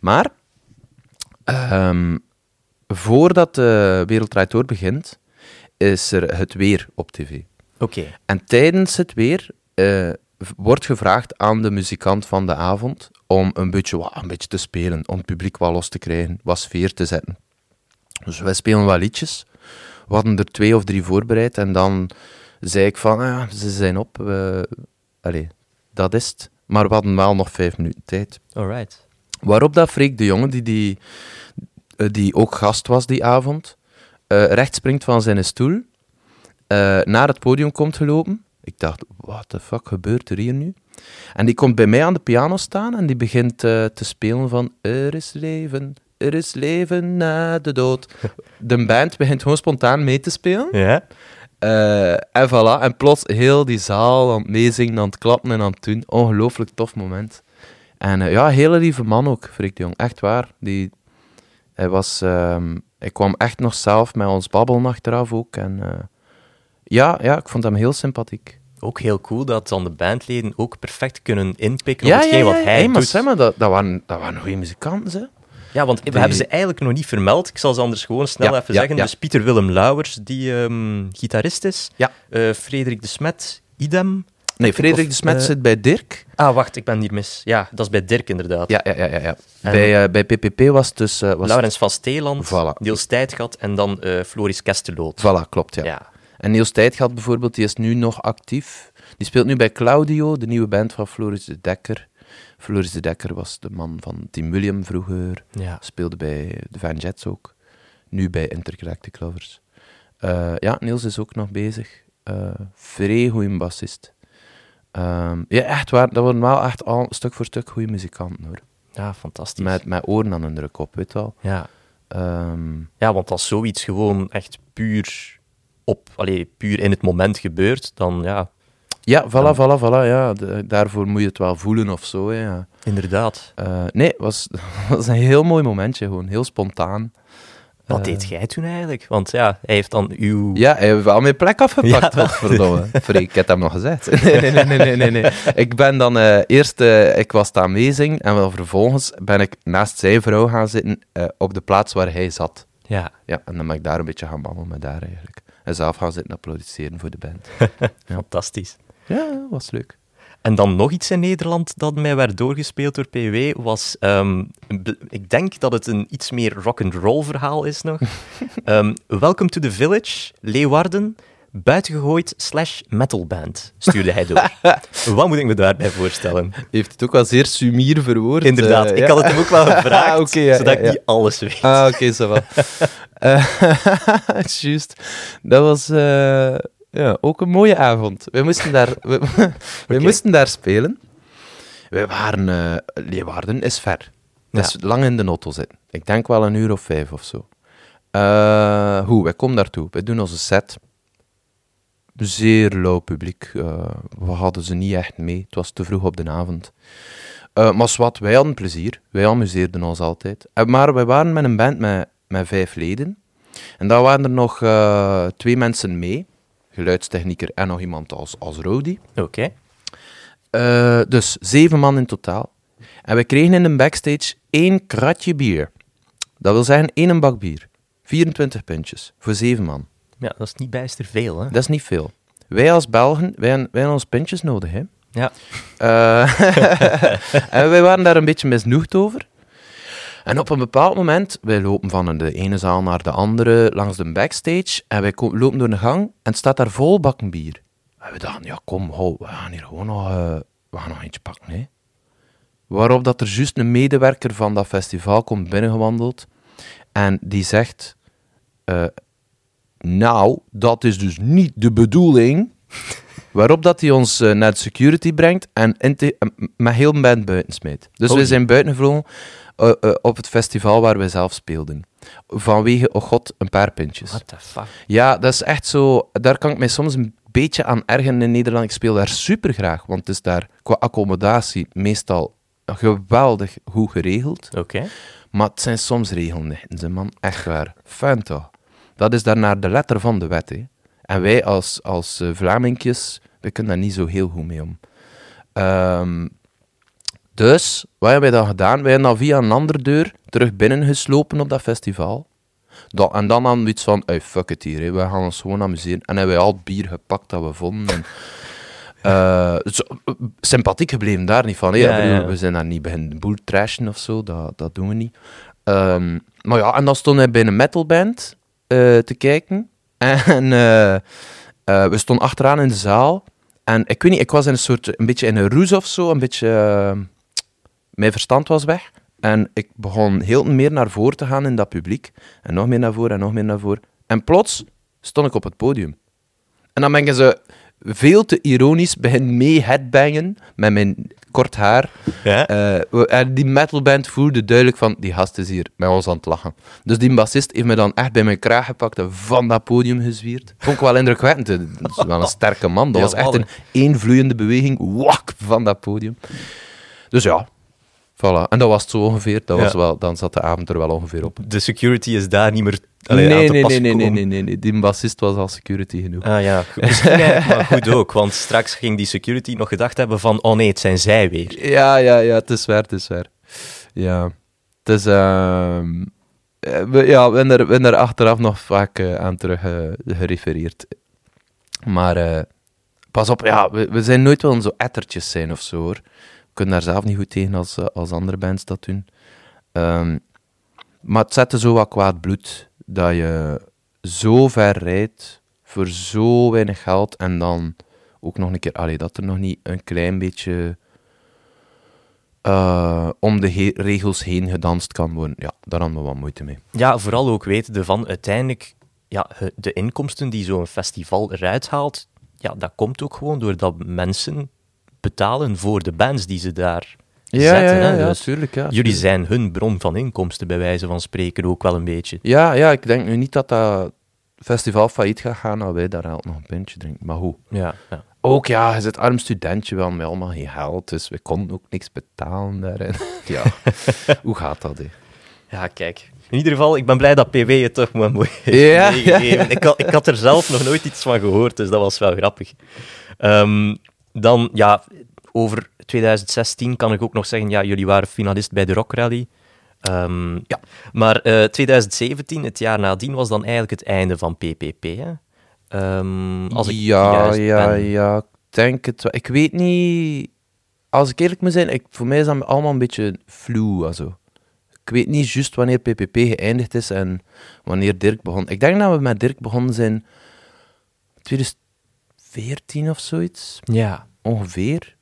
Maar, ehm, voordat de Wereld Draait Door begint, is er het weer op tv. Oké. En tijdens het weer eh, wordt gevraagd aan de muzikant van de avond om een beetje, wa- een beetje te spelen, om het publiek wat los te krijgen, wat sfeer te zetten. Dus wij spelen wat liedjes. We hadden er twee of drie voorbereid en dan zei ik van, ah ja, ze zijn op. Allee, dat is het. Maar we hadden wel nog vijf minuten tijd. Alright. Waarop dat Freek de Jonge, die, die, eh, die ook gast was die avond, eh recht springt van zijn stoel, eh, naar het podium komt gelopen. Ik dacht, what the fuck gebeurt er hier nu? En die komt bij mij aan de piano staan en die begint te spelen van Er is leven, er is leven na de dood. De band begint gewoon spontaan mee te spelen. Ja? En voilà, en plots heel die zaal aan het meezingen, aan het klappen en aan het doen. Ongelooflijk tof moment. En eh, ja, hele lieve man ook, Freek de Jong. Echt waar. Die, hij was... ehm, hij kwam echt nog zelf met ons babbelen achteraf ook. En eh, ja, ja, ik vond hem heel sympathiek. Ook heel cool dat dan de bandleden ook perfect kunnen inpikken op hetgeen wat hij Hey, maar doet. zeg maar, dat, dat, waren, dat waren goede muzikanten, hè? Ja, want we hebben ze eigenlijk nog niet vermeld. Ik zal ze anders gewoon snel Ja, even ja, zeggen. ja. Dus Pieter Willem Lauwers, die ehm, gitarist is. Ja. Eh, Frederik de Smet, idem. Nee, Frederik de Smet eh, zit bij Dirk. Ah, wacht, ik ben hier mis. Ja, dat is bij Dirk inderdaad. Ja, ja, ja. ja, ja. Bij, eh, bij PPP was het dus... eh, was Laurens van Steeland, Voilà. Niels Tijdgat en dan Floris Kesteloot. Voilà, klopt, ja. ja. En Niels Tijdgat bijvoorbeeld, die is nu nog actief. Die speelt nu bij Claudio, de nieuwe band van Floris de Dekker. Floris de Dekker was de man van Team William vroeger. Ja. Speelde bij de Van Jets ook. Nu bij Intergalactic Lovers. Ja, Niels is ook nog bezig. Vrij goeie bassist. Ehm, ja, echt waar. Dat worden wel echt al stuk voor stuk goede muzikanten hoor. ja, fantastisch. Met, met oren aan hun druk op, weet je wel. Ja. Ehm, ja, want als zoiets gewoon echt puur, op, allee, puur in het moment gebeurt, dan ja, ja, voilà, voilà, voilà. Ja. De- daarvoor moet je het wel voelen of zo. Ja. inderdaad. Eh, nee, het was, was een heel mooi momentje, gewoon heel spontaan. Wat Eh, deed jij toen eigenlijk? Want ja, hij heeft dan uw... Ja, hij heeft wel mijn plek afgepakt, Ja. wat verdomme. Freek, ik heb hem nog gezegd. Nee, nee, nee, nee, nee, nee, nee. Ik ben dan eh, eerst, eh, ik was daar meezing en wel vervolgens ben ik naast zijn vrouw gaan zitten op de plaats waar hij zat. Ja, Ja, en dan ben ik daar een beetje gaan babbelen met daar eigenlijk. En zelf gaan zitten applaudisseren voor de band. fantastisch. Ja, was leuk. En dan nog iets in Nederland dat mij werd doorgespeeld door PW was, ehm, ik denk dat het een iets meer rock and roll verhaal is nog. Ehm, Welcome to the Village, Leeuwarden, buitengegooid slash metalband, stuurde hij door. Wat moet ik me daarbij voorstellen? Heeft het ook wel zeer sumier verwoord. Inderdaad, eh, ik ja. had het hem ook wel gevraagd, Ah, ja, zodat ja, ik niet alles weet. Ah, oké, zo wel. Eh, Juist. Dat was eh, ja, ook een mooie avond. We moesten daar, we, we moesten daar spelen. We waren... eh Leeuwarden is ver. Dat is lang in de auto zitten. Ik denk wel een uur of vijf of zo. Eh, hoe, wij komen daartoe. Wij doen onze set. Zeer lauw publiek. Eh, we hadden ze niet echt mee. Het was te vroeg op de avond. Eh, maar wat, wij hadden plezier. Wij amuseerden ons altijd. Eh, maar wij waren met een band met, met vijf leden. En daar waren er nog eh, twee mensen mee. Geluidstechnieker en nog iemand als, als roadie. Oké. Eh, dus zeven man in totaal. En we kregen in de backstage één kratje bier. Dat wil zeggen één bak bier. 24 puntjes voor zeven man. Ja, dat is niet bijster veel, hè? Dat is niet veel. Wij als Belgen, wij, wij hebben ons puntjes nodig, hè. Ja. Eh, en wij waren daar een beetje misnoegd over. En op een bepaald moment, wij lopen van de ene zaal naar de andere langs de backstage. En wij lopen door de gang en het staat daar vol bakken bier. En we dachten, ja kom, we gaan hier gewoon nog, eh, we gaan nog eentje pakken. Hè. Waarop dat er juist een medewerker van dat festival komt binnengewandeld. En die zegt, eh, nou, dat is dus niet de bedoeling. Waarop dat hij ons eh, naar de security brengt en met heel een band buiten smijt. Dus Oei. we zijn buiten gevlogen eh, eh, op het festival waar wij zelf speelden. Vanwege, oh god, een paar pintjes. What the fuck? Ja, dat is echt zo... Daar kan ik mij soms een beetje aan ergeren in Nederland. Ik speel daar super graag, want het is daar qua accommodatie meestal geweldig goed geregeld. Oké. Maar het zijn soms regelnichten, ze man. Echt waar. Fijn toch? Dat is daar naar de letter van de wet, hè. En wij als, als eh, Vlamingjes, we kunnen daar niet zo heel goed mee om. Ehm, dus, wat hebben wij dan gedaan? Wij hebben dan via een andere deur terug binnengeslopen op dat festival. Dat, en dan hadden we iets van, hey, fuck it hier, hè. we gaan ons gewoon amuseren. En hebben wij al het bier gepakt dat we vonden. En, eh, zo, sympathiek gebleven daar niet van. hè. Ja, Ik bedoel, ja. We zijn daar niet beginnen boel trashen of zo, dat, dat doen we niet. Ehm, maar ja, en dan stond hij bij een metalband eh, te kijken. En eh, we stonden achteraan in de zaal. En ik weet niet, ik was in een soort, een beetje in een roes of zo, een beetje... mijn verstand was weg. En ik begon heel meer naar voren te gaan in dat publiek. En nog meer naar voren en nog meer naar voren. En plots stond ik op het podium. En dan ben zo veel te ironisch begin mee headbangen met mijn kort haar. Ja? Eh, en die metalband voelde duidelijk van, die gast is hier met ons aan het lachen. Dus die bassist heeft me dan echt bij mijn kraag gepakt en van dat podium gezwierd. Vond ik wel indrukwekkend. Dat is wel een sterke man. Dat was echt een één vloeiende beweging. Wak, van dat podium. Dus ja, voilà. En dat was het zo ongeveer. Dat was wel, dan zat de avond er wel ongeveer op. De security is daar niet meer allee, aan nee, te nee, pas nee, nee, nee, nee, nee, nee. Die bassist was al security genoeg. Ah ja, misschien maar goed ook, want straks ging die security nog gedacht hebben van, oh nee, het zijn zij weer. Ja, ja, ja, het is waar, het is waar. Ja, het is... ehm, eh, we, ja, we hebben er, we er achteraf nog vaak eh, aan terug eh, gerefereerd. Maar pas op, ja, we, we zijn nooit wel zo ettertjes zijn of zo, hoor. Kunnen daar zelf niet goed tegen als, eh, als andere bands dat doen. Ehm, maar het zette zo wat kwaad bloed dat je zo ver rijdt voor zo weinig geld en dan ook nog een keer, dat er nog niet een klein beetje eh, om de regels heen gedanst kan worden. Ja, daar hadden we wat moeite mee. Ja, vooral ook wetende van uiteindelijk, ja, de inkomsten die zo'n festival eruit haalt, ja, dat komt ook gewoon doordat mensen betalen voor de bands die ze daar zetten. hè. Dus tuurlijk. Ja, jullie zijn hun bron van inkomsten, bij wijze van spreken, ook wel een beetje. Ja, ja, ik denk nu niet dat dat festival failliet gaat gaan als wij daar nog een pintje drinken. Maar hoe? Ja, ja. Ook ja, je zit arm studentje, wel met allemaal geen geld, dus we konden ook niks betalen daarin. ja, hoe gaat dat? Ja, kijk. In ieder geval, ik ben blij dat PW het toch maar mooi heeft Ja, meegegeven. ja, ja. Ik, had, ik had er zelf nog nooit iets van gehoord, dus dat was wel grappig. Ehm, dan, ja, over 2016 kan ik ook nog zeggen, ja, jullie waren finalist bij de Rock Rally. Ehm, Ja. Maar eh, 2017, het jaar nadien, was dan eigenlijk het einde van PPP, hè? Ehm, als ik ja, juist ja, ben. ja, ik denk het wel. Ik weet niet... Als ik eerlijk moet zijn, ik, voor mij is dat allemaal een beetje flu. Also. Ik weet niet juist wanneer PPP geëindigd is en wanneer Dirk begon. Ik denk dat we met Dirk begonnen zijn 2014 of zoiets, Ja. ongeveer.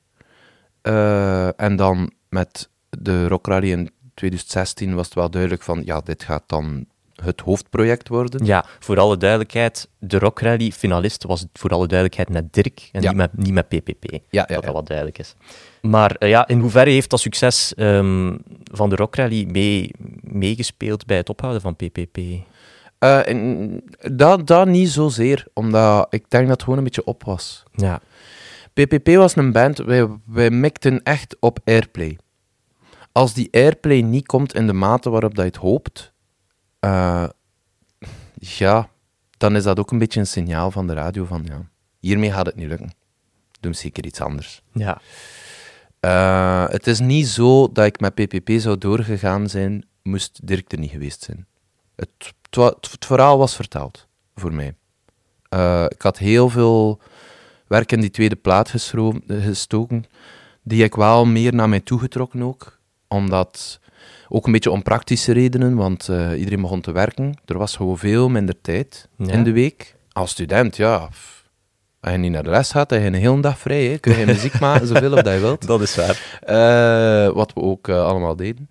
Eh, en dan met de Rock Rally in 2016 was het wel duidelijk van, ja, dit gaat dan het hoofdproject worden. Ja, voor alle duidelijkheid, de Rock Rally finalist was voor alle duidelijkheid met Dirk en Ja. niet, met, niet met PPP. Ja, ja, dat dat ja. wat duidelijk is. Maar eh, ja, in hoeverre heeft dat succes ehm, van de Rock Rally mee, meegespeeld bij het ophouden van PPP? En dat, dat niet zozeer, omdat ik denk dat het gewoon een beetje op was. Ja, PPP was een band, wij, wij mikten echt op airplay. Als die airplay niet komt in de mate waarop dat je het hoopt, eh, ja, dan is dat ook een beetje een signaal van de radio van, ja, hiermee gaat het niet lukken. Doe zeker iets anders. ja, Eh, het is niet zo dat ik met PPP zou doorgegaan zijn, moest Dirk er niet geweest zijn. Het, het, verhaal was verteld, voor mij. Eh, ik had heel veel werk in die tweede plaat gestoken, die ik wel meer naar mij toegetrokken ook. Omdat, ook een beetje om praktische redenen, want eh, iedereen begon te werken. Er was gewoon veel minder tijd Ja. in de week. Als student, ja, als je niet naar de les gaat, dan heb je een hele dag vrij. Hè. Kun je muziek maken, zoveel of dat je wilt. dat is waar. Eh, wat we ook allemaal deden.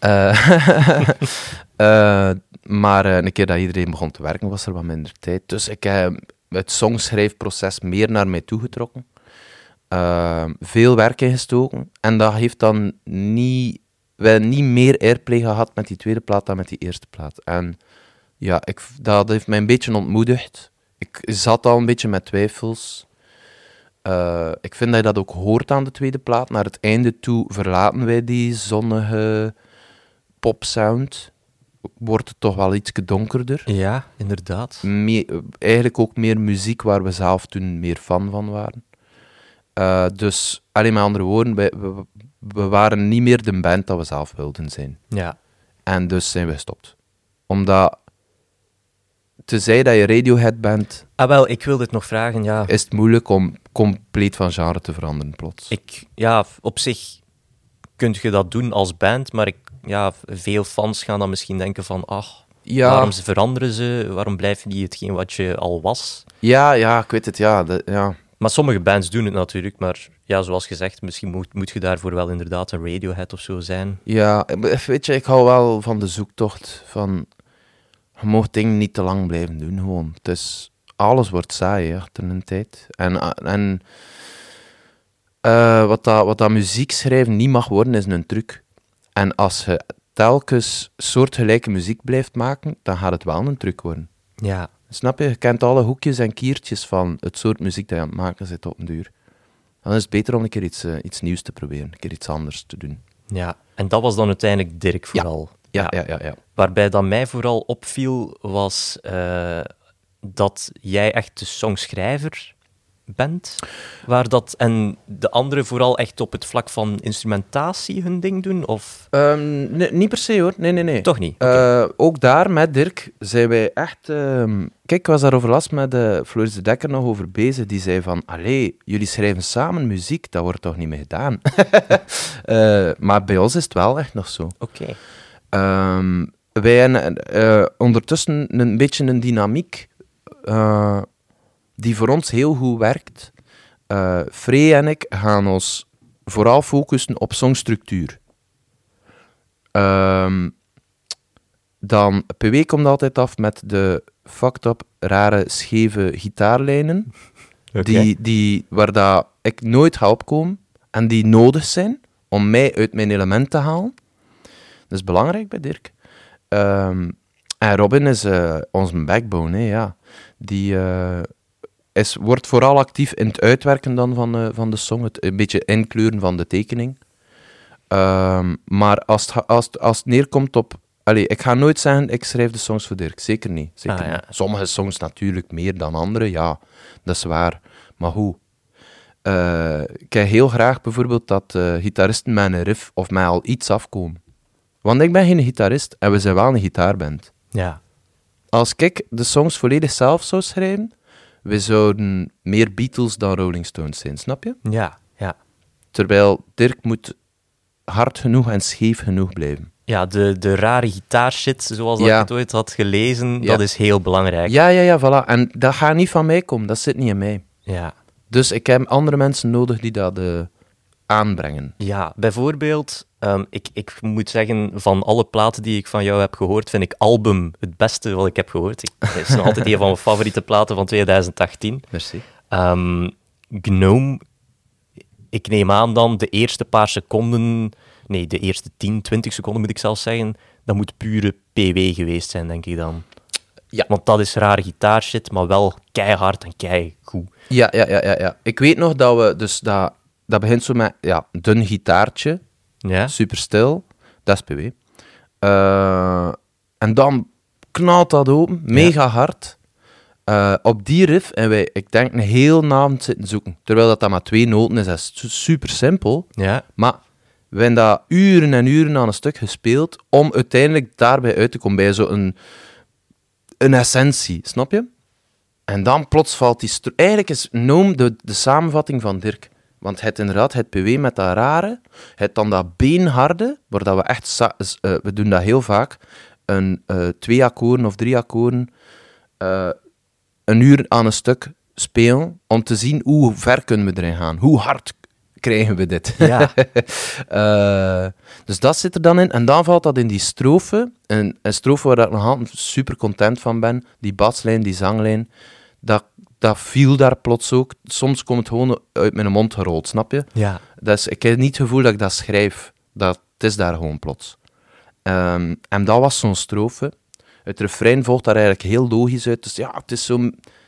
Maar eh, een keer dat iedereen begon te werken, was er wat minder tijd. Dus ik heb het songschrijfproces meer naar mij toegetrokken. Eh, veel werk ingestoken. En dat heeft dan niet, we hebben niet meer airplay gehad met die tweede plaat dan met die eerste plaat. En ja, ik, dat heeft mij een beetje ontmoedigd. Ik zat al een beetje met twijfels. Eh, ik vind dat je dat ook hoort aan de tweede plaat. Naar het einde toe verlaten wij die zonnige popsound. Wordt het toch wel iets donkerder. Ja, inderdaad. Me- eigenlijk ook meer muziek waar we zelf toen meer fan van waren. Eh, dus, alleen met andere woorden, we, we waren niet meer de band dat we zelf wilden zijn. Ja, En dus zijn we gestopt. Omdat, tenzij dat je Radiohead bent, ah, wel, ik wil dit nog vragen. Ja, is het moeilijk om compleet van genre te veranderen plots. ik, ja op zich kun je dat doen als band, maar ik, ja, veel fans gaan dan misschien denken van, ach, ja, waarom ze veranderen ze, waarom blijf je niet hetgeen wat je al was? ja, ja, ik weet het, ja. de- ja. Maar sommige bands doen het natuurlijk, maar ja, zoals gezegd, misschien moet, moet je daarvoor wel inderdaad een Radiohead of zo zijn. Ja, weet je, ik hou wel van de zoektocht van... Je mag dingen niet te lang blijven doen, gewoon. Het is, alles wordt saai, achter een tijd. En, en eh, wat, dat, wat dat muziek schrijven niet mag worden, is een truc. En als je telkens soortgelijke muziek blijft maken, dan gaat het wel een truc worden. Ja, Snap je? Je kent alle hoekjes en kiertjes van het soort muziek dat je aan het maken zit op een duur. Dan is het beter om een keer iets, eh, iets nieuws te proberen, een keer iets anders te doen. ja. En dat was dan uiteindelijk Dirk vooral. Ja, ja, ja. ja. Waarbij dat mij vooral opviel, was eh, dat jij echt de songschrijver bent. Waar dat, en de anderen vooral echt op het vlak van instrumentatie hun ding doen? Of Ehm, nee, niet per se hoor, nee, nee, nee. toch niet? Eh, ook daar met Dirk zijn wij echt. ehm, Kijk, ik was daarover last met uh, Floris de Dekker nog over bezig. Die zei van: Allee, jullie schrijven samen muziek, dat wordt toch niet meer gedaan? Eh, maar bij ons is het wel echt nog zo. Oké. Ehm, wij hebben ondertussen een beetje een dynamiek die voor ons heel goed werkt. Eh Frey en ik gaan ons vooral focussen op songstructuur. Ehm, dan, PW komt altijd af met de fucked up, rare, scheve gitaarlijnen. Die, die, waar dat ik nooit ga opkomen. En die nodig zijn om mij uit mijn element te halen. Dat is belangrijk bij Dirk. Ehm, en Robin is eh onze backbone, hè, ja. Die eh, is, wordt vooral actief in het uitwerken dan van, eh, van de song, het een beetje inkleuren van de tekening. Ehm, maar als het, als, het, als het neerkomt op... Allee, ik ga nooit zeggen, ik schrijf de songs voor Dirk. Zeker niet. Zeker Ah, ja. niet. Sommige songs natuurlijk meer dan andere, ja. Dat is waar. Maar hoe? Eh, ik heb heel graag bijvoorbeeld dat eh, gitaristen met een riff of mij al iets afkomen. Want ik ben geen gitarist en we zijn wel een gitaarband. Ja. Als ik de songs volledig zelf zou schrijven, we zouden meer Beatles dan Rolling Stones zijn, snap je? Ja. Ja. Terwijl Dirk moet hard genoeg en scheef genoeg blijven. Ja, de, de rare gitaarshit, zoals dat Ja. ik het ooit had gelezen, Ja. dat is heel belangrijk. Ja, ja, ja, voilà. En dat gaat niet van mij komen, dat zit niet in mij. Ja. Dus ik heb andere mensen nodig die dat eh, aanbrengen. Ja, bijvoorbeeld, ehm, ik, ik moet zeggen, van alle platen die ik van jou heb gehoord, vind ik Album het beste wat ik heb gehoord. Ik, het is nog altijd een van mijn favoriete platen van 2018. Merci. Ehm, Gnome, ik neem aan dan de eerste paar seconden, nee, de eerste 10, 20 seconden moet ik zelfs zeggen, dat moet pure PW geweest zijn, denk ik dan. Ja. Want dat is rare gitaarshit, maar wel keihard en keigoed. Ja, ja, ja, ja, ja. Ik weet nog dat we, dus dat, dat begint zo met, ja, dun gitaartje, Ja? super stil, dat is PW. Eh, en dan knalt dat open, mega hard. Eh, op die riff en wij, ik denk, een heel avond zitten zoeken. Terwijl dat, dat maar twee noten is, dat is su- super simpel. Ja, Maar we hebben dat uren en uren aan een stuk gespeeld om uiteindelijk daarbij uit te komen bij zo'n een essentie, snap je? En dan plots valt die... Eigenlijk is Noom de, de samenvatting van Dirk. Want het inderdaad, het PW met dat rare, het dan dat beenharde, waar dat we echt... eh, we doen dat heel vaak, een eh, twee akkoorden of drie akkoorden, eh, een uur aan een stuk spelen, om te zien hoe ver kunnen we erin gaan. Hoe hard krijgen we dit? ja. Dus dat zit er dan in. En dan valt dat in die strofe. Een, een strofe waar ik nog altijd super content van ben. Die baslijn, die zanglijn. Dat, dat viel daar plots ook. Soms komt het gewoon uit mijn mond gerold, snap je? ja. Dat is, ik heb niet het gevoel dat ik dat schrijf. Dat, het is daar gewoon plots. Ehm, en dat was zo'n strofe. Het refrein volgt daar eigenlijk heel logisch uit. Dus ja, het is zo...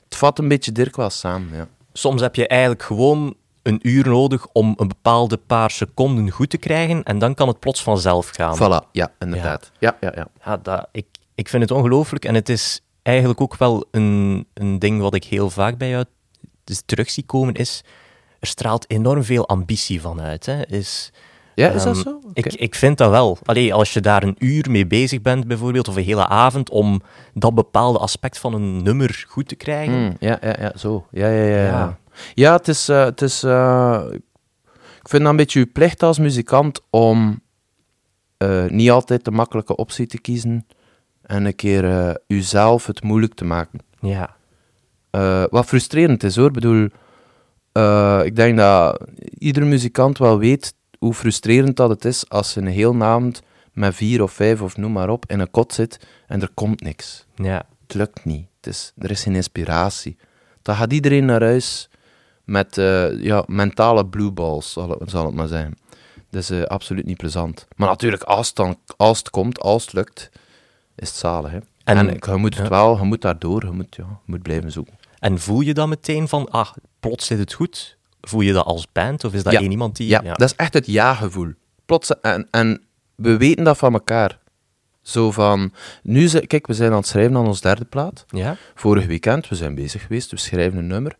Het vat een beetje Dirk wel samen, ja. Soms heb je eigenlijk gewoon een uur nodig om een bepaalde paar seconden goed te krijgen en dan kan het plots vanzelf gaan. Voilà, ja, inderdaad. Ja, ja, ja. Ja, dat, ik, ik vind het ongelooflijk en het is eigenlijk ook wel een, een ding wat ik heel vaak bij jou dus terug zie komen, is er straalt enorm veel ambitie van uit. Hè. Is, Ja, is dat ehm, zo? Ik, ik vind dat wel. Allee, als je daar een uur mee bezig bent bijvoorbeeld, of een hele avond, om dat bepaalde aspect van een nummer goed te krijgen. Hmm, ja, ja, ja, zo. Ja, ja, ja. Ja, Ja. het is... eh, het is eh, ik vind dat een beetje je plicht als muzikant om eh, niet altijd de makkelijke optie te kiezen en een keer jezelf het moeilijk te maken. Ja. Eh, wat frustrerend is hoor. Ik bedoel, eh, ik denk dat iedere muzikant wel weet hoe frustrerend dat het is als je een heel avond met vier of vijf of noem maar op in een kot zit en er komt niks. Ja. Het lukt niet. Het is, er is geen inspiratie. Dan gaat iedereen naar huis met ja, mentale blueballs, zal het, zal het maar zijn. Dat is absoluut niet plezant. Maar natuurlijk, als het, dan, als het komt, als het lukt, is het zalig. Hè? En, En- ik- je moet het ja. wel, je moet daardoor, je moet, ja, je moet blijven zoeken. En voel je dan meteen van, ah, plots zit het goed? Voel je dat als band? Of is dat één iemand die... Ja, dat is echt het ja-gevoel. Plots, en, en we weten dat van elkaar. Zo van, nu, ze- kijk, we zijn aan het schrijven aan ons derde plaat. Ja? Vorig weekend, we zijn bezig geweest, we schrijven een nummer.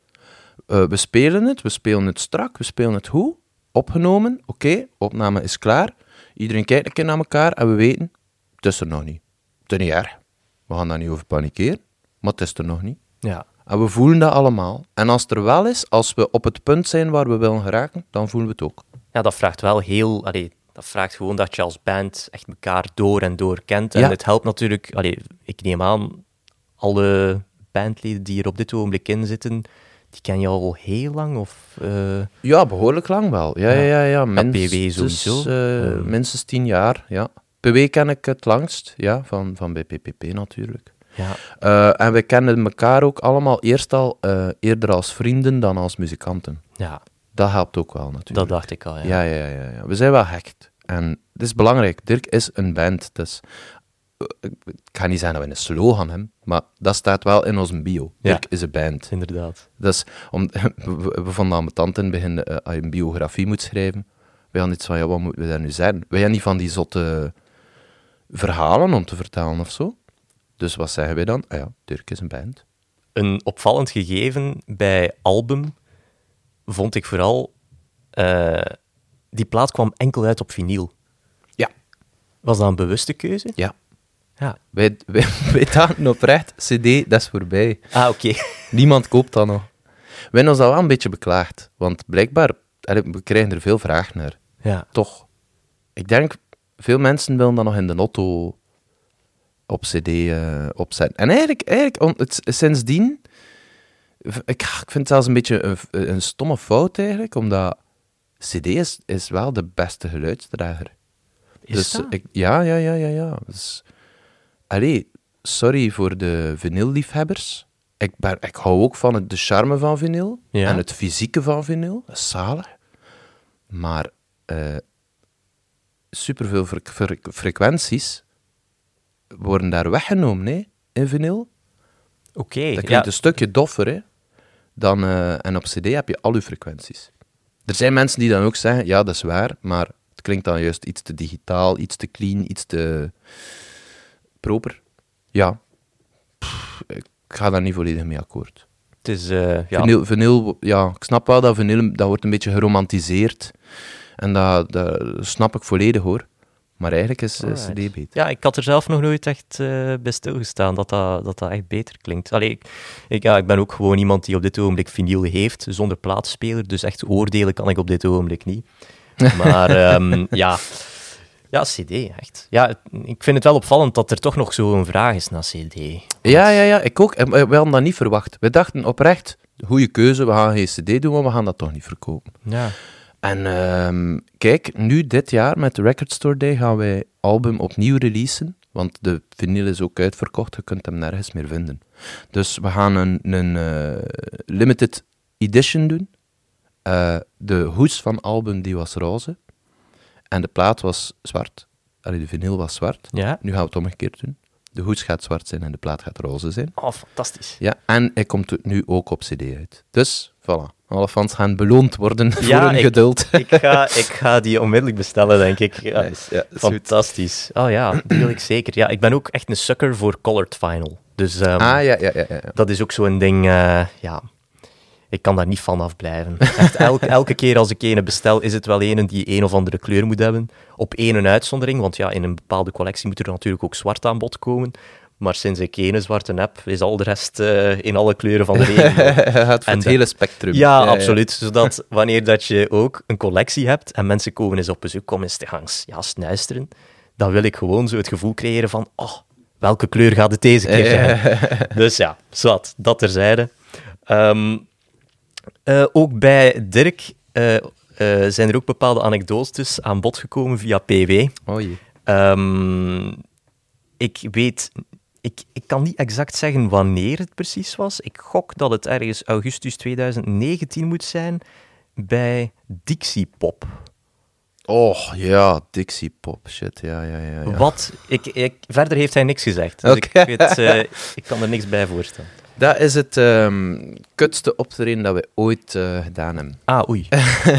Eh, we spelen het, we spelen het strak, we spelen het goed. Opgenomen, oké, opname is klaar. Iedereen kijkt een keer naar elkaar en we weten, het is er nog niet. Het is niet erg. We gaan daar niet over panikeren, maar het is er nog niet. Ja. En we voelen dat allemaal. En als het er wel is, als we op het punt zijn waar we willen geraken, dan voelen we het ook. Ja, dat vraagt wel heel... Allee, dat vraagt gewoon dat je als band echt elkaar door en door kent. En Ja. het helpt natuurlijk... Allee, ik neem aan, alle bandleden die er op dit ogenblik in zitten, die ken je al heel lang? Of, eh, Ja, behoorlijk lang wel. Ja, ja, ja. ja. Minstens, sowieso. eh, minstens tien jaar, ja. PW ken ik het langst, ja, van, van bij PPP natuurlijk. ja. Eh, en we kennen elkaar ook allemaal eerst al eh, eerder als vrienden dan als muzikanten. ja, Dat helpt ook wel natuurlijk. dat dacht ik al. Ja. Ja, ja, ja, ja. We zijn wel hecht. En het is belangrijk. Dirk is een band. Dus, eh, ik ga niet zeggen dat we een slogan hebben, maar dat staat wel in onze bio. Ja. Dirk is een band. Inderdaad. Dus om, we, we vonden ambetant in het begin, als je een biografie moet schrijven, we hadden iets van, ja, wat moeten we daar nu zijn? Wij hebben niet van die zotte verhalen om te vertellen of zo. Dus wat zeggen wij dan? Ah ja, Dirk is een band. Een opvallend gegeven bij Album vond ik vooral... eh, die plaat kwam enkel uit op vinyl. Ja. Was dat een bewuste keuze? Ja. Ja. Wij, wij, wij dachten oprecht, cd, dat is voorbij. Ah, oké. Niemand koopt dat nog. We hebben ons dat wel een beetje beklaagd, want blijkbaar, we krijgen er veel vraag naar. Ja. Toch, ik denk veel mensen willen dat nog in de auto op cd eh, opzetten. En eigenlijk, eigenlijk het, sindsdien... Ik, ik vind het zelfs een beetje een, een stomme fout eigenlijk, omdat cd is, is wel de beste geluidsdrager. Is dus, dat? Ik, ja, ja, ja, ja, ja. Dus, allee, sorry voor de vinylliefhebbers. Ik, ben, ik hou ook van het, de charme van vinyl Ja. en het fysieke van vinyl. Dat is zalig. Maar eh superveel fre- fre- frequenties worden daar weggenomen hè, in vinyl. Oké, Dat ja. klinkt een stukje doffer, hè. Dan, eh, en op cd heb je al je frequenties. Er zijn mensen die dan ook zeggen, ja, dat is waar, maar het klinkt dan juist iets te digitaal, iets te clean, iets te proper. Ja. Pff, ik ga daar niet volledig mee akkoord. Het is, eh, ja, Vinyl, vinyl, ja, ik snap wel dat vinyl, dat wordt een beetje geromantiseerd. En dat, dat snap ik volledig, hoor. Maar eigenlijk is cd beter. Ja, ik had er zelf nog nooit echt eh, bij stilgestaan dat dat, dat dat echt beter klinkt. Allee, ik, ik, ja, ik ben ook gewoon iemand die op dit ogenblik vinyl heeft, zonder plaatspeler. Dus echt oordelen kan ik op dit ogenblik niet. Maar ehm, ja. ja, CD, echt. Ja, ik vind het wel opvallend dat er toch nog zo'n vraag is naar CD. Ja, ja, ja, ik ook. We hadden dat niet verwacht. We dachten oprecht, goede keuze, we gaan geen cd doen, maar we gaan dat toch niet verkopen. Ja. En ehm, kijk, nu dit jaar met de Record Store Day gaan wij album opnieuw releasen, want de vinyl is ook uitverkocht, je kunt hem nergens meer vinden. Dus we gaan een, een eh, limited edition doen. Eh, de hoes van het album die was roze en de plaat was zwart. Allee, de vinyl was zwart. Ja? Nu gaan we het omgekeerd doen. De hoes gaat zwart zijn en de plaat gaat roze zijn. Oh, fantastisch. Ja, en hij komt nu ook op CD uit. Dus, voilà. Alle fans gaan beloond worden voor hun ik- geduld. Ik ga, ik ga die onmiddellijk bestellen, denk ik. Ja. Nice, ja, dat is goed. Fantastisch. Oh ja, die wil ik zeker. Ja, ik ben ook echt een sucker voor colored vinyl. Dus ehm, Ah, ja, ja, ja, ja. ja. dat is ook zo'n ding, eh, ja... Ik kan daar niet van afblijven. Echt, elke, elke keer als ik ene bestel, is het wel een die een of andere kleur moet hebben. Op één uitzondering, want ja, in een bepaalde collectie moet er natuurlijk ook zwart aan bod komen. Maar sinds ik ene zwarte heb, is al de rest eh, in alle kleuren van de En het hele spectrum. Ja, absoluut. Zodat wanneer dat je ook een collectie hebt en mensen komen eens op bezoek, komen eens te gaan s- ja, snuisteren, dan wil ik gewoon zo het gevoel creëren van, oh, welke kleur gaat het deze keer zijn? Dus ja, zwart, dat terzijde. Ehm eh, ook bij Dirk eh, eh, zijn er ook bepaalde anekdotes aan bod gekomen via PW. Oh jee. Ehm, ik weet, ik, ik kan niet exact zeggen wanneer het precies was. Ik gok dat het ergens augustus 2019 moet zijn bij Dixie Pop. Oh, ja, Dixie Pop, shit, ja, ja, ja. ja. Wat? Ik, ik, verder heeft hij niks gezegd. Dus ik, weet, ik kan er niks bij voorstellen. Dat is het ehm, kutste optreden dat we ooit eh, gedaan hebben. Ah, oei.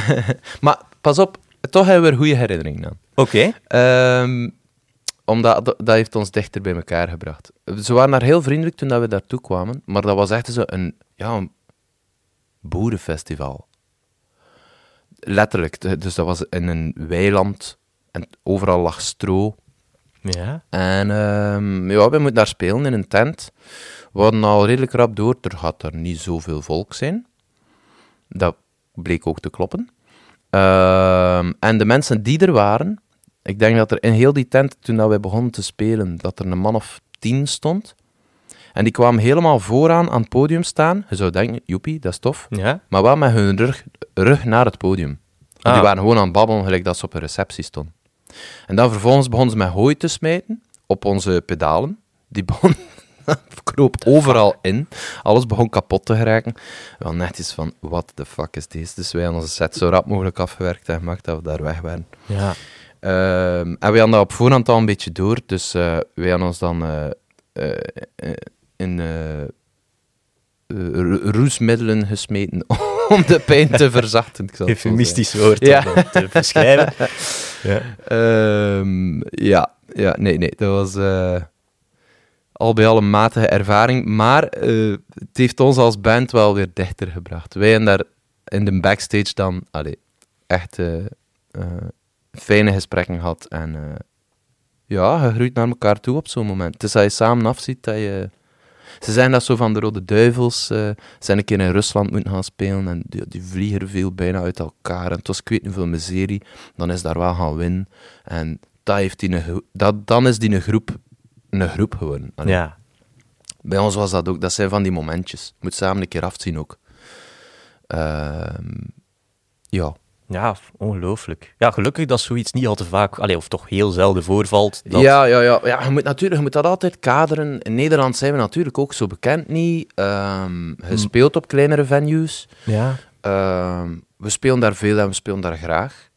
Maar pas op, toch hebben we er goede herinneringen aan. Oké. Ehm, omdat dat, dat heeft ons dichter bij elkaar gebracht. Ze waren daar heel vriendelijk toen dat we daartoe kwamen, maar dat was echt zo een, ja, een boerenfestival. Letterlijk, dus dat was in een weiland en overal lag stro. Ja. En ehm, ja, we moeten daar spelen in een tent. We hadden al redelijk rap door, er gaat er niet zoveel volk zijn. Dat bleek ook te kloppen. Ehm, en de mensen die er waren, ik denk dat er in heel die tent, toen dat wij begonnen te spelen, dat er een man of tien stond. En die kwamen helemaal vooraan aan het podium staan. Je zou denken, joepie, dat is tof. Ja. Maar wel met hun rug, rug naar het podium. Want Ah. Die waren gewoon aan het babbelen, gelijk dat ze op een receptie stonden. En dan vervolgens begonnen ze met hooi te smijten op onze pedalen. Die begon, kroop overal in. Alles begon kapot te geraken. Wel net iets van, what the fuck is deze? Dus wij hadden onze set zo rap mogelijk afgewerkt en gemaakt dat we daar weg waren. Ja. Ehm, en we hadden dat op voorhand al een beetje door, dus eh wij hadden ons dan eh, eh, in ro- roesmiddelen gesmeten om de pijn te verzachten. ik zal Eufemistisch woord Ja. om te beschrijven. Ja. Ehm, ja, ja, nee, nee, dat was al bij al een matige ervaring, maar eh, het heeft ons als band wel weer dichter gebracht. Wij hebben daar in de backstage dan allee, echt eh, eh, fijne gesprekken gehad en ja, je groeit naar elkaar toe op zo'n moment. Het is dat je samen afziet dat je... Ze zijn dat zo van de Rode Duivels. ze zijn een keer in Rusland moeten gaan spelen en die, die vliegen viel bijna uit elkaar. En het was ik weet niet hoeveel miserie. Dan is daar wel gaan winnen. En dat heeft die dat, dan is die een groep een groep. Allee, Ja. Bij ons was dat ook. Dat zijn van die momentjes. Je moet samen een keer afzien ook. Ehm, ja. Ja, ongelooflijk. Ja, gelukkig dat zoiets niet al te vaak, allee, of toch heel zelden voorvalt. Dat... Ja, ja, ja. ja je, moet natuurlijk, je moet dat altijd kaderen. In Nederland zijn we natuurlijk ook zo bekend niet. Ehm gespeeld op kleinere venues. Ja. Ehm, we spelen daar veel en we spelen daar graag.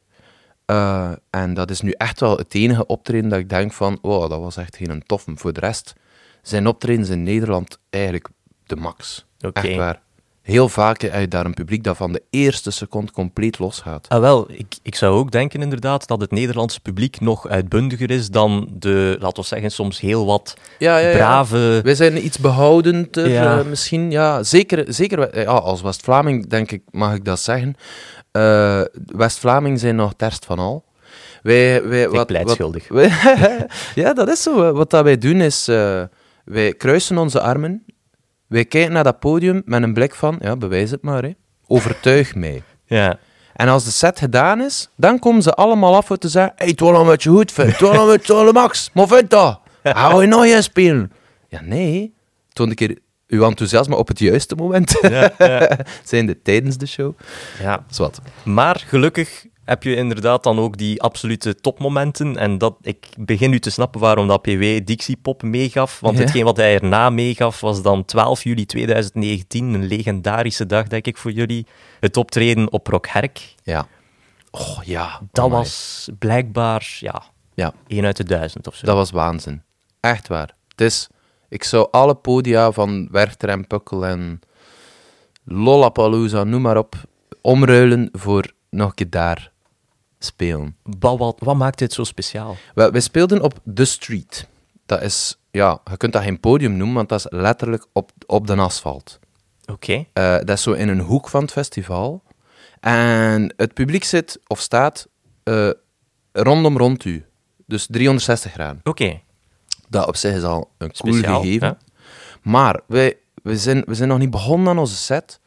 Eh, en dat is nu echt wel het enige optreden dat ik denk van, wow, dat was echt geen toffe. Voor de rest zijn optredens in Nederland eigenlijk de max. Oké. Echt waar. Heel vaak heb je daar een publiek dat van de eerste seconde compleet losgaat. Ah, wel, ik, ik zou ook denken inderdaad dat het Nederlandse publiek nog uitbundiger is dan de, laten we zeggen, soms heel wat Ja, ja, ja. brave... Wij zijn iets behoudender, eh, misschien. Ja, zeker, zeker eh, ja, als West-Vlaming, denk ik, mag ik dat zeggen. Eh, West-Vlaming zijn nog terst van al. Wij, wij, Ik schuldig. wij- ja, dat is zo. Wat dat wij doen is, eh, wij kruisen onze armen. Wij kijken naar dat podium met een blik van, ja, bewijs het maar, hè. overtuig mij. Ja. En als de set gedaan is, dan komen ze allemaal af voor te zeggen: Hey, het was met je goed. Het was met je max. Maar vind dat? Ga je nog eens spelen? Ja, nee. Toon een keer uw enthousiasme op het juiste moment. Ja, ja. Zijn de tijdens de show? ja. Zwat. Maar gelukkig heb je inderdaad dan ook die absolute topmomenten. En dat, ik begin nu te snappen waarom dat PW Dixie Pop meegaf. Want Ja. hetgeen wat hij erna meegaf was dan 12 juli 2019. Een legendarische dag, denk ik, voor jullie. Het optreden op Rockherk. Ja. Oh ja. Dat was blijkbaar, ja, Ja, één uit de duizend of zo. dat was waanzin. Echt waar. Het is, ik zou alle podia van Werchter en Pukkel en Lollapalooza, noem maar op, omruilen voor nog een keer daar spelen. Wat, wat, wat maakt dit zo speciaal? Wel, wij speelden op The Street. Dat is, ja, je kunt dat geen podium noemen, want dat is letterlijk op, op de asfalt. Oké. Eh, dat is zo in een hoek van het festival. En het publiek zit of staat eh, rondom rond u. Dus 360 graden. Oké. Dat op zich is al een cool Speciaal, gegeven. ja. Maar wij, we, zijn, we zijn nog niet begonnen aan onze set.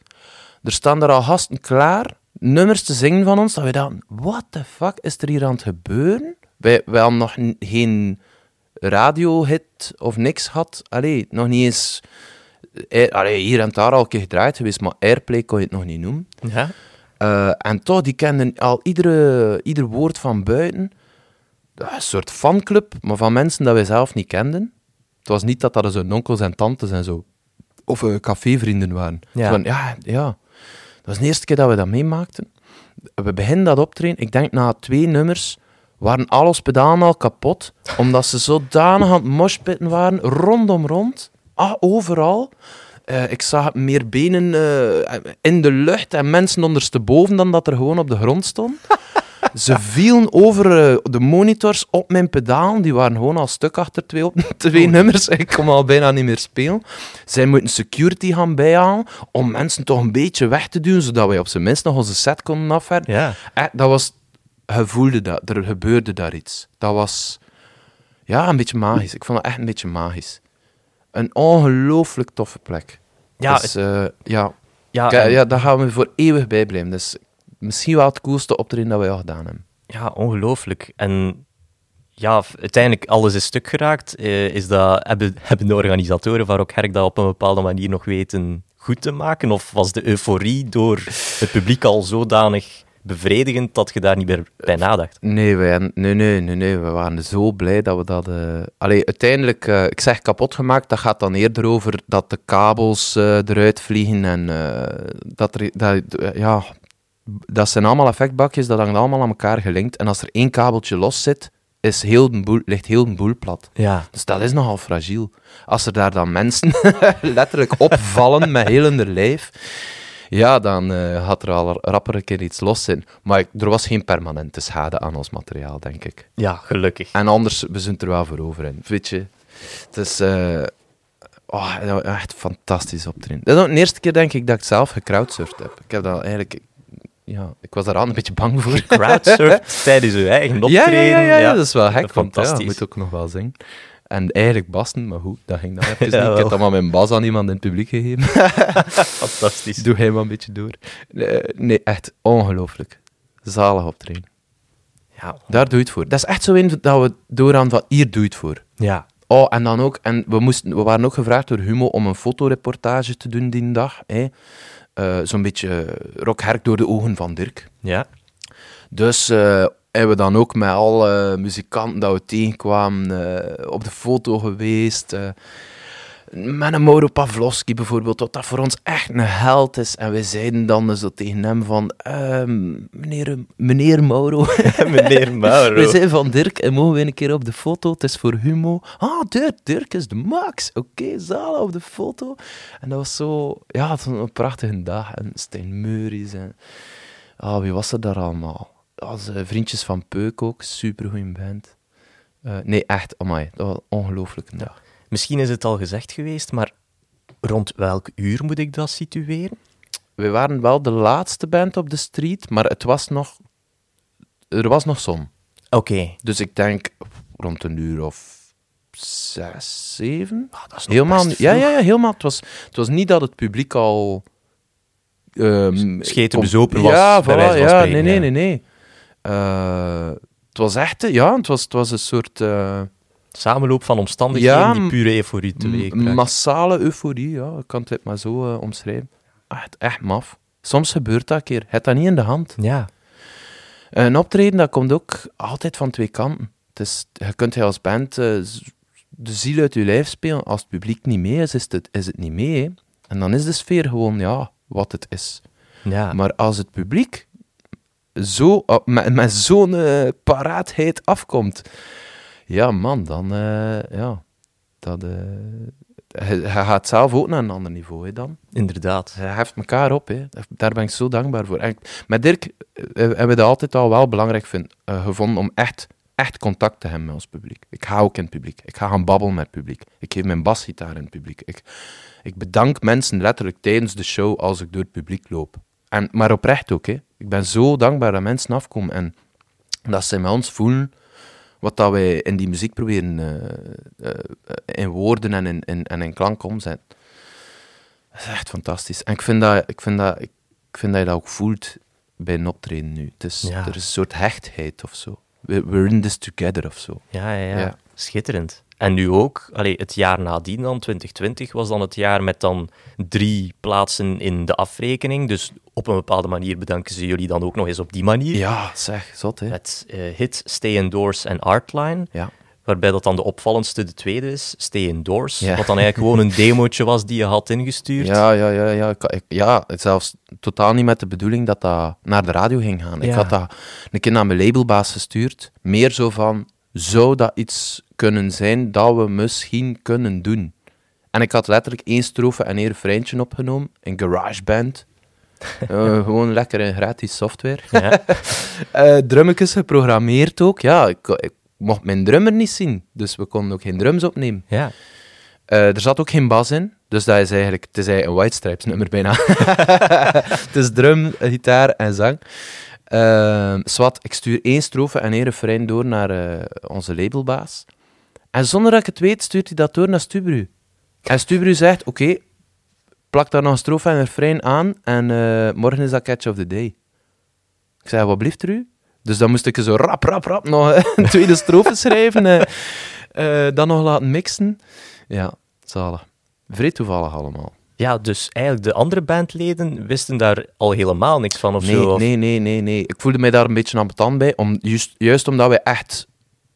Er staan er al gasten klaar, nummers te zingen van ons, dat wij dachten, what the fuck is er hier aan het gebeuren? Wij, wij hadden nog geen radiohit of niks gehad. Allee, nog niet eens... eh, allee, hier en daar al een keer gedraaid geweest, maar Airplay kon je het nog niet noemen. Ja. Eh, en toch, die kenden al iedere, ieder woord van buiten. Een soort fanclub, maar van mensen dat wij zelf niet kenden. Het was niet dat dat zo'n onkels en tantes en zo. Of eh, cafévrienden waren. Ja. Van, ja, ja. Dat was de eerste keer dat we dat meemaakten. We beginnen dat optreden. Ik denk na twee nummers waren alles pedalen al kapot. Omdat ze zodanig aan het moshpitten waren, rondom rond. Ah, overal. Eh, ik zag meer benen eh, in de lucht en mensen ondersteboven dan dat er gewoon op de grond stond. Ze vielen over eh, de monitors op mijn pedalen. Die waren gewoon al stuk achter twee, op, twee nummers. Ik kon al bijna niet meer spelen. Zij moeten security gaan bijhalen om mensen toch een beetje weg te duwen, zodat wij op zijn minst nog onze set konden afwerken. Ja. Eh, dat was... Je voelde dat. Er gebeurde daar iets. Dat was... Ja, een beetje magisch. Ik vond het echt een beetje magisch. Een ongelooflijk toffe plek. Ja, Dus, eh, ja. Ja, Kijk, ja, daar gaan we voor eeuwig bij blijven. Dus misschien wel het coolste optreden dat wij al gedaan hebben. Ja, ongelooflijk. En ja, uiteindelijk alles is stuk geraakt. Eh, is dat, hebben, hebben de organisatoren van Rockherk dat op een bepaalde manier nog weten goed te maken? Of was de euforie door het publiek al zodanig bevredigend dat je daar niet meer bij nadacht? Nee, wij, nee, nee, nee, nee, we waren zo blij dat we dat... eh Allee, uiteindelijk, eh, ik zeg kapot gemaakt, dat gaat dan eerder over dat de kabels eruit vliegen en dat er... Dat, ja, dat zijn allemaal effectbakjes, dat hangt allemaal aan elkaar gelinkt. En als er één kabeltje los zit, is heel de boel, ligt heel de boel plat. Ja. Dus dat is nogal fragiel. Als er daar dan mensen letterlijk opvallen met heel hun lijf, ja, dan eh, had er al rapper een keer iets los in. Maar ik- er was geen permanente schade aan ons materiaal, denk ik. ja, gelukkig. En anders, we zijn er wel voor over in. Weet je, het is eh, oh, echt fantastisch optreden. Dat is ook de eerste keer, denk ik, dat ik zelf gecrowdsurfd heb. Ik heb dat eigenlijk... Ja, ik was daar aan een beetje bang voor. Crowdsurfed tijdens uw eigen optreden. ja, ja, ja, dat is wel gek, want Fantastisch. moet ook nog wel zingen. En eigenlijk bassen, maar goed, dat ging dan even niet. Ik heb dan maar mijn bas aan iemand in het publiek gegeven. Fantastisch. Doe hij maar een beetje door. Nee, nee, echt ongelooflijk. Zalig optreden. Ja, Daar doe je het voor. Dat is echt zo in dat we doorgaan van hier doe je het voor. ja. Oh, en dan ook, en we, moesten, we waren ook gevraagd door Humo om een fotoreportage te doen die dag. Hè. Eh, Zo'n beetje Rock Herk door de ogen van Dirk. ja. Dus eh, hebben we dan ook met alle muzikanten dat we tegenkwamen eh, op de foto geweest. Eh, met een Mauro Pavlovski bijvoorbeeld, wat dat voor ons echt een held is. En wij zeiden dan zo tegen hem van, ehm, meneer, meneer Mauro, Meneer Mauro. we zijn van Dirk en mogen we een keer op de foto? Het is voor Humo. Ah, Dirk, Dirk is de max. Oké, zaal op de foto. En dat was zo, ja, het was een prachtige dag. En Stijn Meuris en, ah, wie was er daar allemaal? Als vriendjes van Peuk ook, supergoeie band. Eh, nee, echt, amai, dat was een ongelooflijke dag. Misschien is het al gezegd geweest, maar rond welk uur moet ik dat situeren? We waren wel de laatste band op de street, maar het was nog, er was nog zon. Oké. Dus ik denk rond een uur of zes, zeven. Ah, dat is nog Helemaal, ja, ja, ja, helemaal. Het was, het was niet dat het publiek al... ehm, Scheten bezopen was, Ja, voilà, ja, spreken, nee, nee, nee, nee. Eh, het was echt, ja, het was, het was een soort eh, Samenloop van omstandigheden Ja, die pure euforie teweeg m- massale euforie, ja, ik kan het maar zo eh, omschrijven. Echt, echt maf. Soms gebeurt dat een keer. Het dat niet in de hand. Ja, Een optreden, dat komt ook altijd van twee kanten. Het is, je kunt je als band eh, de ziel uit je lijf spelen. Als het publiek niet mee is, is het, is het niet mee. hè. En dan is de sfeer gewoon, ja, wat het is. ja. Maar als het publiek zo, uh, met, met zo'n eh, paraatheid afkomt, ja man, dan, eh, ja, dat, eh, hij, hij gaat zelf ook naar een ander niveau, hè, dan. inderdaad. Hij heft elkaar op. Hè. Daar ben ik zo dankbaar voor. En met Dirk eh, hebben we dat altijd al wel belangrijk vind, gevonden om echt, echt contact te hebben met ons publiek. Ik ga ook in het publiek. Ik ga gaan babbelen met het publiek. Ik geef mijn basgitaar in het publiek. Ik, ik bedank mensen letterlijk tijdens de show als ik door het publiek loop. En, maar oprecht ook. Hè. Ik ben zo dankbaar dat mensen afkomen en dat ze met ons voelen wat dat wij in die muziek proberen eh, eh, in woorden en in, in, en in klank omzetten. Dat is echt fantastisch. En ik vind dat, ik vind dat, ik vind dat je dat ook voelt bij een optreden nu. Het is, Ja. Er is een soort hechtheid of zo. We- We're in this together of zo. Ja, ja, ja. Ja. Schitterend. En nu ook, allee, het jaar nadien dan, 2020, was dan het jaar met dan drie plaatsen in de afrekening. Dus op een bepaalde manier bedanken ze jullie dan ook nog eens op die manier. Ja, zeg, zot hè. Met eh, hit Stay Indoors en Artline. Ja. Waarbij dat dan de opvallendste de tweede is, Stay Indoors. Ja. Wat dan eigenlijk gewoon een demootje was die je had ingestuurd. Ja, ja, ja, ja. Ik, ja, zelfs totaal niet met de bedoeling dat dat naar de radio ging gaan. Ik had dat een keer naar mijn labelbaas gestuurd. Meer zo van, zou dat iets kunnen zijn dat we misschien kunnen doen? En ik had letterlijk één strofe en één refreintje opgenomen in GarageBand. Eh, gewoon lekker in gratis software. Ja. Eh drummetjes geprogrammeerd ook. Ja, ik, ik mocht mijn drummer niet zien, dus we konden ook geen drums opnemen. ja. Eh, er zat ook geen bas in, dus dat is eigenlijk, het is eigenlijk een White Stripes nummer bijna. het is drum, gitaar en zang. Ehm Swat, ik stuur één strofe en één refrein door naar eh, onze labelbaas. En zonder dat ik het weet, stuurt hij dat door naar Stubru. En Stubru zegt, oké, plak daar nog een strofe en een refrein aan en eh, morgen is dat catch of the day. Ik zei, wat blieft er u? Dus dan moest ik zo rap, rap, rap nog een tweede strofe schrijven. eh, dan nog laten mixen. Ja, zalig. Vrij toevallig allemaal. Ja, dus eigenlijk de andere bandleden wisten daar al helemaal niks van of Nee, zo. of- nee, nee, nee, nee. Ik voelde mij daar een beetje ambetant bij. Om, juist, juist omdat wij echt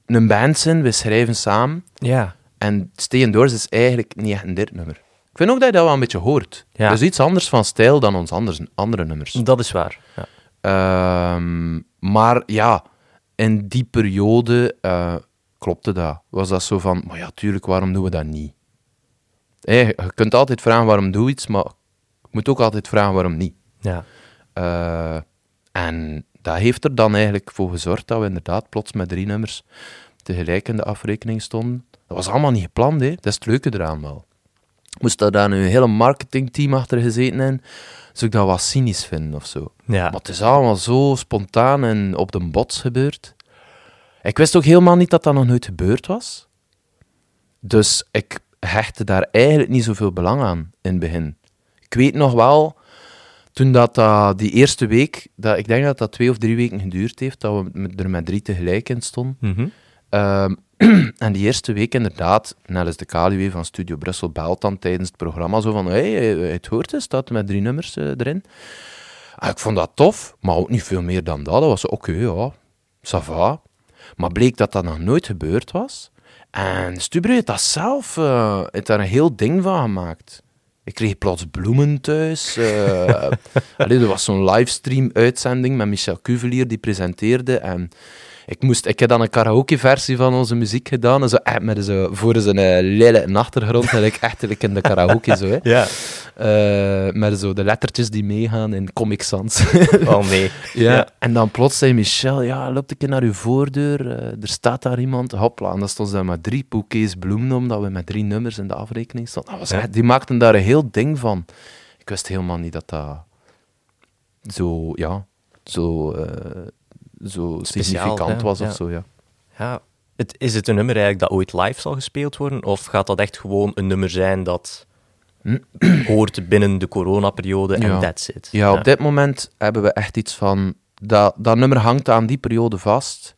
een band zijn, we schrijven samen. Ja. En Stay Doors is eigenlijk niet echt een dit nummer. Ik vind ook dat je dat wel een beetje hoort. Ja. Dat is iets anders van stijl dan ons anders, andere nummers. Dat is waar. Ja. Ehm, maar ja, in die periode eh, klopte dat. Was dat zo van, maar ja, tuurlijk, waarom doen we dat niet? Je kunt altijd vragen waarom doe iets, maar je moet ook altijd vragen waarom niet. Ja. Eh, en dat heeft er dan eigenlijk voor gezorgd dat we inderdaad plots met drie nummers tegelijk in de afrekening stonden. Dat was allemaal niet gepland, hè. dat is het leuke eraan wel. Moest daar dan een hele marketingteam achter gezeten hebben, zou ik dat wat cynisch vinden of zo. Ja. Maar het is allemaal zo spontaan en op de bots gebeurd. Ik wist ook helemaal niet dat dat nog nooit gebeurd was. Dus ik hechtte daar eigenlijk niet zoveel belang aan in het begin. Ik weet nog wel Toen dat, dat die eerste week, dat, ik denk dat dat twee of drie weken geduurd heeft, dat we er met drie tegelijk in stonden. Mhm. Ehm, en die eerste week inderdaad, net als de Kaluwe van Studio Brussel belt dan tijdens het programma zo van, hé, hey, het hoort het, staat met drie nummers eh, erin. En ik vond dat tof, maar ook niet veel meer dan dat. Dat was oké, ja, ça va. Maar bleek dat dat nog nooit gebeurd was. En Stubru heeft dat zelf, eh, heeft daar een heel ding van gemaakt. Ik kreeg plots bloemen thuis. allee, er was zo'n livestream-uitzending met Michel Cuvelier, die presenteerde. En ik, moest, ik heb dan een karaoke-versie van onze muziek gedaan. En zo, eh, met zo, voor zo'n uh, lelijke achtergrond. En ik echt like in de karaoke zo. Hè. Ja. Eh, met zo de lettertjes die meegaan in Comic Sans. Oh nee. Ja. Ja. En dan plots zei Michel, ja, loop een keer naar uw voordeur, eh, er staat daar iemand, hopla. En dan stond ze daar met drie bouquets bloemen, omdat we met drie nummers in de afrekening stonden. Dat was Ja. echt- die maakten daar een heel ding van. Ik wist helemaal niet dat dat zo, ja, zo, zo significant hè? was of zo, ja. Ja. Het, is het een nummer eigenlijk dat ooit live zal gespeeld worden? Of gaat dat echt gewoon een nummer zijn dat hoort binnen de coronaperiode en Ja. that's it? Ja, op dit moment hebben we echt iets van, dat, dat nummer hangt aan die periode vast.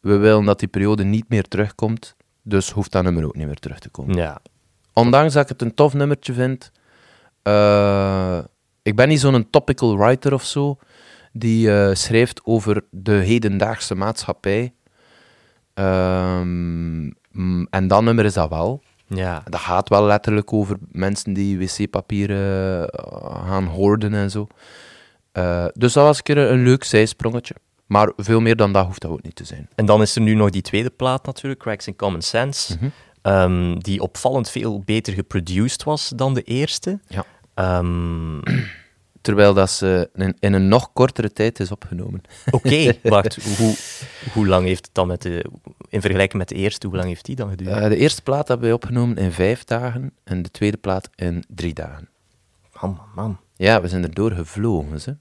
We willen dat die periode niet meer terugkomt, dus hoeft dat nummer ook niet meer terug te komen. Ja. Ondanks dat ik het een tof nummertje vind. eh, ik ben niet zo'n topical writer of zo. Die eh, schrijft over de hedendaagse maatschappij. Ehm, mm, en dat nummer is dat wel. Ja. Dat gaat wel letterlijk over mensen die wc-papieren eh, gaan hoorden en zo. Eh, dus dat was een keer een leuk zijsprongetje. Maar veel meer dan dat hoeft dat ook niet te zijn. En dan is er nu nog die tweede plaat natuurlijk, Cracks in Common Sense, Mhm. ehm, die opvallend veel beter geproduced was dan de eerste. Ja. Ehm, Terwijl dat ze in, in een nog kortere tijd is opgenomen. Oké, wacht. Hoe, hoe lang heeft het dan met de... In vergelijking met de eerste, hoe lang heeft die dan geduurd? Eh, de eerste plaat hebben wij opgenomen in vijf dagen en de tweede plaat in drie dagen. man, man, man. Ja, we zijn erdoor gevlogen. Hè.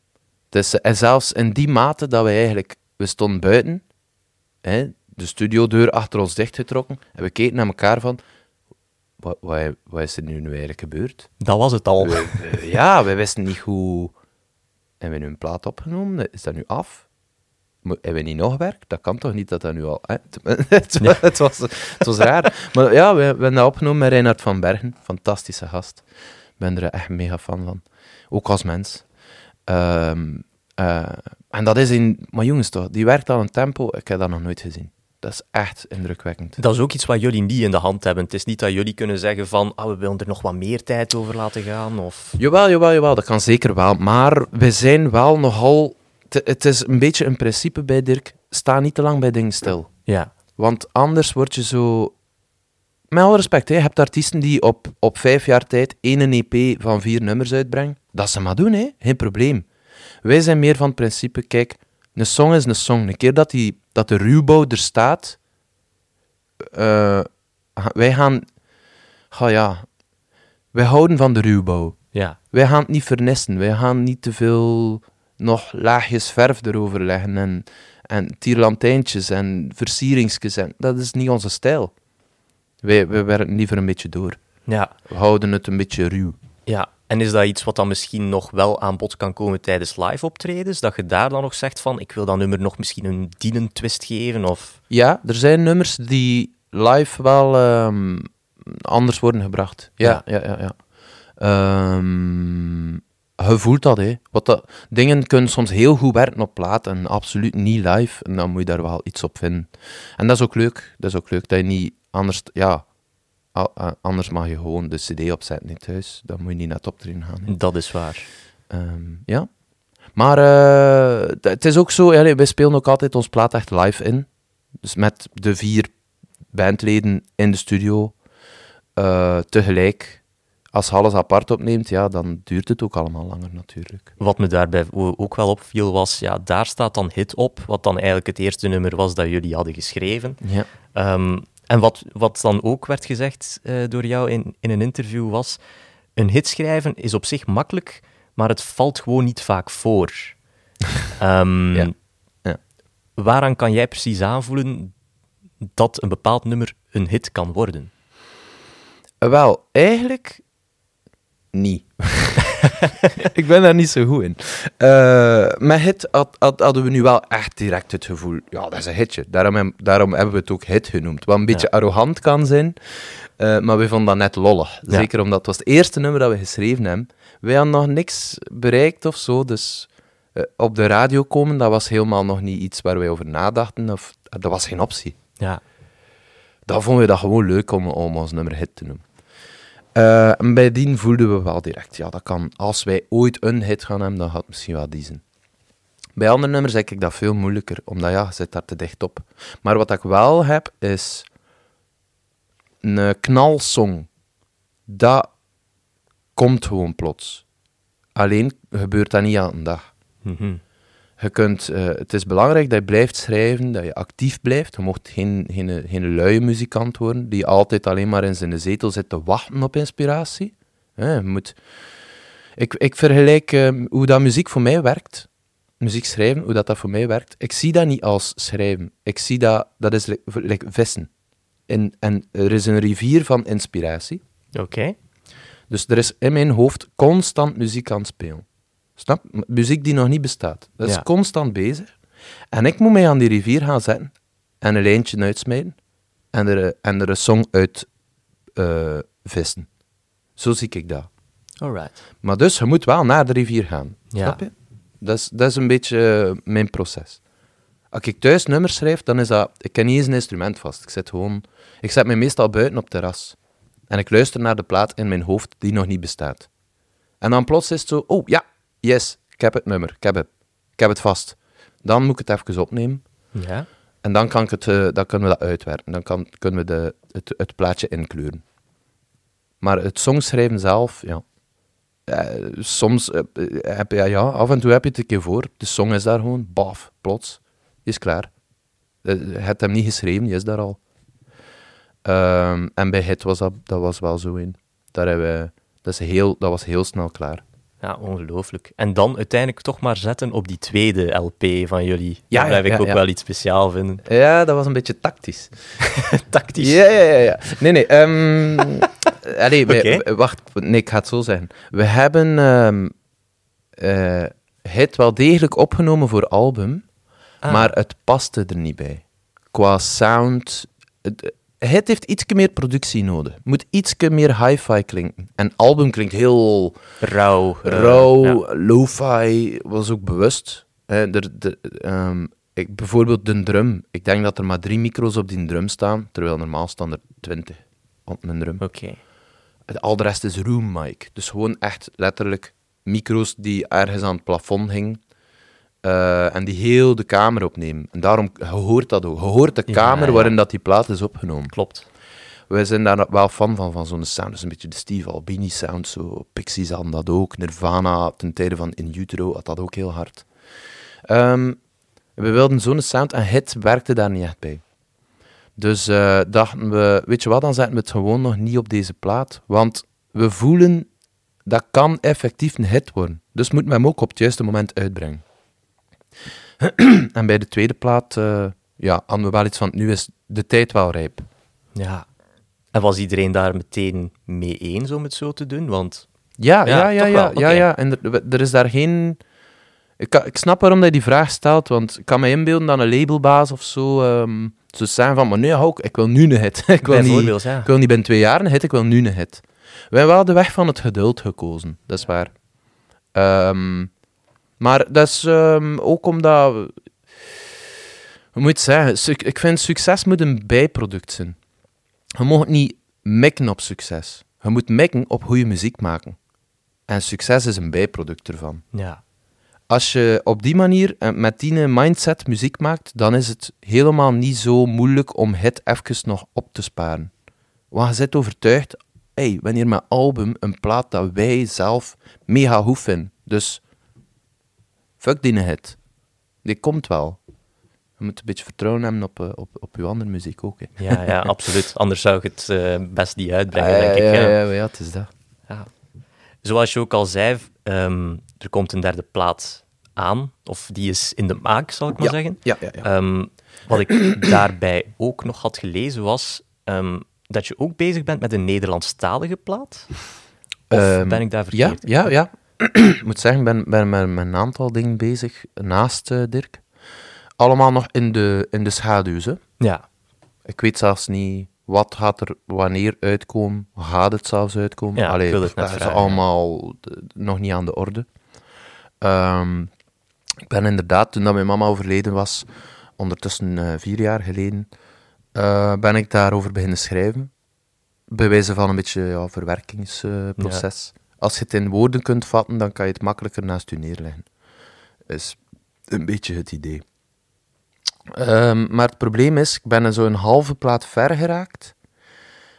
Dus, eh, en zelfs in die mate dat wij eigenlijk... We stonden buiten, hè, de studiodeur achter ons dichtgetrokken, en we keken naar elkaar van... Wat, wat, wat is er nu, nu eigenlijk gebeurd? Dat was het al. We- we- ja, wij wisten niet hoe... Hebben we nu een plaat opgenomen? Is dat nu af? Hebben we niet nog werk? Dat kan toch niet dat dat nu al... Het, wa- het, was, het was raar. Maar ja, we, we hebben dat opgenomen met Reinhard van Bergen. Fantastische gast. Ik ben er echt mega fan van. Ook als mens. Ehm, eh, en dat is in... Maar jongens toch, die werkt al een tempo. Ik heb dat nog nooit gezien. Dat is echt indrukwekkend. Dat is ook iets wat jullie niet in de hand hebben. Het is niet dat jullie kunnen zeggen van, ah, we willen er nog wat meer tijd over laten gaan, of... Jawel, jawel, jawel, dat kan zeker wel. Maar we zijn wel nogal... Het is een beetje een principe bij Dirk. Sta niet te lang bij dingen stil. Ja. Want anders word je zo... Met alle respect, hè, je hebt artiesten die op, op vijf jaar tijd één EP van vier nummers uitbrengen. Dat ze maar doen, hè. geen probleem. Wij zijn meer van het principe, kijk, een song is een song. Een keer dat, die, dat de ruwbouw er staat, eh, wij gaan... Oh ja, wij houden van de ruwbouw. Ja. Wij gaan het niet vernissen. Wij gaan niet te veel nog laagjes verf erover leggen en, en tierlantijntjes en versieringsjes. En, dat is niet onze stijl. Wij, wij werken liever een beetje door. Ja. We houden het een beetje ruw. Ja. En is dat iets wat dan misschien nog wel aan bod kan komen tijdens live optredens? Dat je daar dan nog zegt van, ik wil dat nummer nog misschien een dienend twist geven, of... Ja, er zijn nummers die live wel ehm, anders worden gebracht. Ja, ja, ja. ja, Ehm, je voelt dat, hè. Wat dat, dingen kunnen soms heel goed werken op plaat en absoluut niet live. En dan moet je daar wel iets op vinden. En dat is ook leuk. Dat is ook leuk dat je niet anders... Ja, anders mag je gewoon de cd opzetten in thuis. Dan moet je niet naar het optreden gaan. hè. Dat is waar. Ehm, ja. Maar eh, het is ook zo, ja, wij spelen ook altijd ons plaat echt live in. Dus met de vier bandleden in de studio eh, tegelijk. Als alles apart opneemt, ja, dan duurt het ook allemaal langer natuurlijk. Wat me daarbij ook wel opviel was, ja, daar staat dan Hit op, wat dan eigenlijk het eerste nummer was dat jullie hadden geschreven. Ja. Ehm, en wat, wat dan ook werd gezegd eh, door jou in, in een interview was, een hit schrijven is op zich makkelijk, maar het valt gewoon niet vaak voor. Ja. Ja. Waaraan kan jij precies aanvoelen dat een bepaald nummer een hit kan worden? Eh, Wel, eigenlijk niet. ik ben daar niet zo goed in. Uh, met hit had, had, hadden we nu wel echt direct het gevoel, ja, dat is een hitje. Daarom, daarom hebben we het ook hit genoemd. Wat een beetje arrogant kan zijn, uh, maar we vonden dat net lollig. Zeker omdat het was het eerste nummer dat we geschreven hebben. Wij hadden nog niks bereikt of zo, dus uh, op de radio komen, dat was helemaal nog niet iets waar wij over nadachten. Of, dat was geen optie. Ja. Dan vonden we dat gewoon leuk om, om ons nummer hit te noemen. Uh, en bij die voelden we wel direct, ja, dat kan, als wij ooit een hit gaan hebben, dan gaat het misschien wel die zijn. Bij andere nummers denk ik dat veel moeilijker, omdat ja, je zit daar te dicht op. Maar wat ik wel heb, is een knalsong. Dat komt gewoon plots. Alleen gebeurt dat niet aan een dag. Mm je kunt, uh, het is belangrijk dat je blijft schrijven, dat je actief blijft. Je mocht geen, geen, geen luie muzikant worden, die altijd alleen maar in zijn zetel zit te wachten op inspiratie. je moet... ik, ik vergelijk uh, hoe dat muziek voor mij werkt, muziek schrijven, hoe dat, dat voor mij werkt. Ik zie dat niet als schrijven. Ik zie dat, dat is like, vissen. En, en er is een rivier van inspiratie. Oké. Dus er is in mijn hoofd constant muziek aan het spelen. Snap? Muziek die nog niet bestaat. Dat is constant bezig. En ik moet mij aan die rivier gaan zetten en een lijntje uitsmijten en er, en er een song uit uh, vissen. Zo zie ik dat. Alright. Maar dus, je moet wel naar de rivier gaan. Snap je? Dat is, dat is een beetje uh, mijn proces. Als ik thuis nummers schrijf, dan is dat... Ik ken niet eens een instrument vast. Ik zit gewoon... Ik zet me meestal buiten op het terras. En ik luister naar de plaat in mijn hoofd die nog niet bestaat. En dan plots is het zo... Oh, ja, yes, ik heb het nummer, ik heb het, ik heb het vast. Dan moet ik het even opnemen. Ja. En dan, kan ik het, uh, dan kunnen we dat uitwerken. Dan kan, kunnen we de, het, het plaatje inkleuren. Maar het songschrijven zelf, ja. Uh, soms uh, heb je, ja, af en toe heb je het een keer voor. De song is daar gewoon, baf, plots, is klaar. Je hebt hem niet geschreven, die is daar al. Um, en bij Hit was dat, dat was wel zo in. Daar hebben we, dat, is heel, dat was heel snel klaar. Ja, ongelooflijk. En dan uiteindelijk toch maar zetten op die tweede LP van jullie. Ja, dat blijf ik ook wel iets speciaal vinden. Ja, dat was een beetje tactisch. tactisch? Ja, ja, ja. ja. Nee, nee. Um, allee, wij, wacht, nee, ik ga het zo zeggen. We hebben um, uh, het wel degelijk opgenomen voor album, ah. maar het paste er niet bij. Qua sound... Het, het heeft iets meer productie nodig. Moet iets meer hi-fi klinken. En album klinkt heel... Rauw. Eh, rauw, lo-fi, was ook bewust. Hè, de, de, um, ik, bijvoorbeeld de drum. Ik denk dat er maar drie micro's op die drum staan, terwijl normaal staan er twintig op mijn drum. Oké. Al de rest is room mic. Dus gewoon echt letterlijk micro's die ergens aan het plafond hingen. Uh, en die heel de kamer opnemen. En daarom, je hoort dat ook. Je hoort de kamer waarin dat die plaat is opgenomen. Klopt. Wij zijn daar wel fan van, van zo'n sound. Dus een beetje de Steve Albini sound. Zo. Pixies hadden dat ook. Nirvana, ten tijde van In Utero, had dat ook heel hard. Um, we wilden zo'n sound en het werkte daar niet echt bij. Dus uh, dachten we, weet je wat, dan zetten we het gewoon nog niet op deze plaat. Want we voelen, dat kan effectief een hit worden. Dus moeten we hem ook op het juiste moment uitbrengen. en bij de tweede plaat uh, ja, hadden we wel iets van, nu is de tijd wel rijp. Ja. En was iedereen daar meteen mee eens om het zo te doen? Want... Ja, ja, ja, ja, ja, ja, En er, er, is daar geen... Ik, ik snap waarom hij die vraag stelt, want ik kan me inbeelden dat een labelbaas of zo um, zou zijn van, maar nee, ook, ik wil nu een hit. ik, wil niet, ja. ik wil niet binnen twee jaar een hit, ik wil nu een hit. Wij hebben wel de weg van het geduld gekozen, dat is waar. Um, maar dat is um, ook omdat... Hoe moet zeggen? Ik vind succes moet een bijproduct zijn. Je mag niet mikken op succes. Je moet mikken op goede muziek maken. En succes is een bijproduct ervan. Ja. Als je op die manier eh, met die mindset muziek maakt, dan is het helemaal niet zo moeilijk om het even nog op te sparen. Want je zit overtuigd, hey, wanneer mijn album een plaat dat wij zelf mega goed vinden. Dus fuck die hit. Die komt wel. Je moet een beetje vertrouwen hebben op, uh, op, op uw andere muziek ook. Hè. Ja, ja, absoluut. Anders zou ik het uh, best niet uitbrengen, ah, denk ja, ik. Ja, ja, ja, het is dat. Ja. Zoals je ook al zei, um, er komt een derde plaat aan. Of die is in de maak, zal ik maar zeggen. Ja, ja, ja. Um, wat ik daarbij ook nog had gelezen was um, dat je ook bezig bent met een Nederlandstalige plaat. Of ben ik daar verkeerd? Ja, ja, ja. Ik moet zeggen, ik ben, ben met, met een aantal dingen bezig naast eh, Dirk. Allemaal nog in de, in de schaduw. Hè. Ja, Ik weet zelfs niet wat gaat er wanneer uitkomen. Gaat het zelfs uitkomen? Ja, dat is allemaal nog niet aan de orde. Ehm, ik ben inderdaad, toen dat mijn mama overleden was, ondertussen eh, vier jaar geleden, eh, ben ik daarover beginnen schrijven. Bij wijze van een beetje ja, verwerkingsproces. Als je het in woorden kunt vatten, dan kan je het makkelijker naast je neerleggen. Is een beetje het idee. Ehm, maar het probleem is, ik ben zo een halve plaat ver geraakt.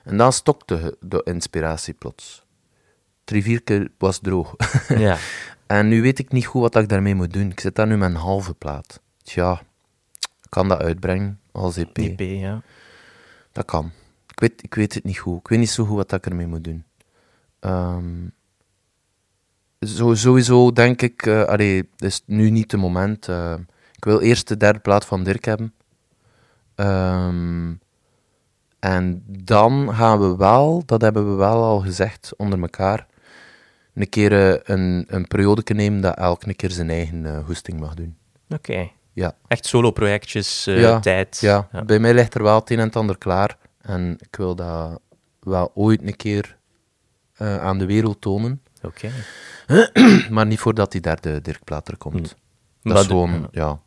En dan stokte de inspiratie plots. Drie, vier keer was droog. ja. en nu weet ik niet goed wat ik daarmee moet doen. Ik zit daar nu met een halve plaat. Tja, ik kan dat uitbrengen als EP. EP, ja. Dat kan. Ik weet, ik weet het niet goed. Ik weet niet zo goed wat ik ermee moet doen. Ehm, zo, sowieso denk ik, eh allee, is nu niet het moment. eh, ik wil eerst de derde plaat van Dirk hebben. Ehm, en dan gaan we wel, dat hebben we wel al gezegd onder elkaar, een keer eh, een, een periode nemen dat elk een keer zijn eigen hoesting mag doen. Oké. Ja. Echt solo-projectjes, Ja, tijd. Ja, bij mij ligt er wel het een en het ander klaar. En ik wil dat wel ooit een keer aan de wereld tonen. Oké. Maar niet voordat die derde Dirkplaat er komt. Hm. Dat is de- gewoon, ja.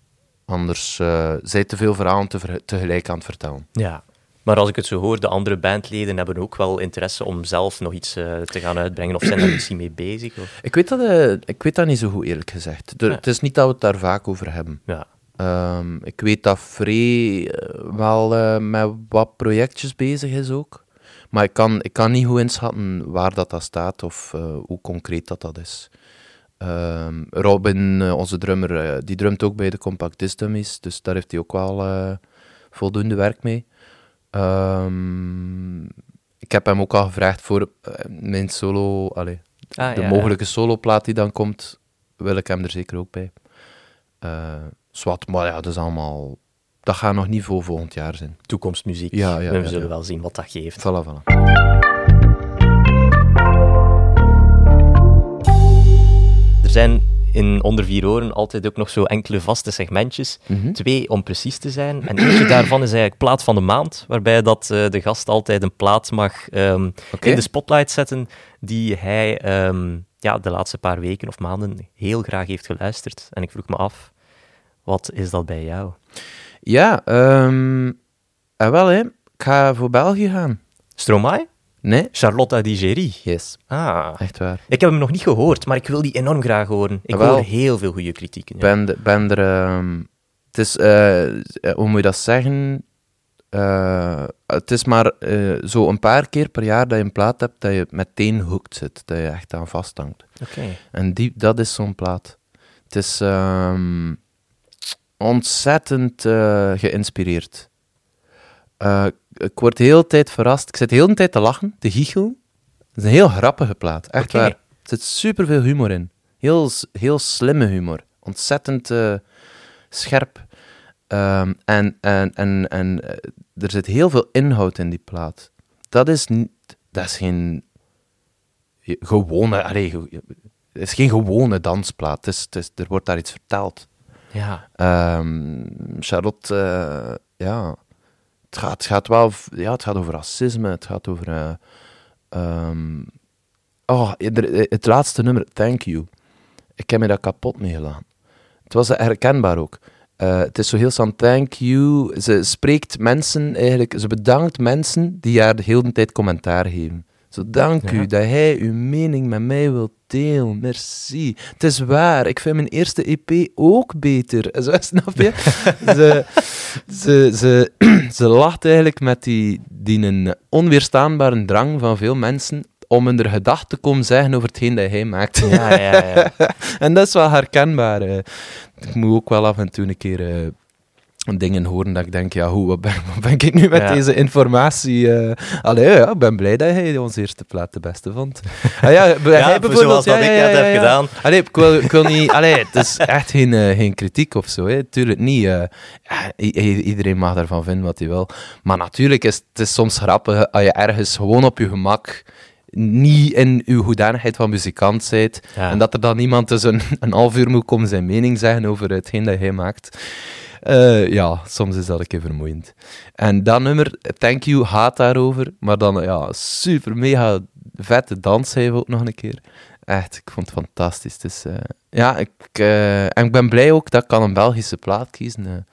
Anders eh zijn te veel verhalen te tegelijk aan het vertellen. Ja. Maar als ik het zo hoor, de andere bandleden hebben ook wel interesse om zelf nog iets eh, te gaan uitbrengen. Of zijn daar misschien mee bezig? Of... Ik weet dat, eh, ik weet dat niet zo goed, eerlijk gezegd. De- Ja. Het is niet dat we het daar vaak over hebben. Ja. Ehm, ik weet dat Free wel met wat projectjes bezig is ook. Maar ik kan, ik kan niet goed inschatten waar dat, dat staat of eh, hoe concreet dat, dat is. Ehm, Robin, eh, onze drummer, eh, die drumt ook bij de Compact Dummies, dus daar heeft hij ook wel voldoende werk mee. Ehm, ik heb hem ook al gevraagd voor mijn solo, allee, Ah, de ja, mogelijke soloplaat die dan komt, wil ik hem er zeker ook bij. Zwart, maar ja, dat is allemaal... Dat gaat nog niet voor volgend jaar zijn. Toekomstmuziek. Ja, ja, we ja, zullen wel zien wat dat geeft. Voilà, voilà. Er zijn in Onder Vier Oren altijd ook nog zo enkele vaste segmentjes. Mhm. Twee om precies te zijn. En eentje daarvan is eigenlijk plaat van de maand, waarbij dat, eh, de gast altijd een plaat mag ehm, in de spotlight zetten die hij ehm, ja, de laatste paar weken of maanden heel graag heeft geluisterd. En ik vroeg me af, wat is dat bij jou? Ja, ehm en wel, hè. Ik ga voor België gaan. Stromae? Nee? Charlotte Digeri. Yes, Ah, echt waar. ik heb hem nog niet gehoord, maar ik wil die enorm graag horen. Ik Ah, hoor heel veel goede kritieken. ja. Ben, ben er... ehm, het is... eh, eh, hoe moet je dat zeggen? Eh, het is maar eh, zo een paar keer per jaar dat je een plaat hebt dat je meteen hooked zit. Dat je echt aan vasthangt. Oké. En die, dat is zo'n plaat. Het is ehm, ontzettend eh, geïnspireerd. Eh, ik word de hele tijd verrast. Ik zit de hele tijd te lachen, te giechelen. Het is een heel grappige plaat, echt waar. Er zit superveel humor in. Heel, heel slimme humor. Ontzettend eh, scherp. Ehm, en en, en, en er zit heel veel inhoud in die plaat. Dat is, niet, dat is geen gewone... Allee, is geen gewone dansplaat. Het is, het is, er wordt daar iets verteld. Ja. Ehm, Charlotte, eh, ja, het gaat, het gaat wel, ja, het gaat over racisme, het gaat over, eh, ehm, oh, er- het laatste nummer, Thank You. Ik heb me dat kapot meegelaten. Het was herkenbaar ook. Eh, het is zo heel staan, thank you. Ze spreekt mensen eigenlijk, ze bedankt mensen die haar de hele tijd commentaar geven. Zo, dank Ja. u dat hij uw mening met mij wilt delen. Merci. Het is waar, ik vind mijn eerste EP ook beter. Zo, snap je? ze, ze, ze, ze lacht eigenlijk met die, die een onweerstaanbare drang van veel mensen om de gedachten te komen zeggen over hetgeen dat hij maakt. Ja, ja, ja. En dat is wel herkenbaar. Ik moet ook wel af en toe een keer eh, dingen horen dat ik denk, ja, hoe, wat ben, wat ben ik nu met Ja. deze informatie? eh Allee, ja, ik ben blij dat hij onze eerste plaat de beste vond. Ah, ja, bijvoorbeeld, zoals dat ik net heb gedaan. Allee, ik wil, ik wil niet... Allee, het is echt geen, eh, geen kritiek of zo, hè. Tuurlijk niet. eh. Ja, iedereen mag daarvan vinden wat hij wil. Maar natuurlijk is het is soms grappig als je ergens gewoon op je gemak niet in uw hoedanigheid van muzikant. Ja. En dat er dan iemand dus een, een half uur moet komen zijn mening zeggen over hetgeen dat hij maakt. Eh, ja, soms is dat een keer vermoeiend. En dat nummer, Thank You, gaat daarover. Maar dan, ja, super mega vette dans heeft ook nog een keer. Echt, ik vond het fantastisch. Dus, ja, ik, eh, en ik ben blij ook dat ik kan een Belgische plaat kiezen.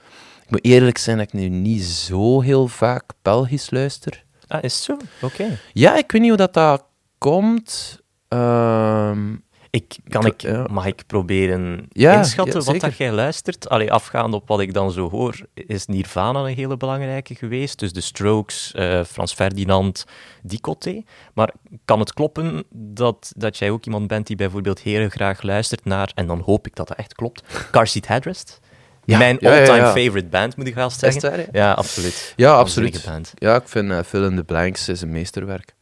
ik moet eerlijk zijn dat ik nu niet zo heel vaak Belgisch luister. Ah, is zo? Oké. Ja, ik weet niet hoe dat, dat komt. Ehm, Ik, kan Ik- ja. Mag ik proberen Ja, inschatten ja, wat dat jij luistert? Allee, afgaande op wat ik dan zo hoor, is Nirvana een hele belangrijke geweest. Dus de Strokes, eh, Frans Ferdinand, die coté. Maar kan het kloppen dat, dat jij ook iemand bent die bijvoorbeeld heel graag luistert naar, en dan hoop ik dat dat echt klopt, Car Seat Headrest? Ja, Mijn ja, all-time ja. favorite band, moet ik wel zeggen. waar? Ja, absoluut. Ja, absoluut. Band. Ja, ik vind uh, Fill in the Blanks is een meesterwerk.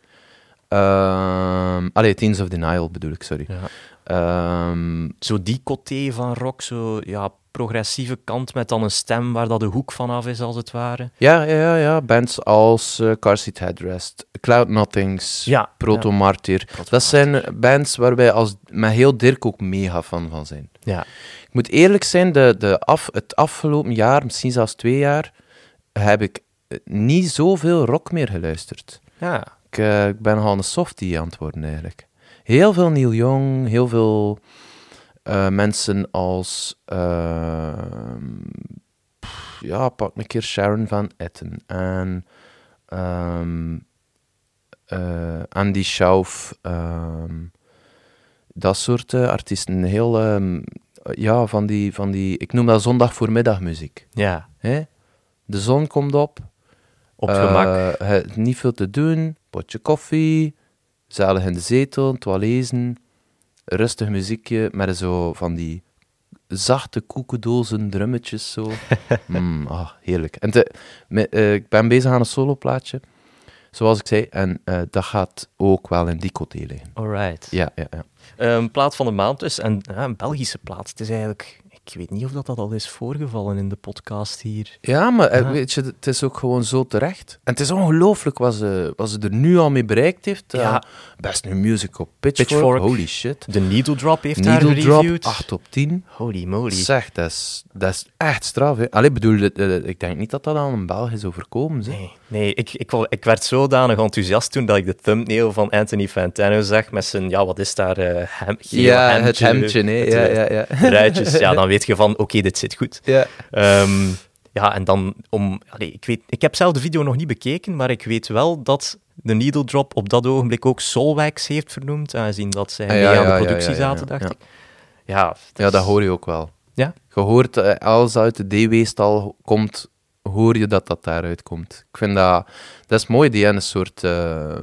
Ehm allee, Teens of Denial bedoel ik, sorry. Ja. Ehm, Zo die coté van rock, zo ja, progressieve kant met dan een stem waar dat de hoek van af is, als het ware. ja, ja, ja, ja, bands als eh, Car Seat Headrest, Cloud Nothings, Ja, Proto Martyr. Dat zijn bands waar wij als, met heel Dirk ook mega fan van zijn. Ja. Ik moet eerlijk zijn, de, de af, het afgelopen jaar, misschien zelfs twee jaar, heb ik eh, niet zoveel rock meer geluisterd. Ja, Ik, eh, ik ben nogal een softie aan het worden eigenlijk. Heel veel Neil Young, heel veel eh, mensen als. ehm, pff, ja, pak een keer Sharon Van Etten en. eh, Andy Schauf. ehm, dat soort artiesten. Heel. ja, van die, van die. Ik noem dat zondag voormiddagmuziek. ja. Hè? De zon komt op. Op gemak. Niet veel te doen, potje koffie, zalig in de zetel, het lezen, rustig muziekje met zo van die zachte koekendozen, drummetjes zo. Mm, ah, heerlijk. En te- me- eh, ik ben bezig aan een soloplaatje, zoals ik zei, en eh, dat gaat ook wel in die coté liggen. Alright. Ja, ja, ja. Een plaat van de maand dus. En ja, een Belgische plaat. Het is eigenlijk... Ik weet niet of dat, dat al is voorgevallen in de podcast hier. Ja, maar eh, Ja. weet je, het is ook gewoon zo terecht. En het is ongelooflijk wat ze, wat ze er nu al mee bereikt heeft. Eh, Ja. Best nu music op Pitchfork. Pitchfork. Holy shit. De Needle Drop heeft Needle daar Drop, gereviewd. 8 op 10. Holy moly. Zeg, dat is, dat is echt straf. Hè. Allee, bedoel, eh, ik denk niet dat dat aan een Belg is overkomen. Zeg. Nee, nee ik, ik, werd zodanig enthousiast toen dat ik de thumbnail van Anthony Fantano zag met zijn, ja, wat is daar, eh hem, geel ja, hemdje, het hemdje, nee. Ja, eh, ja, ja. ruitjes. Ja, dan weet je van, oké, dit zit goed. ja. Ehm, ja, en dan om... Ik, weet, ik heb zelf de video nog niet bekeken, maar ik weet wel dat de Needle Drop op dat ogenblik ook Solwax heeft vernoemd, aangezien dat zij Ah, mee ja, aan de productie ja, ja, zaten, dacht ik. Ja, ja, dat hoor je ook wel. Ja? Je hoort, eh, als uit de DW-stal komt, hoor je dat dat daaruit komt. Ik vind dat... Dat is mooi, die een soort eh,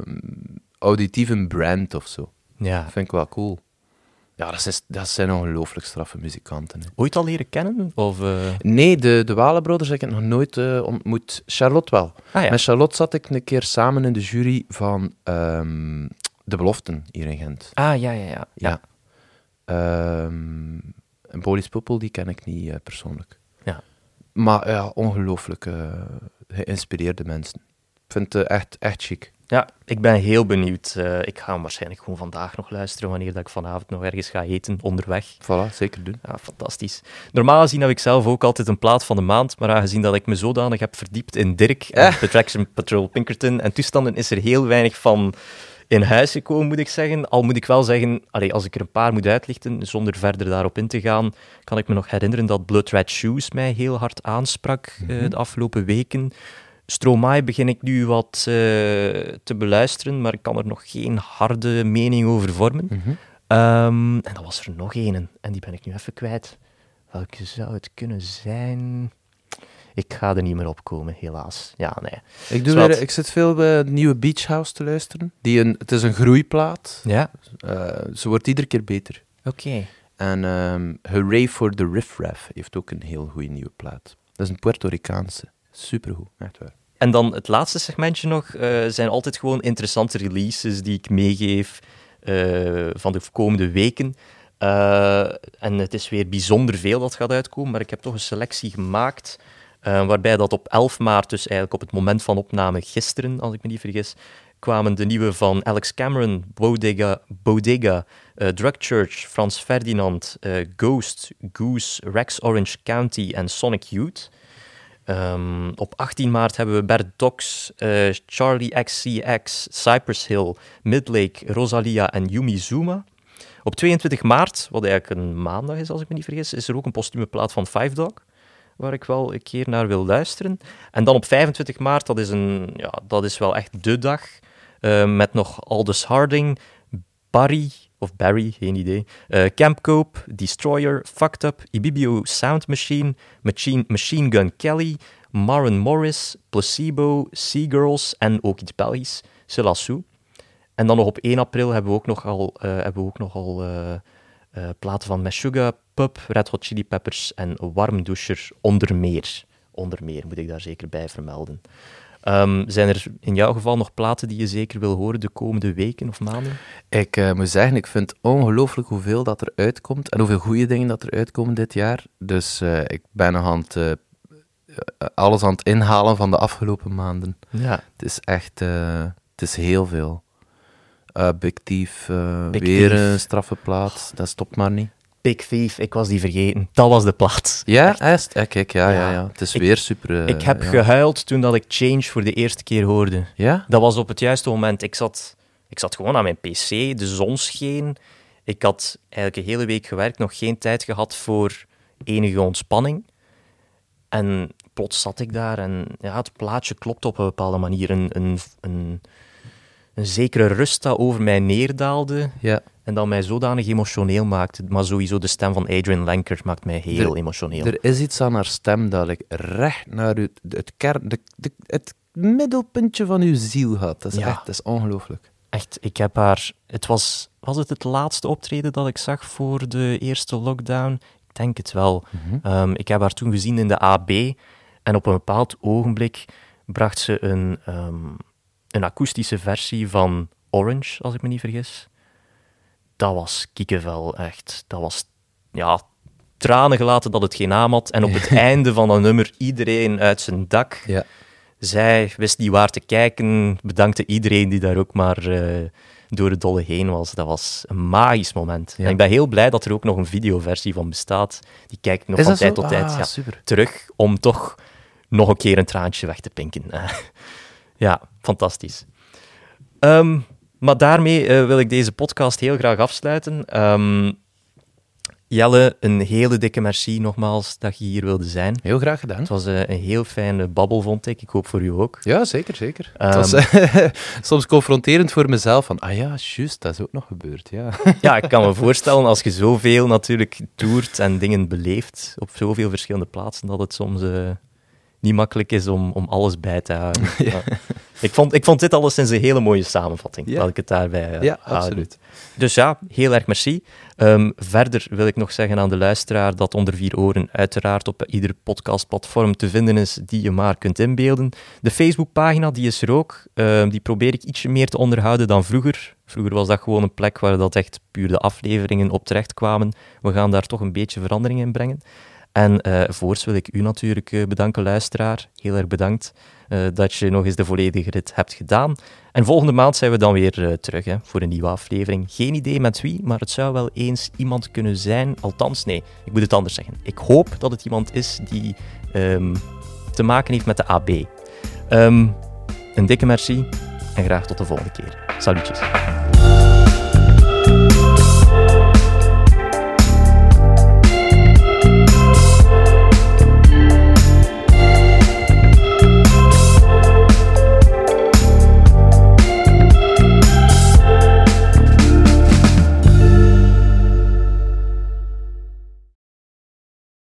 auditieve brand of zo. Ja. Dat vind ik wel cool. Ja, dat, is, dat zijn ongelooflijk straffe muzikanten. Hè. Ooit al leren kennen? Of, eh, Nee, de, de Walenbrothers heb ik nog nooit eh, ontmoet. Charlotte wel. Ah ja. Met Charlotte zat ik een keer samen in de jury van ehm, De Beloften hier in Gent. Ah, ja, ja, ja. Ja. Ehm, en Boris Poppel, die ken ik niet persoonlijk. Maar ja, ongelooflijk eh, geïnspireerde mensen. Ik vind het eh, echt, echt chic. Ja, ik ben heel benieuwd. Eh, ik ga hem waarschijnlijk gewoon vandaag nog luisteren, wanneer dat ik vanavond nog ergens ga eten, onderweg. Voilà, zeker doen. Ja, fantastisch. Normaal gezien heb ik zelf ook altijd een plaat van de maand, maar aangezien dat ik me zodanig heb verdiept in Dirk en Eh. The Traction Patrol Pinkerton en toestanden, is er heel weinig van in huis gekomen, moet ik zeggen. Al moet ik wel zeggen, allee, als ik er een paar moet uitlichten, zonder verder daarop in te gaan, kan ik me nog herinneren dat Blood Red Shoes mij heel hard aansprak eh, de afgelopen weken. Stromae begin ik nu wat eh, te beluisteren, maar ik kan er nog geen harde mening over vormen. Mhm. Ehm, en dan was er nog één, en die ben ik nu even kwijt. Welke zou het kunnen zijn? Ik ga er niet meer op komen, helaas. Ja, nee. Ik, doe weer, ik zit veel bij de nieuwe Beach House te luisteren. Die een, het is een groeiplaat. Ja, Eh, ze wordt iedere keer beter. oké. En ehm Hooray for the Riff Raff heeft ook een heel goede nieuwe plaat. Dat is een Puerto Ricaanse. Supergoed, echt waar. En dan het laatste segmentje nog, eh, zijn altijd gewoon interessante releases die ik meegeef eh, van de komende weken. En het is weer bijzonder veel dat gaat uitkomen, maar ik heb toch een selectie gemaakt, eh, waarbij dat op 11 maart, dus eigenlijk op het moment van opname gisteren, als ik me niet vergis, kwamen de nieuwe van Alex Cameron, Bodega, Bodega uh, Drug Church, Frans Ferdinand, uh, Ghost, Goose, Rex Orange County en Sonic Youth. Um, op 18 maart hebben we Bert Dox, Charlie XCX, Cypress Hill, Midlake, Rosalia en Yumi Zuma. Op 22 maart, wat eigenlijk een maandag is als ik me niet vergis, is er ook een postume plaat van Five Dog, waar ik wel een keer naar wil luisteren. En dan op 25 maart, dat is, een, ja, dat is wel echt de dag, uh, met nog Aldous Harding, Barry, of Barry, geen idee, uh, Camp Cope, Destroyer, Fucked Up, Ibibio Sound Machine, Machine, Machine Gun Kelly, Maren Morris, Placebo, Seagirls en ook iets Belgisch, Selassou. En dan nog op 1 april hebben we ook nogal, uh, hebben we ook nogal uh, platen van Meshuggah, Pup, Red Hot Chili Peppers en Warmdoucher onder meer. Onder meer moet ik daar zeker bij vermelden. Um, zijn er in jouw geval nog platen die je zeker wil horen de komende weken of maanden? Ik uh, moet zeggen, ik vind ongelooflijk hoeveel dat er uitkomt en hoeveel goede dingen dat er uitkomen dit jaar. Dus uh, ik ben nog aan het, uh, alles aan het inhalen van de afgelopen maanden. Ja. Het is echt, het is heel veel. Big Thief, Big weer Thief. een straffe plaat, dat stopt maar niet. Big Thief, ik was die vergeten. Dat was de plaats. Ja, echt? Ja, kijk, ja, ja, ja. Het is ik, weer super... Uh, ik heb ja. gehuild toen dat ik Change voor de eerste keer hoorde. Ja? Dat was op het juiste moment. Ik zat, ik zat gewoon aan mijn pc, de zon scheen. Ik had eigenlijk een hele week gewerkt, nog geen tijd gehad voor enige ontspanning. En plots zat ik daar en ja, het plaatje klopt op een bepaalde manier. Een, een, een, een zekere rust dat over mij neerdaalde. Ja. En dat mij zodanig emotioneel maakte. Maar sowieso de stem van Adrian Lenker maakt mij heel er, emotioneel. Er is iets aan haar stem dat ik recht naar het, het, kern, de, de, het middelpuntje van uw ziel gaat. Dat is Ja. echt, dat is ongelooflijk. Echt, ik heb haar... Het was, was het het laatste optreden dat ik zag voor de eerste lockdown? Ik denk het wel. Um, ik heb haar toen gezien in de AB. En op een bepaald ogenblik bracht ze een, um, een akoestische versie van Orange, als ik me niet vergis. Dat was kiekenvel, echt. Dat was, ja, tranen gelaten dat het geen naam had. En op het einde van dat nummer iedereen uit zijn dak. Ja. Zij wist niet waar te kijken, bedankte iedereen die daar ook maar uh, door het dolle heen was. Dat was een magisch moment. Ja. En ik ben heel blij dat er ook nog een videoversie van bestaat. Die kijk ik nog van tijd zo? tot tijd Ah, ja, super. terug, om toch nog een keer een traantje weg te pinken. ja, fantastisch. Um, maar daarmee uh, wil ik deze podcast heel graag afsluiten. Um, Jelle, een hele dikke merci nogmaals dat je hier wilde zijn. Heel graag gedaan. Het was uh, een heel fijne babbel, vond ik. Ik hoop voor u ook. Ja, zeker, zeker. Um, het was uh, soms confronterend voor mezelf, van, ah ja, juist, dat is ook nog gebeurd, ja. ja, ik kan me voorstellen, als je zoveel natuurlijk toert en dingen beleeft, op zoveel verschillende plaatsen, dat het soms uh, niet makkelijk is om, om alles bij te houden. ja. Ik, vond, ik vond dit alleszins een hele mooie samenvatting, Ja. laat ik het daarbij uh, Ja, houden. absoluut. Dus ja, heel erg merci. Um, verder wil ik nog zeggen aan de luisteraar dat Onder Vier Oren uiteraard op ieder podcastplatform te vinden is die je maar kunt inbeelden. De Facebookpagina, die is er ook. Um, die probeer ik ietsje meer te onderhouden dan vroeger. Vroeger was dat gewoon een plek waar dat echt puur de afleveringen op terecht kwamen. We gaan daar toch een beetje verandering in brengen. En uh, voorts wil ik u natuurlijk uh, bedanken, luisteraar. Heel erg bedankt uh, dat je nog eens de volledige rit hebt gedaan. En volgende maand zijn we dan weer terug hè, voor een nieuwe aflevering. Geen idee met wie, maar het zou wel eens iemand kunnen zijn. Althans, nee, ik moet het anders zeggen. Ik hoop dat het iemand is die um, te maken heeft met de AB. Um, een dikke merci en graag tot de volgende keer. Salutjes.